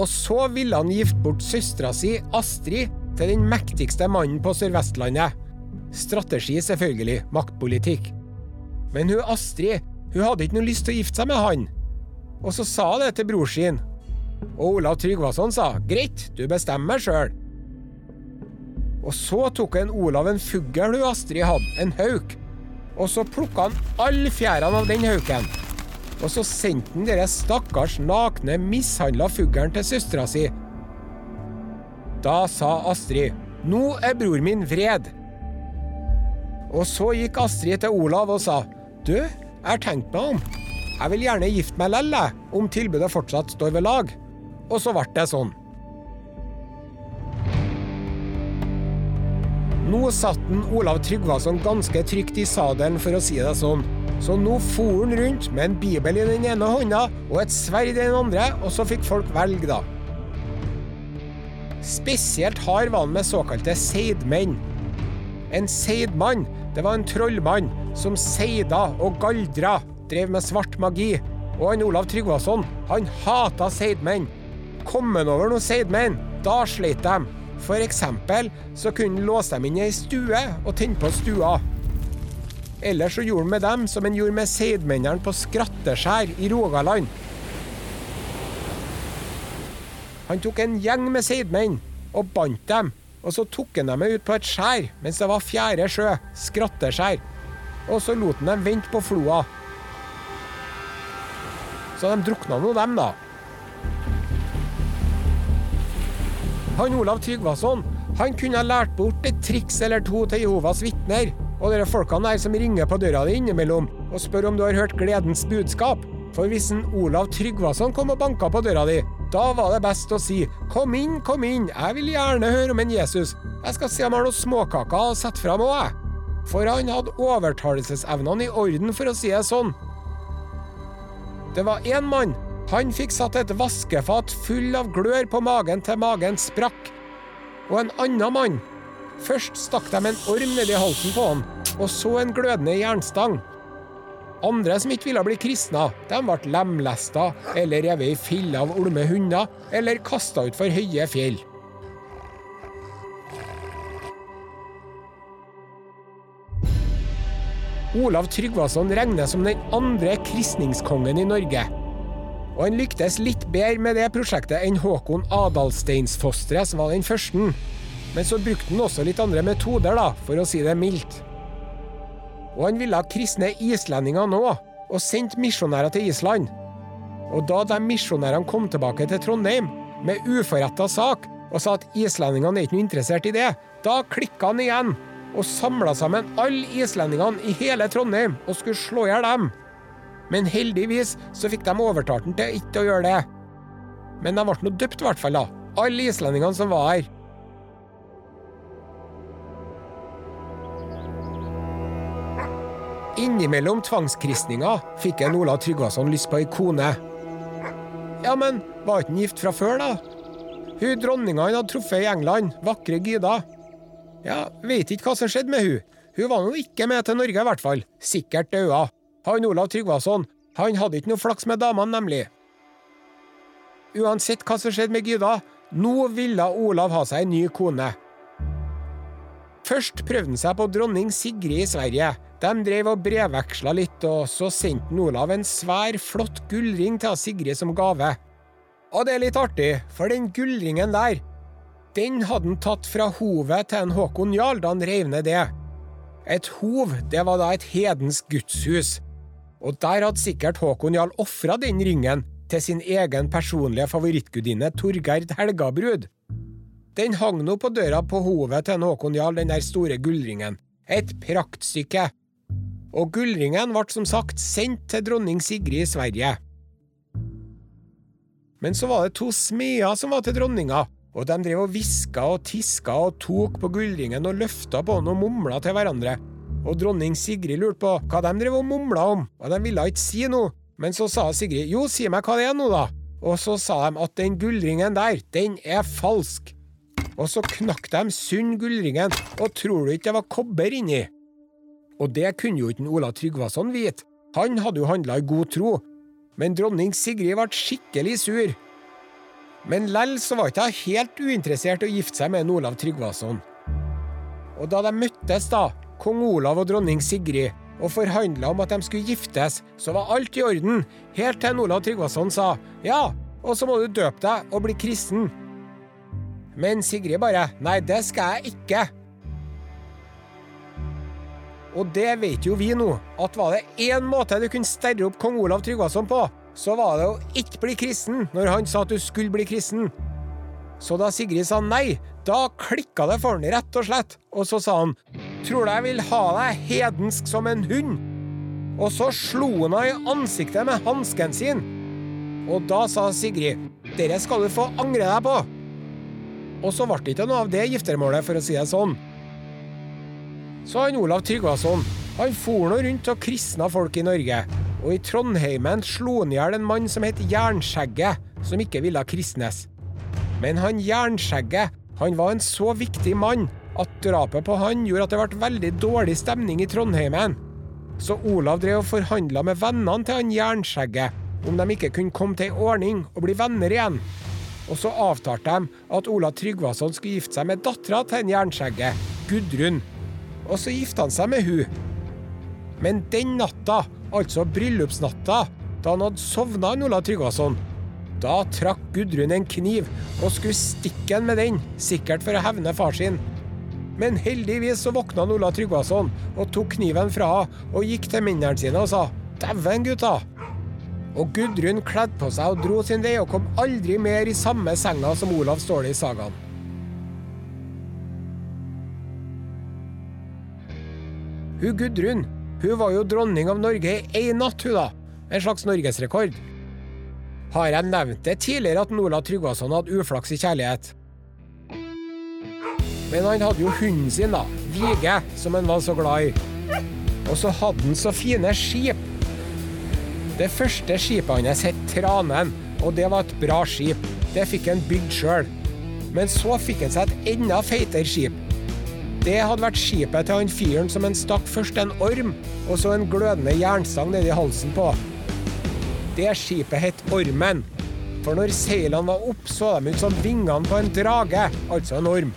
Og så ville han gifte bort søstera si, Astrid, til den mektigste mannen på Sør-Vestlandet. Strategi, selvfølgelig. Maktpolitikk. Men hun Astrid hun hadde ikke noe lyst til å gifte seg med han. Og så sa hun det til bror sin. Og Olav Tryggvason sa greit, du bestemmer sjøl. Og så tok en Olav en fugl hun Astrid hadde, en hauk. Og så plukka han alle fjærene av den hauken. Og så sendte han dere stakkars nakne, mishandla fuglen til søstera si. Da sa Astrid nå er bror min vred. Og så gikk Astrid til Olav og sa du, jeg har tenkt meg om. Jeg vil gjerne gifte meg lell, om tilbudet fortsatt står ved lag. Og så ble det sånn. Nå satt den Olav Tryggvason ganske trygt i sadelen, for å si det sånn. Så nå for han rundt med en bibel i den ene hånda og et sverd i den andre, og så fikk folk velge, da. Spesielt hard var han med såkalte seidmenn. En seidmann, det var en trollmann som seida og galdra, drev med svart magi. Og han Olav Tryggvason, han hata seidmenn. Kom han over noen seidmenn, da sleit de. For eksempel så kunne han låse dem inn i ei stue og tenne på stua. Eller så gjorde han med dem som han gjorde med seidmennene på Skratteskjær i Rogaland. Han tok en gjeng med seidmenn og bandt dem, og så tok han dem ut på et skjær mens det var fjerde sjø, Skratteskjær. Og så lot han dem vente på floa. Så de drukna nå, dem, da. Han Olav Tryggvason han kunne ha lært bort et triks eller to til Jehovas vitner og de folkene der som ringer på døra di innimellom og spør om du har hørt gledens budskap. For hvis en Olav Tryggvason kom og banka på døra di, da var det best å si 'Kom inn, kom inn, jeg vil gjerne høre om en Jesus'. Jeg skal se om jeg har noen småkaker å sette fram òg, jeg. For han hadde overtalelsesevnene i orden, for å si det sånn. Det var én mann. Han fikk satt et vaskefat full av glør på magen til magen sprakk. Og en annen mann. Først stakk de en orm nedi halsen på han, og så en glødende jernstang. Andre som ikke ville bli kristna, de ble lemlesta eller revet i filler av olme hunder eller kasta utfor høye fjell. Olav Tryggvason regnes som den andre kristningskongen i Norge. Og han lyktes litt bedre med det prosjektet enn Håkon Adalsteinsfostre, som var den første. Men så brukte han også litt andre metoder, da, for å si det mildt. Og han ville kristne islendinger nå, og sendte misjonærer til Island. Og da de misjonærene kom tilbake til Trondheim med uforretta sak og sa at islendingene er ikke noe interessert i det, da klikka han igjen og samla sammen alle islendingene i hele Trondheim og skulle slå i hjel dem. Men heldigvis så fikk de overtalt han til ikke å gjøre det. Men de ble nå døpt, i hvert fall, da. Alle islendingene som var her. Innimellom tvangskristninga fikk en Olav Tryggvason lyst på ei kone. Ja, men var ikke han gift fra før, da? Hun dronninga han hadde truffet i England, vakre Gyda. Ja, veit ikke hva som skjedde med hun. Hun var nå ikke med til Norge, i hvert fall. Sikkert daua. Han Olav Tryggvason, han hadde ikke noe flaks med damene, nemlig. uansett hva som skjedde med Gyda, nå ville Olav ha seg en ny kone. Først prøvde han seg på dronning Sigrid i Sverige. De drev og brevveksla litt, og så sendte Olav en svær, flott gullring til Sigrid som gave. Og det er litt artig, for den gullringen der, den hadde han tatt fra hovet til en Håkon Jarl da han reiv ned det. Et hov, det var da et hedensk gudshus. Og der hadde sikkert Håkon Jarl ofra den ringen til sin egen personlige favorittgudinne Torgerd Helgabrud. Den hang nå på døra på hovet til en Håkon Jarl, den der store gullringen. Et praktstykke. Og gullringen ble som sagt sendt til dronning Sigrid i Sverige. Men så var det to smeder som var til dronninga, og de drev og hviska og tiska og tok på gullringen og løfta på den og mumla til hverandre. Og dronning Sigrid lurte på hva de drev og mumla om, og de ville ikke si noe. Men så sa Sigrid jo, si meg hva det er nå, da. Og så sa de at den gullringen der, den er falsk. Og så knakk de sund gullringen, og tror du ikke det var kobber inni? Og det kunne jo ikke Ola Tryggvason vite, han hadde jo handla i god tro. Men dronning Sigrid ble skikkelig sur. Men lell så var ikke hun helt uinteressert i å gifte seg med en Olav Tryggvason. Og da de møttes, da, kong Olav og dronning Sigrid, og forhandla om at de skulle giftes, så var alt i orden, helt til Olav Tryggvason sa ja, og så må du døpe deg og bli kristen. Men Sigrid bare nei, det skal jeg ikke. Og det vet jo vi nå, at var det én måte du kunne sterre opp kong Olav Tryggvason på, så var det å ikke bli kristen når han sa at du skulle bli kristen. Så da Sigrid sa nei, da klikka det for han rett og slett, og så sa han tror du jeg vil ha deg hedensk som en hund? Og så slo han henne i ansiktet med hansken sin. Og da sa Sigrid dere skal du få angre deg på. Og så ble det ikke noe av det giftermålet, for å si det sånn. Så han Olav Tryggvason, han for nå rundt og kristna folk i Norge. Og i Trondheimen slo han i hjel en mann som het Jernskjegget, som ikke ville kristnes. Men han Jernskjegget, han var en så viktig mann at drapet på han gjorde at det ble veldig dårlig stemning i Trondheimen. Så Olav drev og forhandla med vennene til han Jernskjegget om de ikke kunne komme til ei ordning og bli venner igjen. Og så avtalte de at Olav Tryggvason skulle gifte seg med dattera til en Jernskjegget, Gudrun. Og så gifta han seg med hun. Men den natta, altså bryllupsnatta, da han hadde sovna, Olav Tryggvason, da trakk Gudrun en kniv og skulle stikke han med den, sikkert for å hevne far sin. Men heldigvis så våkna Ola Tryggvason og tok kniven fra henne og gikk til mennene sine og sa 'Dæven, gutta'. Og Gudrun kledde på seg og dro sin vei og kom aldri mer i samme senga som Olav Ståle i sagaen. Hun Gudrun hun var jo dronning av Norge i én natt, hun da. En slags norgesrekord. Har jeg nevnt det tidligere at Nola Tryggvason hadde uflaks i kjærlighet? Men han hadde jo hunden sin, da. Vige, som han var så glad i. Og så hadde han så fine skip. Det første skipet hans het Tranen, og det var et bra skip. Det fikk han bygd sjøl. Men så fikk han seg et enda feitere skip. Det hadde vært skipet til han fyren som en stakk først en orm, og så en glødende jernstang nedi halsen på. Det skipet het Ormen. For når seilene var opp, så de ut som vingene på en drage, altså en orm.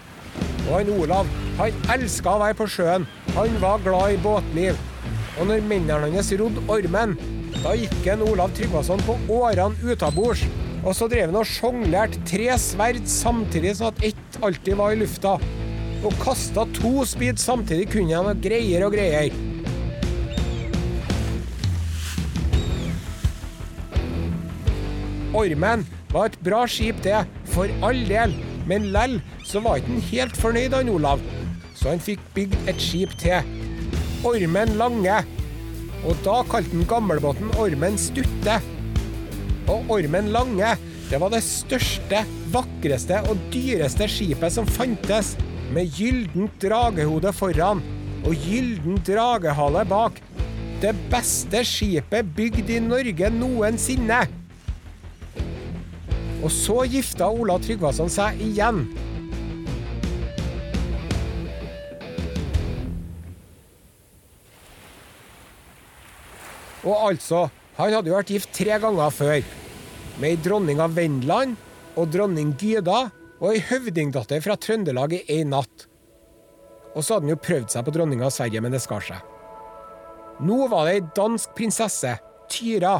Og han Olav, han elska å være på sjøen. Han var glad i båtliv. Og når mennene hans rodde Ormen, da gikk en Olav Tryggvason på årene utabords. Og så drev han og sjonglerte tre sverd samtidig, sånn at ett alltid var i lufta. Og kasta to speed samtidig kunne han greier og greier. Ormen var et bra skip, det, for all del, men lell så var ikke han helt fornøyd, han Olav. Så han fikk bygd et skip til. Ormen Lange. Og da kalte han gammelbåten Ormen Stutte. Og Ormen Lange, det var det største, vakreste og dyreste skipet som fantes, med gyllent dragehode foran og gylden dragehale bak. Det beste skipet bygd i Norge noensinne. Og så gifta Ola Tryggvason seg igjen. Og altså, han hadde jo vært gift tre ganger før. med ei dronning av Vendland og dronning Gyda og ei høvdingdatter fra Trøndelag i ei natt. Og så hadde han jo prøvd seg på dronninga av Sverige, men det skar seg. Nå var det ei dansk prinsesse, Tyra.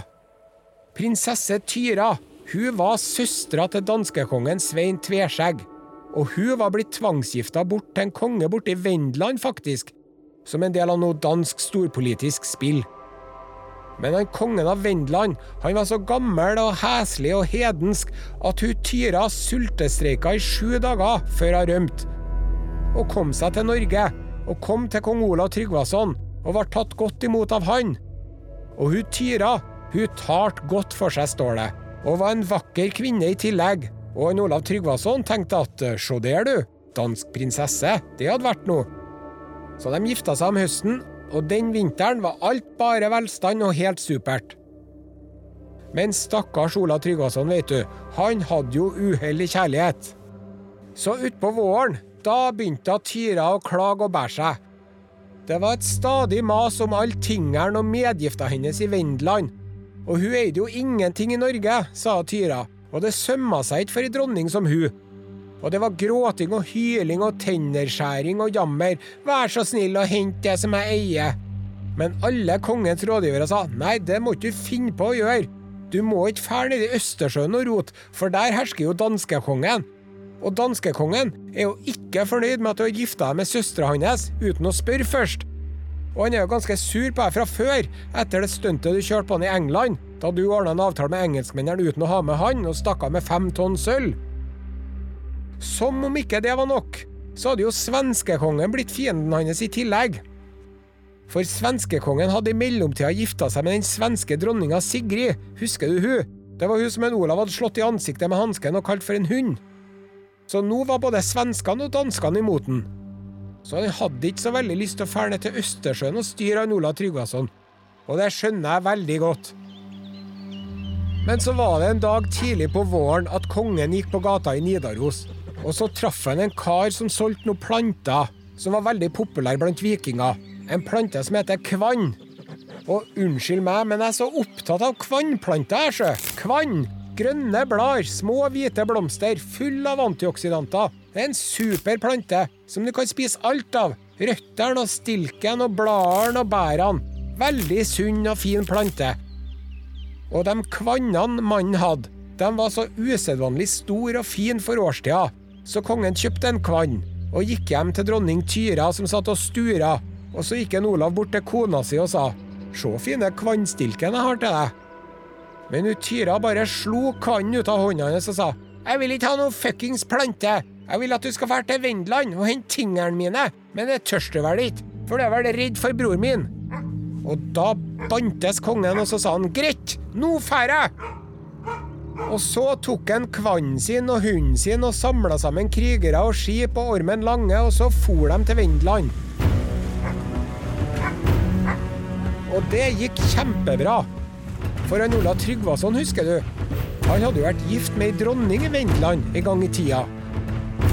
Prinsesse Tyra hun var søstera til danskekongen Svein Tveskjegg. Og hun var blitt tvangsgifta bort til en konge borte i Vendland, faktisk. Som en del av noe dansk storpolitisk spill. Men han kongen av Vendland han var så gammel og heslig og hedensk at hun Tyra sultestreika i sju dager før hun rømte. Og kom seg til Norge, og kom til kong Olav Tryggvason, og ble tatt godt imot av han. Og hun Tyra hun talte godt for seg, står det, og var en vakker kvinne i tillegg. Og han Olav Tryggvason tenkte at sjå der, du, dansk prinsesse, det hadde vært noe. Så de gifta seg om høsten, og den vinteren var alt bare velstand og helt supert. Men stakkars Ola Tryggvason, vet du, han hadde jo uhell i kjærlighet. Så utpå våren, da begynte Tyra å klage og bære seg. Det var et stadig mas om all tingeren og medgifta hennes i Vendeland. Og hun eide jo ingenting i Norge, sa Tyra, og det sømma seg ikke for ei dronning som hun. Og det var gråting og hyling og tennerskjæring og jammer, vær så snill å hente det som jeg eier. Men alle kongens rådgivere sa nei, det må du finne på å gjøre. Du må ikke fære ned i Østersjøen og rote, for der hersker jo danskekongen. Og danskekongen er jo ikke fornøyd med at du har gifta deg med søstera hans uten å spørre først. Og han er jo ganske sur på deg fra før, etter det stuntet du kjørte på han i England, da du ordna en avtale med engelskmennene uten å ha med han, og stakk av med fem tonn sølv. Som om ikke det var nok, så hadde jo svenskekongen blitt fienden hans i tillegg. For svenskekongen hadde i mellomtida gifta seg med den svenske dronninga Sigrid, husker du hun? Det var hun som en Olav hadde slått i ansiktet med hansken og kalt for en hund. Så nå var både svenskene og danskene imot den. Så han hadde ikke så veldig lyst til å ned til Østersjøen og styre han Olav Tryggvason. Og det skjønner jeg veldig godt. Men så var det en dag tidlig på våren at kongen gikk på gata i Nidaros. Og så traff han en kar som solgte noen planter som var veldig populære blant vikinger. En plante som heter kvann. Og unnskyld meg, men jeg er så opptatt av kvannplanter, jeg, sjø. Kvann. Grønne blader, små hvite blomster, full av antioksidanter. Det er en super plante som du kan spise alt av. Røttene og stilken og bladene og bærene. Veldig sunn og fin plante. Og de kvannene mannen hadde, de var så usedvanlig store og fine for årstida, så kongen kjøpte en kvann og gikk hjem til dronning Tyra som satt og stura, og så gikk en Olav bort til kona si og sa Se fine kvannstilken jeg har til deg. Men Tyra bare slo kannen ut av hånda hennes og sa Jeg vil ikke ha noe fuckings plante. Jeg vil at du skal dra til Vendland og hente tingene mine, men det tør du vel ikke, for du er vel redd for bror min. Og da bantes kongen, og så sa han greit, nå drar jeg. Og så tok han kvannen sin og hunden sin og samla sammen krigere og skip og Ormen Lange, og så for de til Vendland. Og det gikk kjempebra. For han Ola Tryggvason, husker du? Han hadde jo vært gift med ei dronning i Vendland en gang i tida.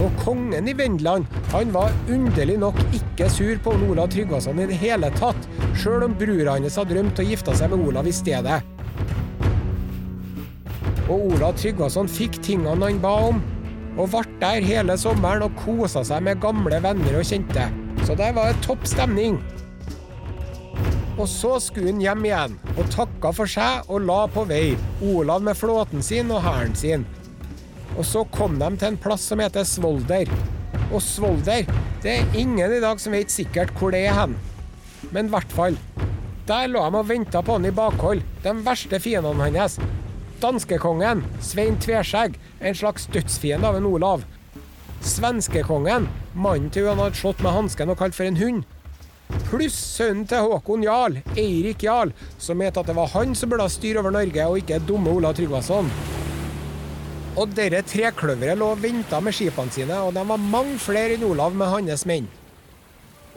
Og kongen i Vendland han var underlig nok ikke sur på Olav Tryggvason i det hele tatt, sjøl om brura hans hadde drømt å gifte seg med Olav i stedet. Og Olav Tryggvason fikk tingene han ba om, og ble der hele sommeren og kosa seg med gamle venner og kjente. Så det var en topp stemning. Og så skulle han hjem igjen, og takka for seg og la på vei, Olav med flåten sin og hæren sin. Og så kom de til en plass som heter Svolder. Og Svolder, det er ingen i dag som vet sikkert hvor det er hen. Men i hvert fall, der lå de og venta på han i bakhold, de verste fiendene hans. Danskekongen, Svein Tveskjegg, en slags dødsfiende av en Olav. Svenskekongen, mannen til hun hadde slått med hansken og kalt for en hund. Pluss sønnen til Håkon Jarl, Eirik Jarl, som mente at det var han som burde ha styr over Norge, og ikke dumme Olav Tryggvason. Og dere trekløveret lå og venta med skipene sine, og de var mange flere enn Olav med hans menn.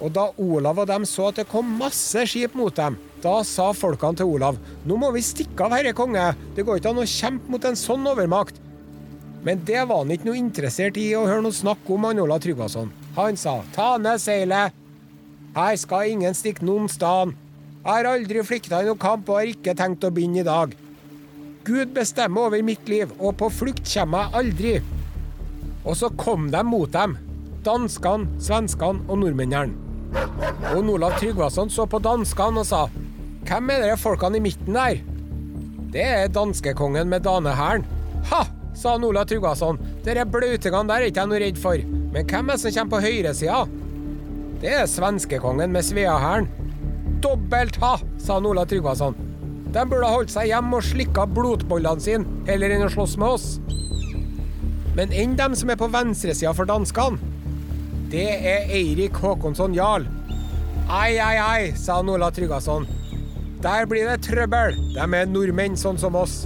Og da Olav og dem så at det kom masse skip mot dem, da sa folkene til Olav nå må vi stikke av, herre konge, det går ikke an å kjempe mot en sånn overmakt. Men det var han ikke noe interessert i å høre noe snakk om, han Olav Tryggvason. Han sa ta ned seilet, her skal ingen stikke noen sted. Jeg har aldri flykta i noen kamp og har ikke tenkt å begynne i dag. Gud bestemmer over mitt liv, og på flukt kommer jeg aldri. Og så kom de mot dem. Danskene, svenskene og nordmennene. Og Olav Tryggvason så på danskene og sa Hvem er dere folkene i midten der? Det er danskekongen med danehæren. Ha! sa Olav Tryggvason. Dere blautingene der er ikke jeg noe redd for. Men hvem er det som kommer på høyresida? Det er svenskekongen med Sveahæren. Dobbelt ha, sa Olav Tryggvason. De burde ha holdt seg hjemme og slikka blodbollene sine heller enn å slåss med oss. Men enn dem som er på venstresida for danskene, det er Eirik Håkonsson Jarl. Ai, ai, ai, sa Ola Tryggvason. Der blir det trøbbel. De er nordmenn, sånn som oss.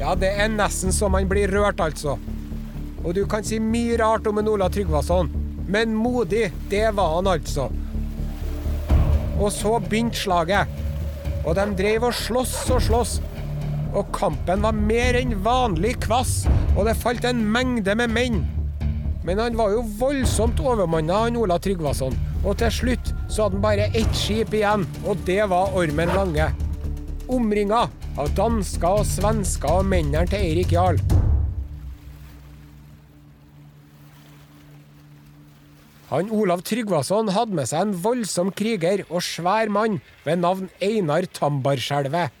Ja, det er nesten så man blir rørt, altså. Og du kan si mye rart om en Ola Tryggvason, men modig, det var han altså. Og så begynte slaget. Og de drev og sloss og sloss. Og kampen var mer enn vanlig kvass, og det falt en mengde med menn. Men han var jo voldsomt overmanna, han Olav Tryggvason. Og til slutt så hadde han bare ett skip igjen, og det var Ormen Lange. Omringa av dansker og svensker og mennene til Eirik Jarl. Han Olav Tryggvason hadde med seg en voldsom kriger og svær mann ved navn Einar Tambarskjelvet.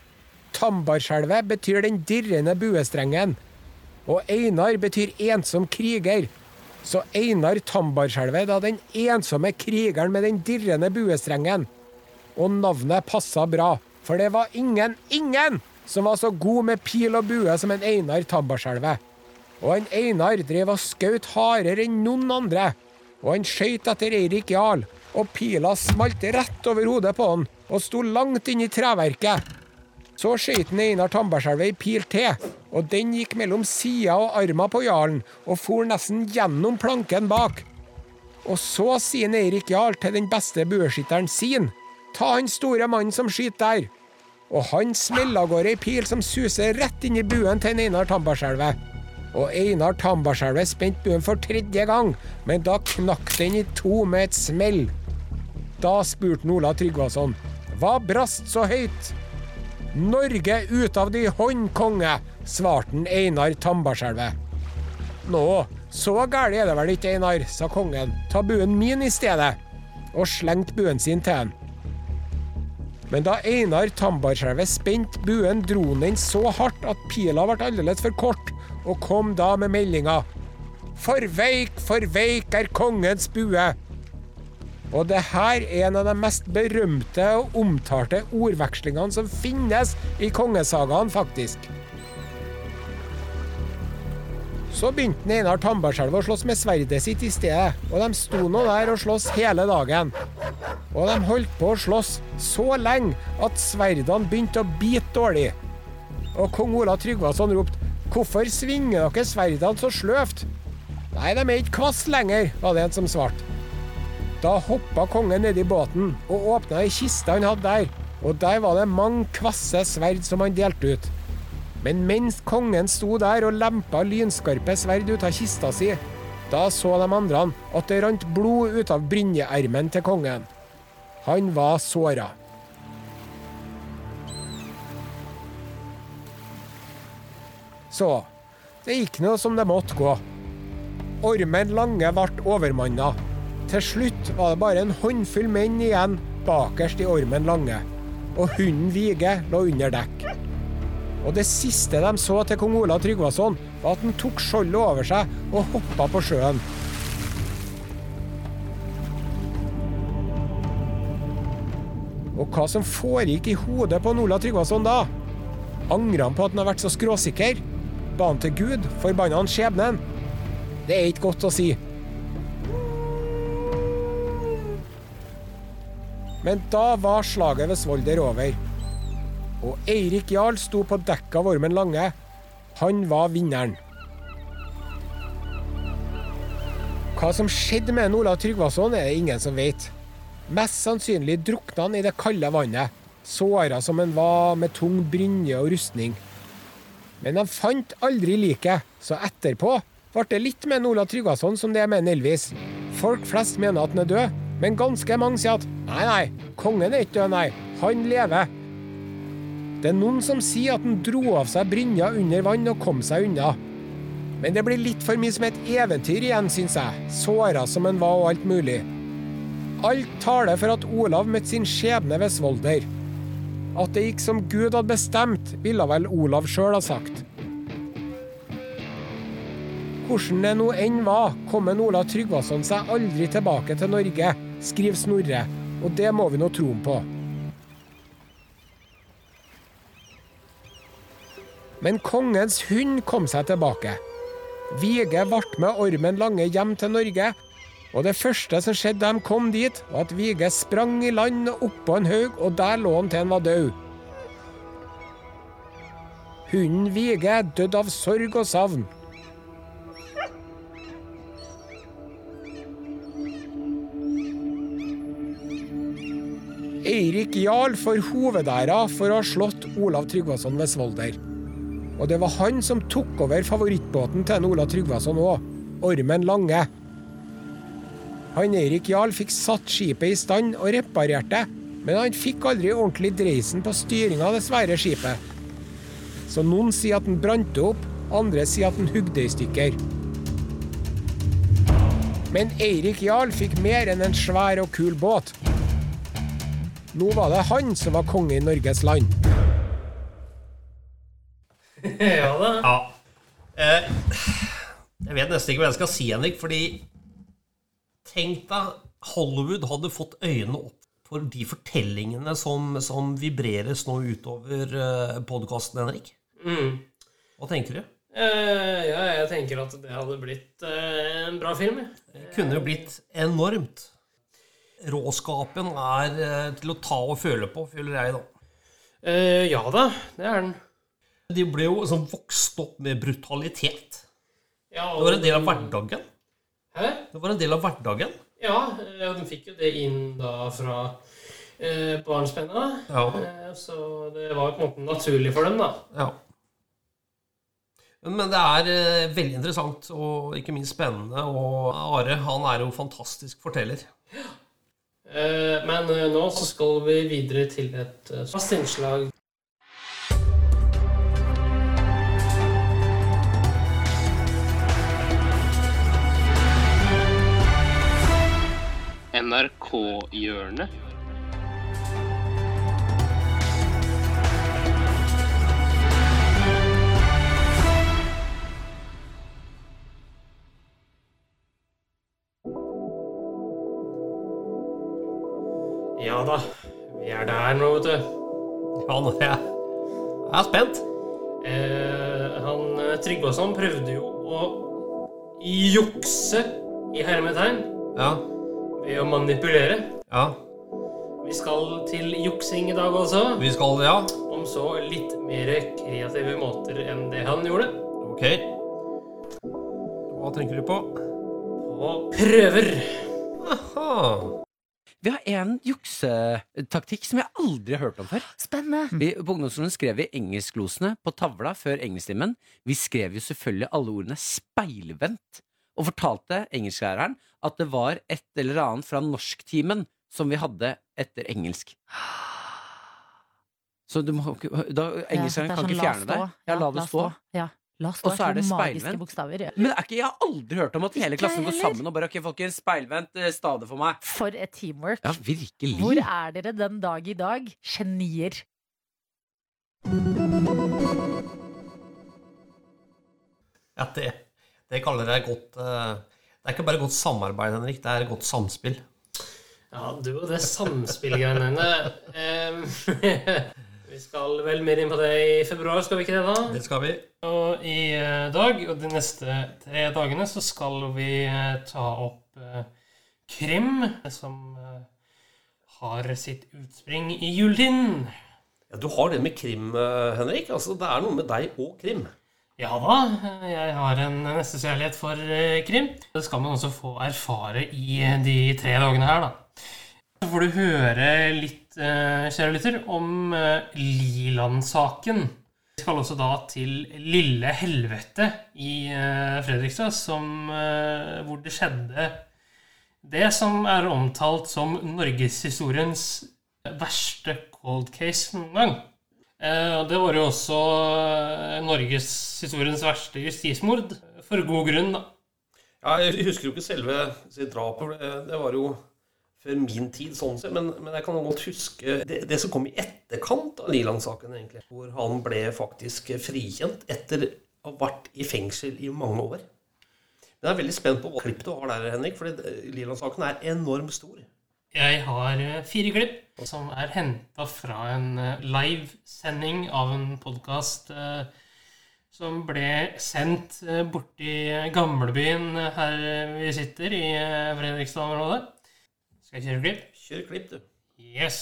Tambarskjelvet betyr den dirrende buestrengen, og Einar betyr ensom kriger. Så Einar Tambarskjelvet da den ensomme krigeren med den dirrende buestrengen. Og navnet passa bra, for det var ingen, ingen som var så god med pil og bue som en Einar Tambarskjelvet. Og en Einar drev og skjøt hardere enn noen andre. Og han skøyt etter Eirik Jarl, og pila smalt rett over hodet på han og sto langt inn i treverket. Så skøyt Einar Tambarskjelvet ei pil til, og den gikk mellom sida og arma på jarlen og for nesten gjennom planken bak. Og så sier Eirik Jarl til den beste bueskytteren sin, ta han store mannen som skyter der. Og han smeller av gårde ei pil som suser rett inn i buen til Einar Tambarskjelvet. Og Einar Tambarskjelvet spente buen for tredje gang, men da knakk den i to med et smell. Da spurte Ola Tryggvason, hva brast så høyt? Norge ut av de hånd, konge, svarte Einar Tambarskjelvet. Nå, så gæli er det vel ikke, Einar, sa kongen, ta buen min i stedet, og slengte buen sin til han. Men da Einar Tambarskjelvet spente buen, dro han den så hardt at pila ble aldeles for kort, og kom da med meldinga For veik, for veik er kongens bue. Og det her er en av de mest berømte og omtalte ordvekslingene som finnes i kongesagaen, faktisk. Så begynte Einar Tambarskjelv å slåss med sverdet sitt i stedet, og de sto nå der og sloss hele dagen. Og de holdt på å slåss så lenge at sverdene begynte å bite dårlig. Og kong Ola Tryggvason ropte 'Hvorfor svinger dere sverdene så sløvt?' 'Nei, de er ikke kvass lenger', var det en som svarte. Da hoppa kongen ned i båten og åpna ei kiste han hadde der, og der var det mange kvasse sverd som han delte ut. Men mens kongen sto der og lempa lynskarpe sverd ut av kista si, da så de andre at det rant blod ut av brynjeermen til kongen. Han var såra. Så det gikk nå som det måtte gå. Ormen Lange ble overmanna. Til slutt var det bare en håndfull menn igjen bakerst i Ormen Lange, og hunden Vige lå under dekk. Og det siste de så til kong Olav Tryggvason, var at han tok skjoldet over seg og hoppa på sjøen. Og hva som foregikk i hodet på Olav Tryggvason da? Angra han på at han har vært så skråsikker? Ba han til Gud? Forbanna han skjebnen? Det er ikke godt å si. Men da var slaget ved Svolder over. Og Eirik Jarl sto på dekket av Ormen Lange. Han var vinneren. Hva som skjedde med Olav Tryggvason, er det ingen som vet. Mest sannsynlig drukna han i det kalde vannet, såra som han var med tung brynje og rustning. Men de fant aldri liket, så etterpå ble det litt med Olav Tryggvason som det er med Elvis. Folk flest mener at han er død, men ganske mange sier at nei, nei, kongen er ikke død, nei, han lever. Det er noen som sier at han dro av seg brynja under vann og kom seg unna. Men det blir litt for mye som et eventyr igjen, syns jeg. Såra som han var og alt mulig. Alt taler for at Olav møtte sin skjebne ved Svolder. At det gikk som Gud hadde bestemt, ville vel Olav sjøl ha sagt. Hvordan det nå enn var, kom en Olav Tryggvason seg aldri tilbake til Norge, skriver Snorre, og det må vi nå tro på. Men kongens hund kom seg tilbake. Vige ble med Ormen Lange hjem til Norge, og det første som skjedde da de kom dit, var at Vige sprang i land oppå en haug, og der lå han til han var død. Hunden Vige døde av sorg og savn. Eirik Jarl får hovedæra for å ha slått Olav Tryggvason ved Svolder. Og det var han som tok over favorittbåten til Olav Tryggvason òg, Ormen Lange. Han Eirik Jarl fikk satt skipet i stand og reparerte, men han fikk aldri ordentlig dreisen på styringa av det svære skipet. Så noen sier at den brant opp, andre sier at den hugde i stykker. Men Eirik Jarl fikk mer enn en svær og kul båt. Nå var det han som var konge i Norges land. ja da. Ja. Eh, jeg vet nesten ikke hva jeg skal si, Henrik, fordi Tenk deg Hollywood hadde fått øynene opp for de fortellingene som, som vibreres nå utover uh, podkasten, Henrik. Mm. Hva tenker du? Eh, ja, jeg tenker at det hadde blitt eh, en bra film. Det kunne jo blitt enormt. Råskapen er eh, til å ta og føle på, føler jeg, da. Eh, ja da, det er den. De ble jo sånn vokst opp med brutalitet. Ja, Det var en del av hverdagen. Hæ? Det var en del av hverdagen. Ja, de fikk jo det inn da fra eh, barnsbenna. Ja. Eh, så det var på en måte naturlig for dem, da. Ja. Men det er eh, veldig interessant og ikke minst spennende. Og Are han er jo en fantastisk forteller. Eh, men eh, nå så skal vi videre til et eh, fast innslag. NRK-hjørnet. Ja da, vi er der nå, vet du. Ja, nå er jeg, jeg er spent. Eh, han eh, Tryggvason prøvde jo å jukse i hermetegn Ja. ved å manipulere. Ja. Vi skal til juksing i dag også. Vi skal, ja. Om så litt mer kreative måter enn det han gjorde. Ok. Hva tenker du på? På prøver. Aha. Vi har en juksetaktikk som jeg aldri har hørt om før. Spennende. Vi, på ungdomsskolen skrev vi engelsklosene på tavla før engelsktimen. Vi skrev jo selvfølgelig alle ordene speilvendt, og fortalte engelsklæreren at det var et eller annet fra norsktimen som vi hadde etter engelsk. Så du må, da, engelsklæreren Ja, kan er ikke sånn, fjerne deg. Ja, la det stå. Ja, la. Og så er det speilvendt. bokstaver. ja. Men er ikke, jeg har aldri hørt om at hele klassen går sammen og bare Ok, folkens, speilvendt stade for meg. For et teamwork. Ja, virkelig. Hvor er dere den dag i dag? Genier. Ja, det, det kaller jeg godt eh, Det er ikke bare godt samarbeid, Henrik. Det er godt samspill. Ja, du og det samspillgreiene. Em, Vi skal vel mer inn på det i februar, skal vi ikke det, da? Det skal vi. Og i eh, dag og de neste tre dagene så skal vi eh, ta opp eh, krim, som har sitt utspring i juletiden. Ja, du har det med krim, Henrik. Altså, Det er noe med deg og krim. Ja da, jeg har en nestekjærlighet for krim. Det skal man også få erfare i de tre dagene her, da. Så får du høre litt, eh, kjære lytter, om eh, Liland-saken. Vi skal også da til Lille Helvete i eh, Fredrikstad, som, hvor det skjedde det som er omtalt som norgeshistoriens verste cold case noen gang. Det var jo også norgeshistoriens verste justismord. For god grunn, da. Ja, jeg husker jo ikke selve sitt drap. Det, det var jo før min tid, sånn sett. Men, men jeg kan godt huske det, det som kom i etterkant av Liland-saken, egentlig. Hvor han ble faktisk frikjent etter å ha vært i fengsel i mange år. Men jeg er veldig spent på hva klipp du har der, Henrik. For Liland-saken er enormt stor. Jeg har eh, fire klipp som er henta fra en eh, livesending av en podkast som ble sendt eh, borti gamlebyen her vi sitter, i eh, Fredrikstad-området. Skal jeg kjøre klipp? Kjør klipp, du. Yes.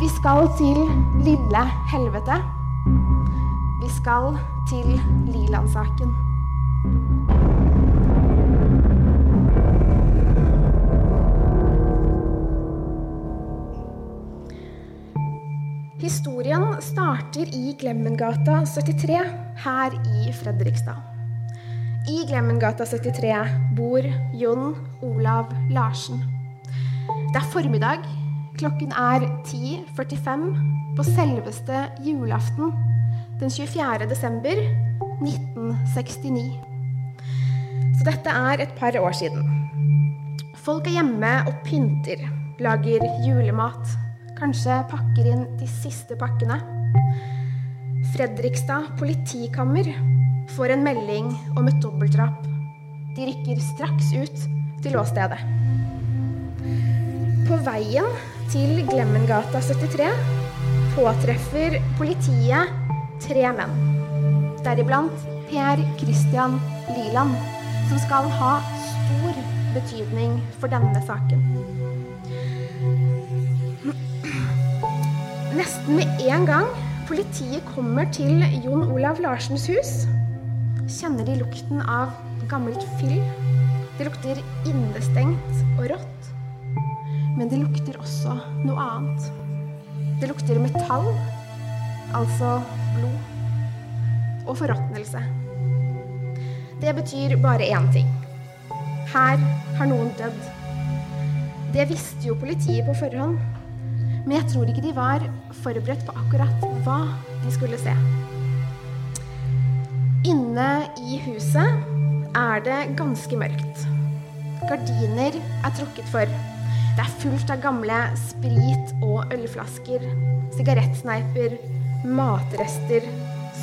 Vi skal til lille helvete. Vi skal til Liland-saken. Historien starter i Glemmengata 73 her i Fredrikstad. I Glemmengata 73 bor Jon Olav Larsen. Det er formiddag. Klokken er 10.45 på selveste julaften den 24. desember 1969. Så dette er et par år siden. Folk er hjemme og pynter, lager julemat. Kanskje pakker inn de siste pakkene. Fredrikstad politikammer får en melding om et dobbeltdrap. De rykker straks ut til åstedet. På veien til Glemmengata 73 påtreffer politiet tre menn. Deriblant Per Christian Liland, som skal ha stor betydning for denne saken. Nesten med en gang politiet kommer til Jon Olav Larsens hus, kjenner de lukten av gammelt fyll. Det lukter innestengt og rått. Men det lukter også noe annet. Det lukter metall, altså blod, og forråtnelse. Det betyr bare én ting. Her har noen dødd. Det visste jo politiet på forhånd. Men jeg tror ikke de var forberedt på akkurat hva de skulle se. Inne i huset er det ganske mørkt. Gardiner er trukket for. Det er fullt av gamle sprit- og ølflasker, sigarettsneiper, matrester,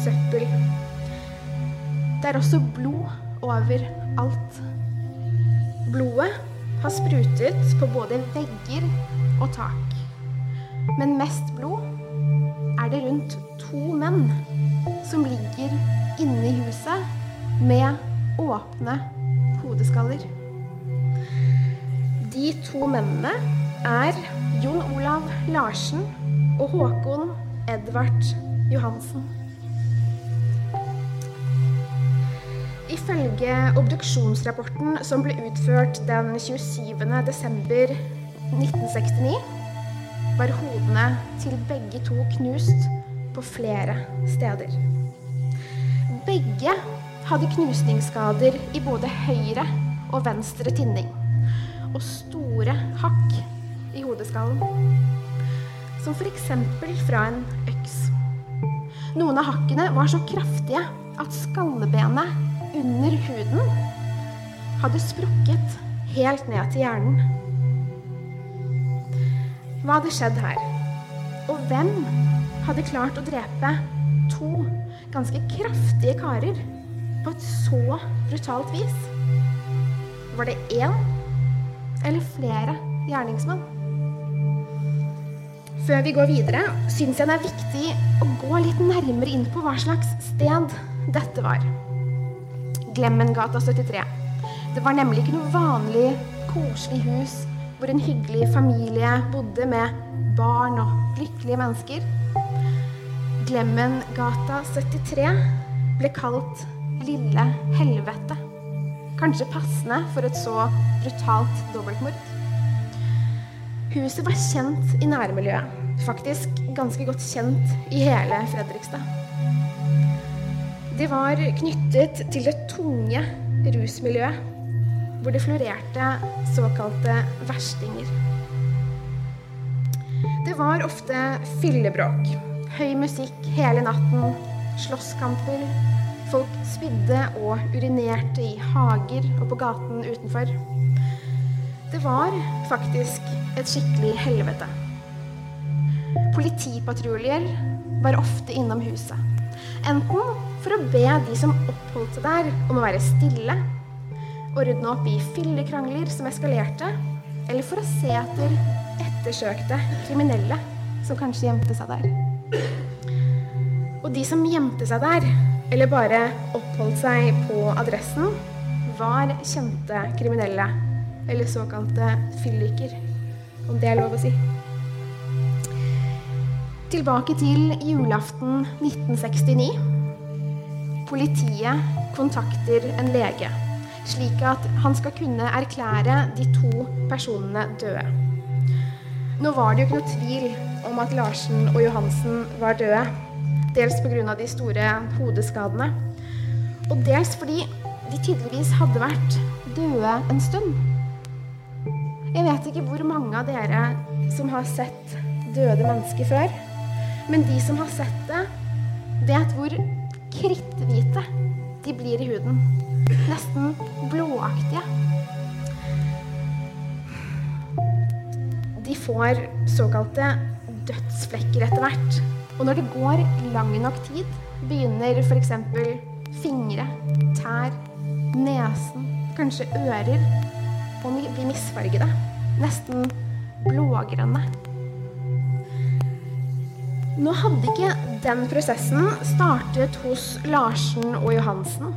søppel. Det er også blod overalt. Blodet har sprutet på både vegger og tak. Men mest blod er det rundt to menn som ligger inne i huset med åpne hodeskaller. De to mennene er Jon Olav Larsen og Håkon Edvard Johansen. Ifølge obduksjonsrapporten som ble utført den 27. desember 1969, var hodene til begge to knust på flere steder. Begge hadde knusningsskader i både høyre og venstre tinning, og store hakk i hodeskallen. Som f.eks. fra en øks. Noen av hakkene var så kraftige at skallebenet under huden hadde sprukket helt ned til hjernen. Hva hadde skjedd her? Og hvem hadde klart å drepe to ganske kraftige karer på et så brutalt vis? Var det én eller flere gjerningsmenn? Før vi går videre, syns jeg det er viktig å gå litt nærmere inn på hva slags sted dette var. Glemmengata 73. Det var nemlig ikke noe vanlig, koselig hus hvor en hyggelig familie bodde med barn og lykkelige mennesker. Glemmengata 73 ble kalt Lille helvete. Kanskje passende for et så brutalt dobbeltmord. Huset var kjent i nærmiljøet. Faktisk ganske godt kjent i hele Fredrikstad. De var knyttet til det tunge rusmiljøet, hvor det florerte såkalte verstinger. Det var ofte fyllebråk, høy musikk hele natten, slåsskamper. Folk spydde og urinerte i hager og på gaten utenfor. Det var faktisk et skikkelig helvete. Politipatruljer var ofte innom huset. Enten for å be de som oppholdt seg der, om å være stille, ordne opp i fyllekrangler som eskalerte, eller for å se etter ettersøkte kriminelle som kanskje gjemte seg der. Og de som gjemte seg der, eller bare oppholdt seg på adressen, var kjente kriminelle, eller såkalte fylliker, om det er lov å si. Tilbake til julaften 1969. Politiet kontakter en lege, slik at han skal kunne erklære de to personene døde. Nå var det jo ikke noe tvil om at Larsen og Johansen var døde. Dels pga. de store hodeskadene, og dels fordi de tydeligvis hadde vært døde en stund. Jeg vet ikke hvor mange av dere som har sett døde mennesker før. Men de som har sett det, vet hvor kritthvite de blir i huden. Nesten blåaktige. De får såkalte dødsflekker etter hvert. Og når det går lang nok tid, begynner f.eks. fingre, tær, nesen, kanskje ører å bli misfargede. Nesten blågrønne. Nå hadde ikke den prosessen startet hos Larsen og Johansen,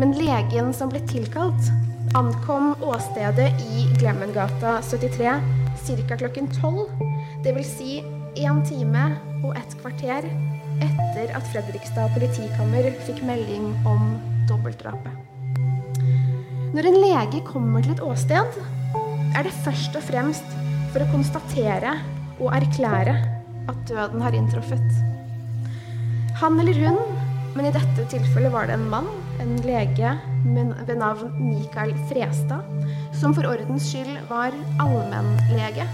men legen som ble tilkalt, ankom åstedet i Glemmengata 73 ca. klokken 12, dvs. Si én time og et kvarter etter at Fredrikstad politikammer fikk melding om dobbeltdrapet. Når en lege kommer til et åsted, er det først og fremst for å konstatere og erklære at døden har inntruffet. Han eller hun, men i dette tilfellet var det en mann, en lege ved navn Mikael Frestad, som for ordens skyld var allmennlege.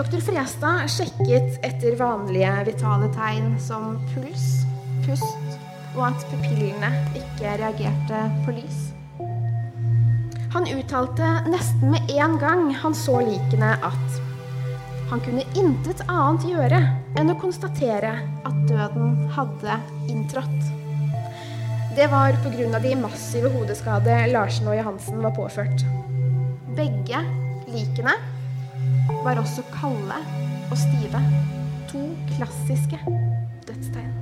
Doktor Frestad sjekket etter vanlige vitale tegn som puls, pust og at pupillene ikke reagerte på lys. Han uttalte nesten med en gang han så likene at han kunne intet annet gjøre enn å konstatere at døden hadde inntrådt. Det var pga. de massive hodeskader Larsen og Johansen var påført. Begge likene var også kalde og stive. To klassiske dødstegn.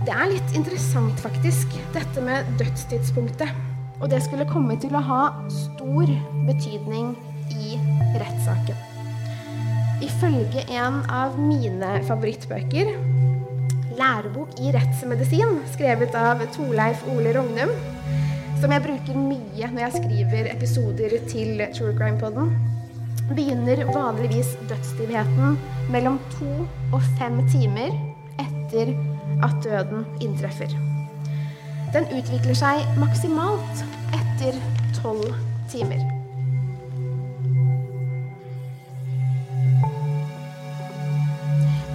Det er litt interessant, faktisk, dette med dødstidspunktet. Og det skulle komme til å ha stor betydning i rettssaken. Ifølge en av mine favorittbøker, 'Lærebok i rettsmedisin', skrevet av Torleif Ole Rognum, som jeg bruker mye når jeg skriver episoder til True Crime Podden, begynner vanligvis dødsstivheten mellom to og fem timer etter at døden inntreffer. Den utvikler seg maksimalt etter tolv timer.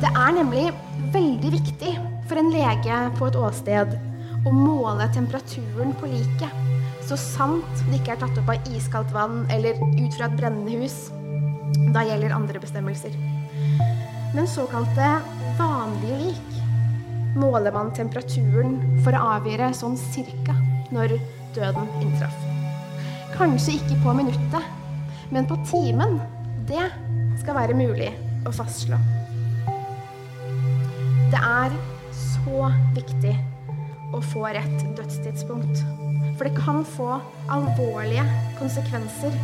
Det er nemlig veldig viktig for en lege på et åsted å måle temperaturen på liket, så sant det ikke er tatt opp av iskaldt vann eller ut fra et brennende hus. Da gjelder andre bestemmelser. Men såkalte vanlige lik måler man temperaturen for å avgjøre sånn cirka når døden inntraff. Kanskje ikke på minuttet, men på timen. Det skal være mulig å fastslå. Det er så viktig å få rett dødstidspunkt. For det kan få alvorlige konsekvenser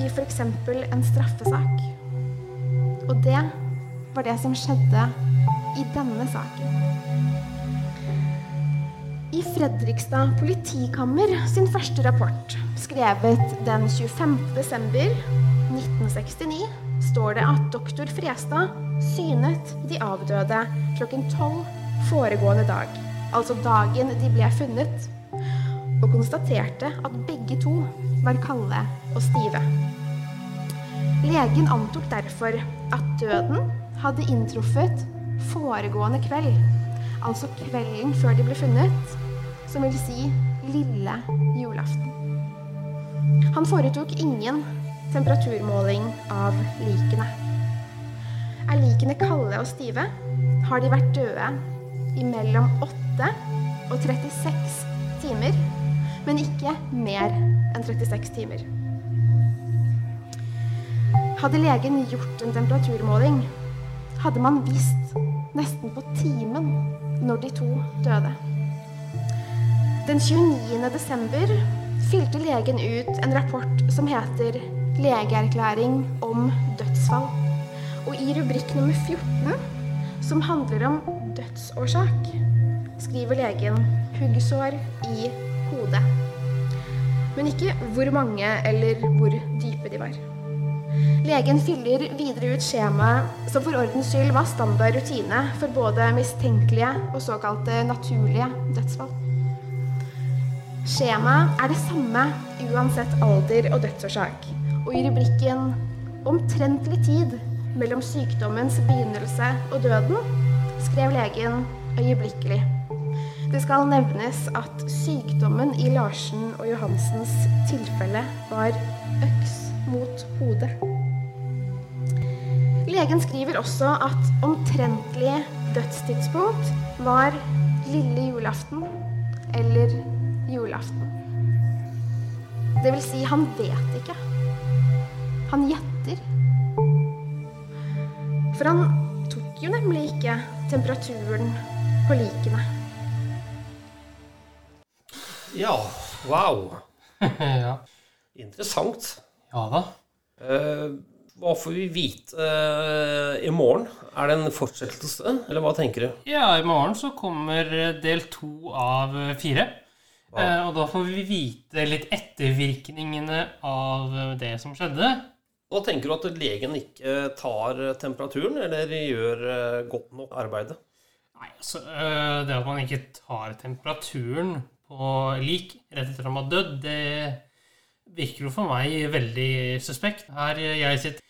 i f.eks. en straffesak. Og det var det som skjedde i denne saken. I Fredrikstad politikammer sin første rapport, skrevet den 25. desember 1969, står det at doktor Frestad synet de avdøde klokken tolv foregående dag, altså dagen de ble funnet, og konstaterte at begge to var kalde og stive. Legen antok derfor at døden hadde inntruffet foregående kveld, altså kvelden før de ble funnet, som vil si lille julaften. Han foretok ingen temperaturmåling av likene. Er likene kalde og stive, har de vært døde i mellom 8 og 36 timer, men ikke mer enn 36 timer. Hadde legen gjort en temperaturmåling, hadde man visst nesten på timen når de to døde. Den 29. desember fylte legen ut en rapport som heter 'Legeerklæring om dødsfall'. Og i rubrikk nummer 14, som handler om dødsårsak, skriver legen 'huggsår i hodet'. Men ikke hvor mange eller hvor dype de var. Legen fyller videre ut skjemaet som for ordens skyld var standard rutine for både mistenkelige og såkalte naturlige dødsfall. Skjemaet er det samme uansett alder og dødsårsak. Og i rubrikken 'Omtrentlig tid mellom sykdommens begynnelse og døden' skrev legen øyeblikkelig. Det skal nevnes at sykdommen i Larsen og Johansens tilfelle var øks mot hodet. Legen skriver også at omtrentlig dødstidspunkt var lille julaften eller julaften. Det vil si, han vet ikke. Han gjetter. For han tok jo nemlig ikke temperaturen på likene. Ja, wow. ja. Interessant. Ja da. Eh, hva får vi vite eh, i morgen? Er det en fortsettelse, eller hva tenker du? Ja, i morgen så kommer del to av fire. Eh, og da får vi vite litt ettervirkningene av det som skjedde. Og tenker du at legen ikke tar temperaturen, eller gjør eh, godt nok arbeidet? Nei, altså, eh, Det at man ikke tar temperaturen på lik rett etter at han har dødd, det virker jo for meg veldig suspekt. Her jeg sitter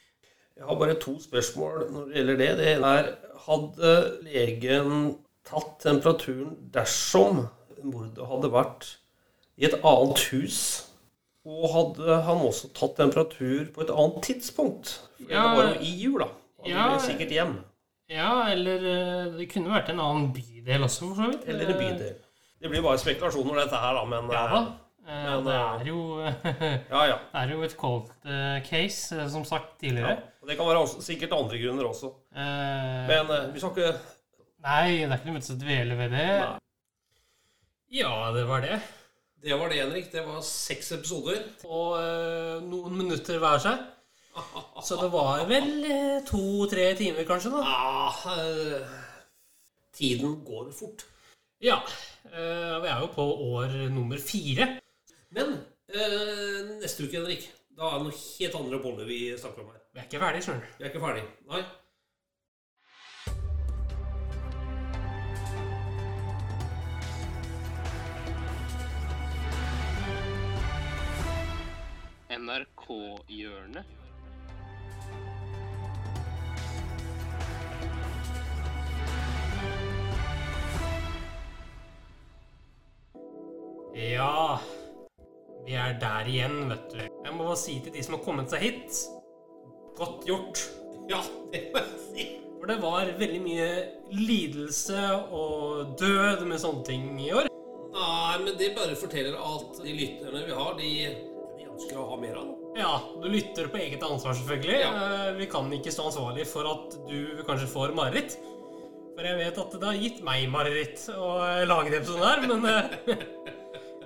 Jeg har bare to spørsmål når det gjelder det. Det er Hadde legen tatt temperaturen dersom mordet hadde vært i et annet hus? Og hadde han også tatt temperatur på et annet tidspunkt? For Ja. det var jo i jula. Han Ja. ville sikkert hjem. Ja, eller eh, det kunne vært en annen bydel også, for så vidt. Eller en bydel. Det blir bare spekulasjoner, dette her, da, men Ja da. Eh, Men, det eh, er jo Ja, ja. Det er jo et cold eh, case, eh, som sagt tidligere. Ja, og det kan være også, sikkert andre grunner også. Eh, Men eh, vi skal ikke Nei, det er ikke noe vits å dvele ved det. Ja, det var det. Det var det, Henrik. Det var seks episoder. Og øh, noen minutter hver seg. Så det var vel eh, to-tre timer, kanskje, da. Ja, øh, tiden går fort. Ja. eh, vi er jo på år nummer fire. Men eh, neste uke, Henrik, da er det noe helt andre boller vi snakker om her. Vi er ikke ferdig, sjøl. Vi er ikke ferdig. Nei. NRK-hjørnet. Ja Vi er der igjen, vet du. Jeg må bare si til de som har kommet seg hit Godt gjort. Ja, det må jeg si. For det var veldig mye lidelse og død med sånne ting i år. Nei, men det bare forteller at de lytterne vi har, de, de ønsker å ha mer av. Ja, du lytter på eget ansvar, selvfølgelig. Ja. Vi kan ikke stå ansvarlig for at du kanskje får mareritt. For jeg vet at det har gitt meg mareritt å eh, lage den episoden her, men eh,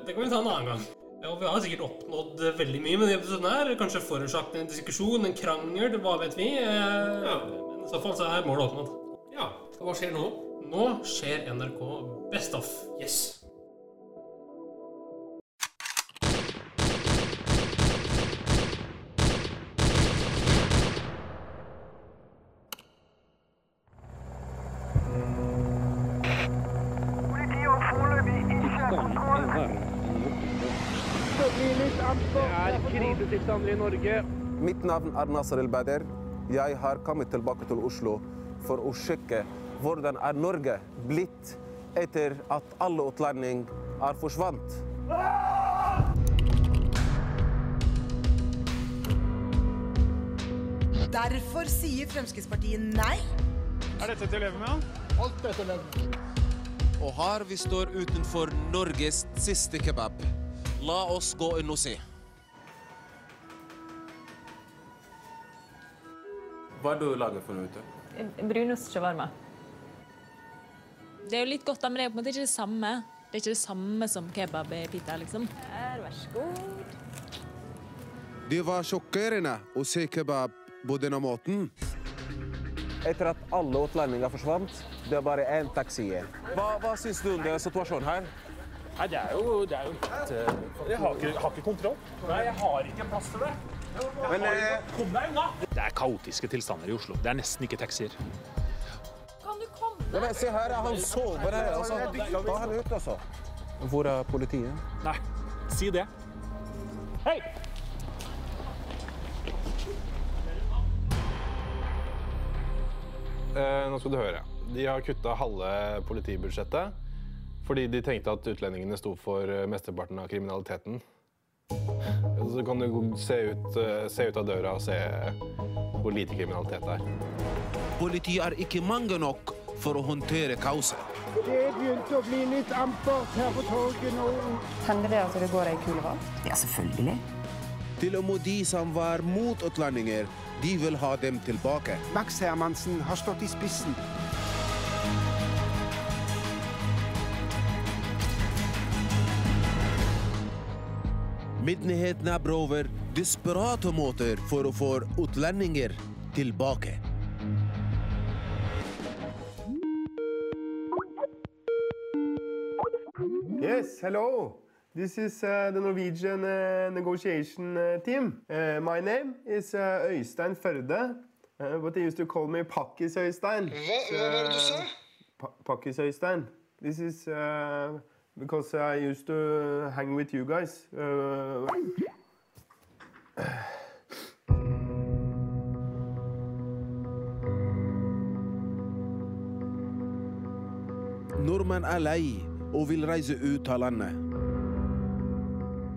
det kan vi ta en annen gang. Ja, og vi har sikkert oppnådd eh, veldig mye med denne episoden her. Kanskje forårsaket en diskusjon, en krangel, hva vet vi. Ja. Men i så fall så er målet oppnådd. Ja, Hva skjer nå? Nå skjer NRK Best of. Yes. I Norge. Mitt navn er Nasser El-Bader. Jeg har kommet tilbake til Oslo for å sjekke hvordan er Norge blitt etter at alle utlendinger er forsvant. Derfor sier Fremskrittspartiet nei. Er dette til å leve med? Alt er til å leve med. Og her vi står utenfor Norges siste kebab. La oss gå inn og se. Hva er det du lager for noe ute? Brunost shawarma. Det er jo litt godt, men det er på en måte ikke det samme. Det er ikke det samme som kebab i pita, liksom. Her, vær så god. Det var sjokkerende å se kebab på denne måten. Etter at alle utlendinger forsvant, det er bare én taxi igjen. Hva, hva syns du om situasjonen her? Nei, det er jo, det er jo litt eh, Jeg har ikke, har ikke kontroll. Nei, jeg har ikke plass til det. Men, eh, Kom deg unna! Det er kaotiske tilstander i Oslo. Det er nesten ikke taxier. Kan du komme? Men se her, han sover her. Altså. Ta han ut, altså. Hvor er politiet? Nei, si det. Hei! Eh, nå skal du høre. De har kutta halve politibudsjettet fordi de tenkte at utlendingene sto for eh, mesteparten av kriminaliteten. Så kan du se ut, eh, se ut av døra og se hvor lite kriminalitet det er. Politiet er ikke mange nok for å håndtere kaoset. Det begynte å bli litt ampert her på torget nå. Hender det at det går ei kule bak? Ja, selvfølgelig. Til og med de som var mot utlendinger, de vil ha dem tilbake. Max Hermansen har stått i spissen. Myndighetene prøver desperate måter for å få utlendinger tilbake. Yes, hello. This is uh, the Norwegian uh, negotiation uh, team. Uh, my name is uh, Øystein Førde, uh, but they used to call me Pakkis Øystein. Hva, hva var det du sa? Pa Pakkis Øystein. This is uh, because I used to hang with you guys. Uh, Nordmenn er lei og vil reise ut av landet.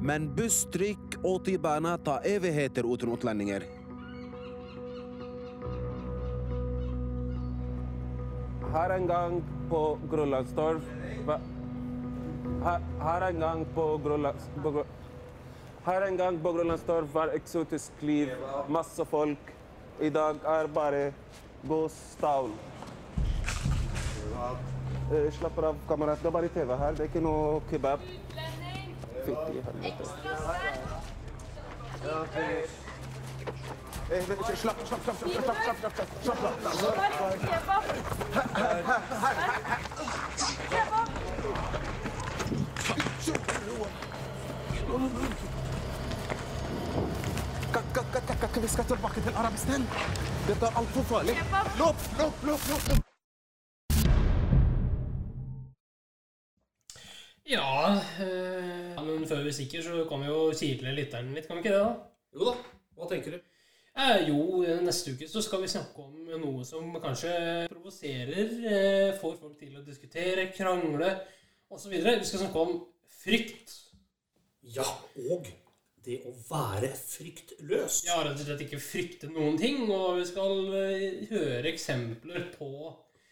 Men buss, trikk og T-bane tar evigheter uten utlendinger. Her en gang på Grønlandstorv? Her, her en gang på Grønland... Her en gang på Grønlandstorv var eksotisk liv, masse folk. I dag er bare gåstaul. Eh, slapper av, kamerat. Det er bare TV her. Det er ikke noe kebab. Fytti helvete. Eh, slapp, slapp, slapp! slapp, slapp, slapp, slapp, slapp, slapp ka- Vi skal tilbake til Arabistan. Dette er altfor farlig. Løp, løp, løp, løp. Ja, øh, men før vi stikker, så kan vi jo kile lytteren litt, kan vi ikke det? da? Jo da. Hva tenker du? Eh, jo, neste uke så skal vi snakke om noe som kanskje provoserer, eh, får folk til å diskutere, krangle osv. Vi skal snakke om frykt. Ja, og det å være fryktløs. Ja, rett og slett ikke frykte noen ting. Og vi skal eh, høre eksempler på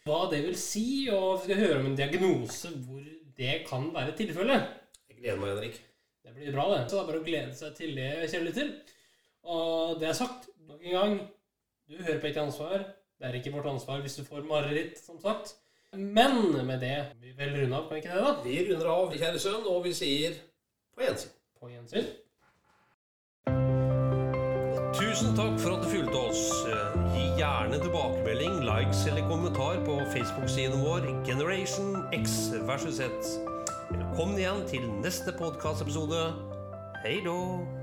hva det vil si, og vi skal høre om en diagnose hvor det kan være tilfellet. Jeg gleder meg, Henrik. Det blir bra, det. Så det er bare å glede seg til det, kjære lytter. Og det er sagt nok en gang. Du hører på Ikke ansvar. Det er ikke vårt ansvar hvis du får mareritt, som sagt. Men med det vi vel runde av, kan vi ikke det, da? Vi runder av, kjære sønn, og vi sier på gjensyn. På gjensyn. Tusen takk for at du fulgte oss. Gi gjerne tilbakemelding, likes eller kommentar på Facebook-siden vår Generation X versus Z. Velkommen igjen til neste podkastepisode. Hei då!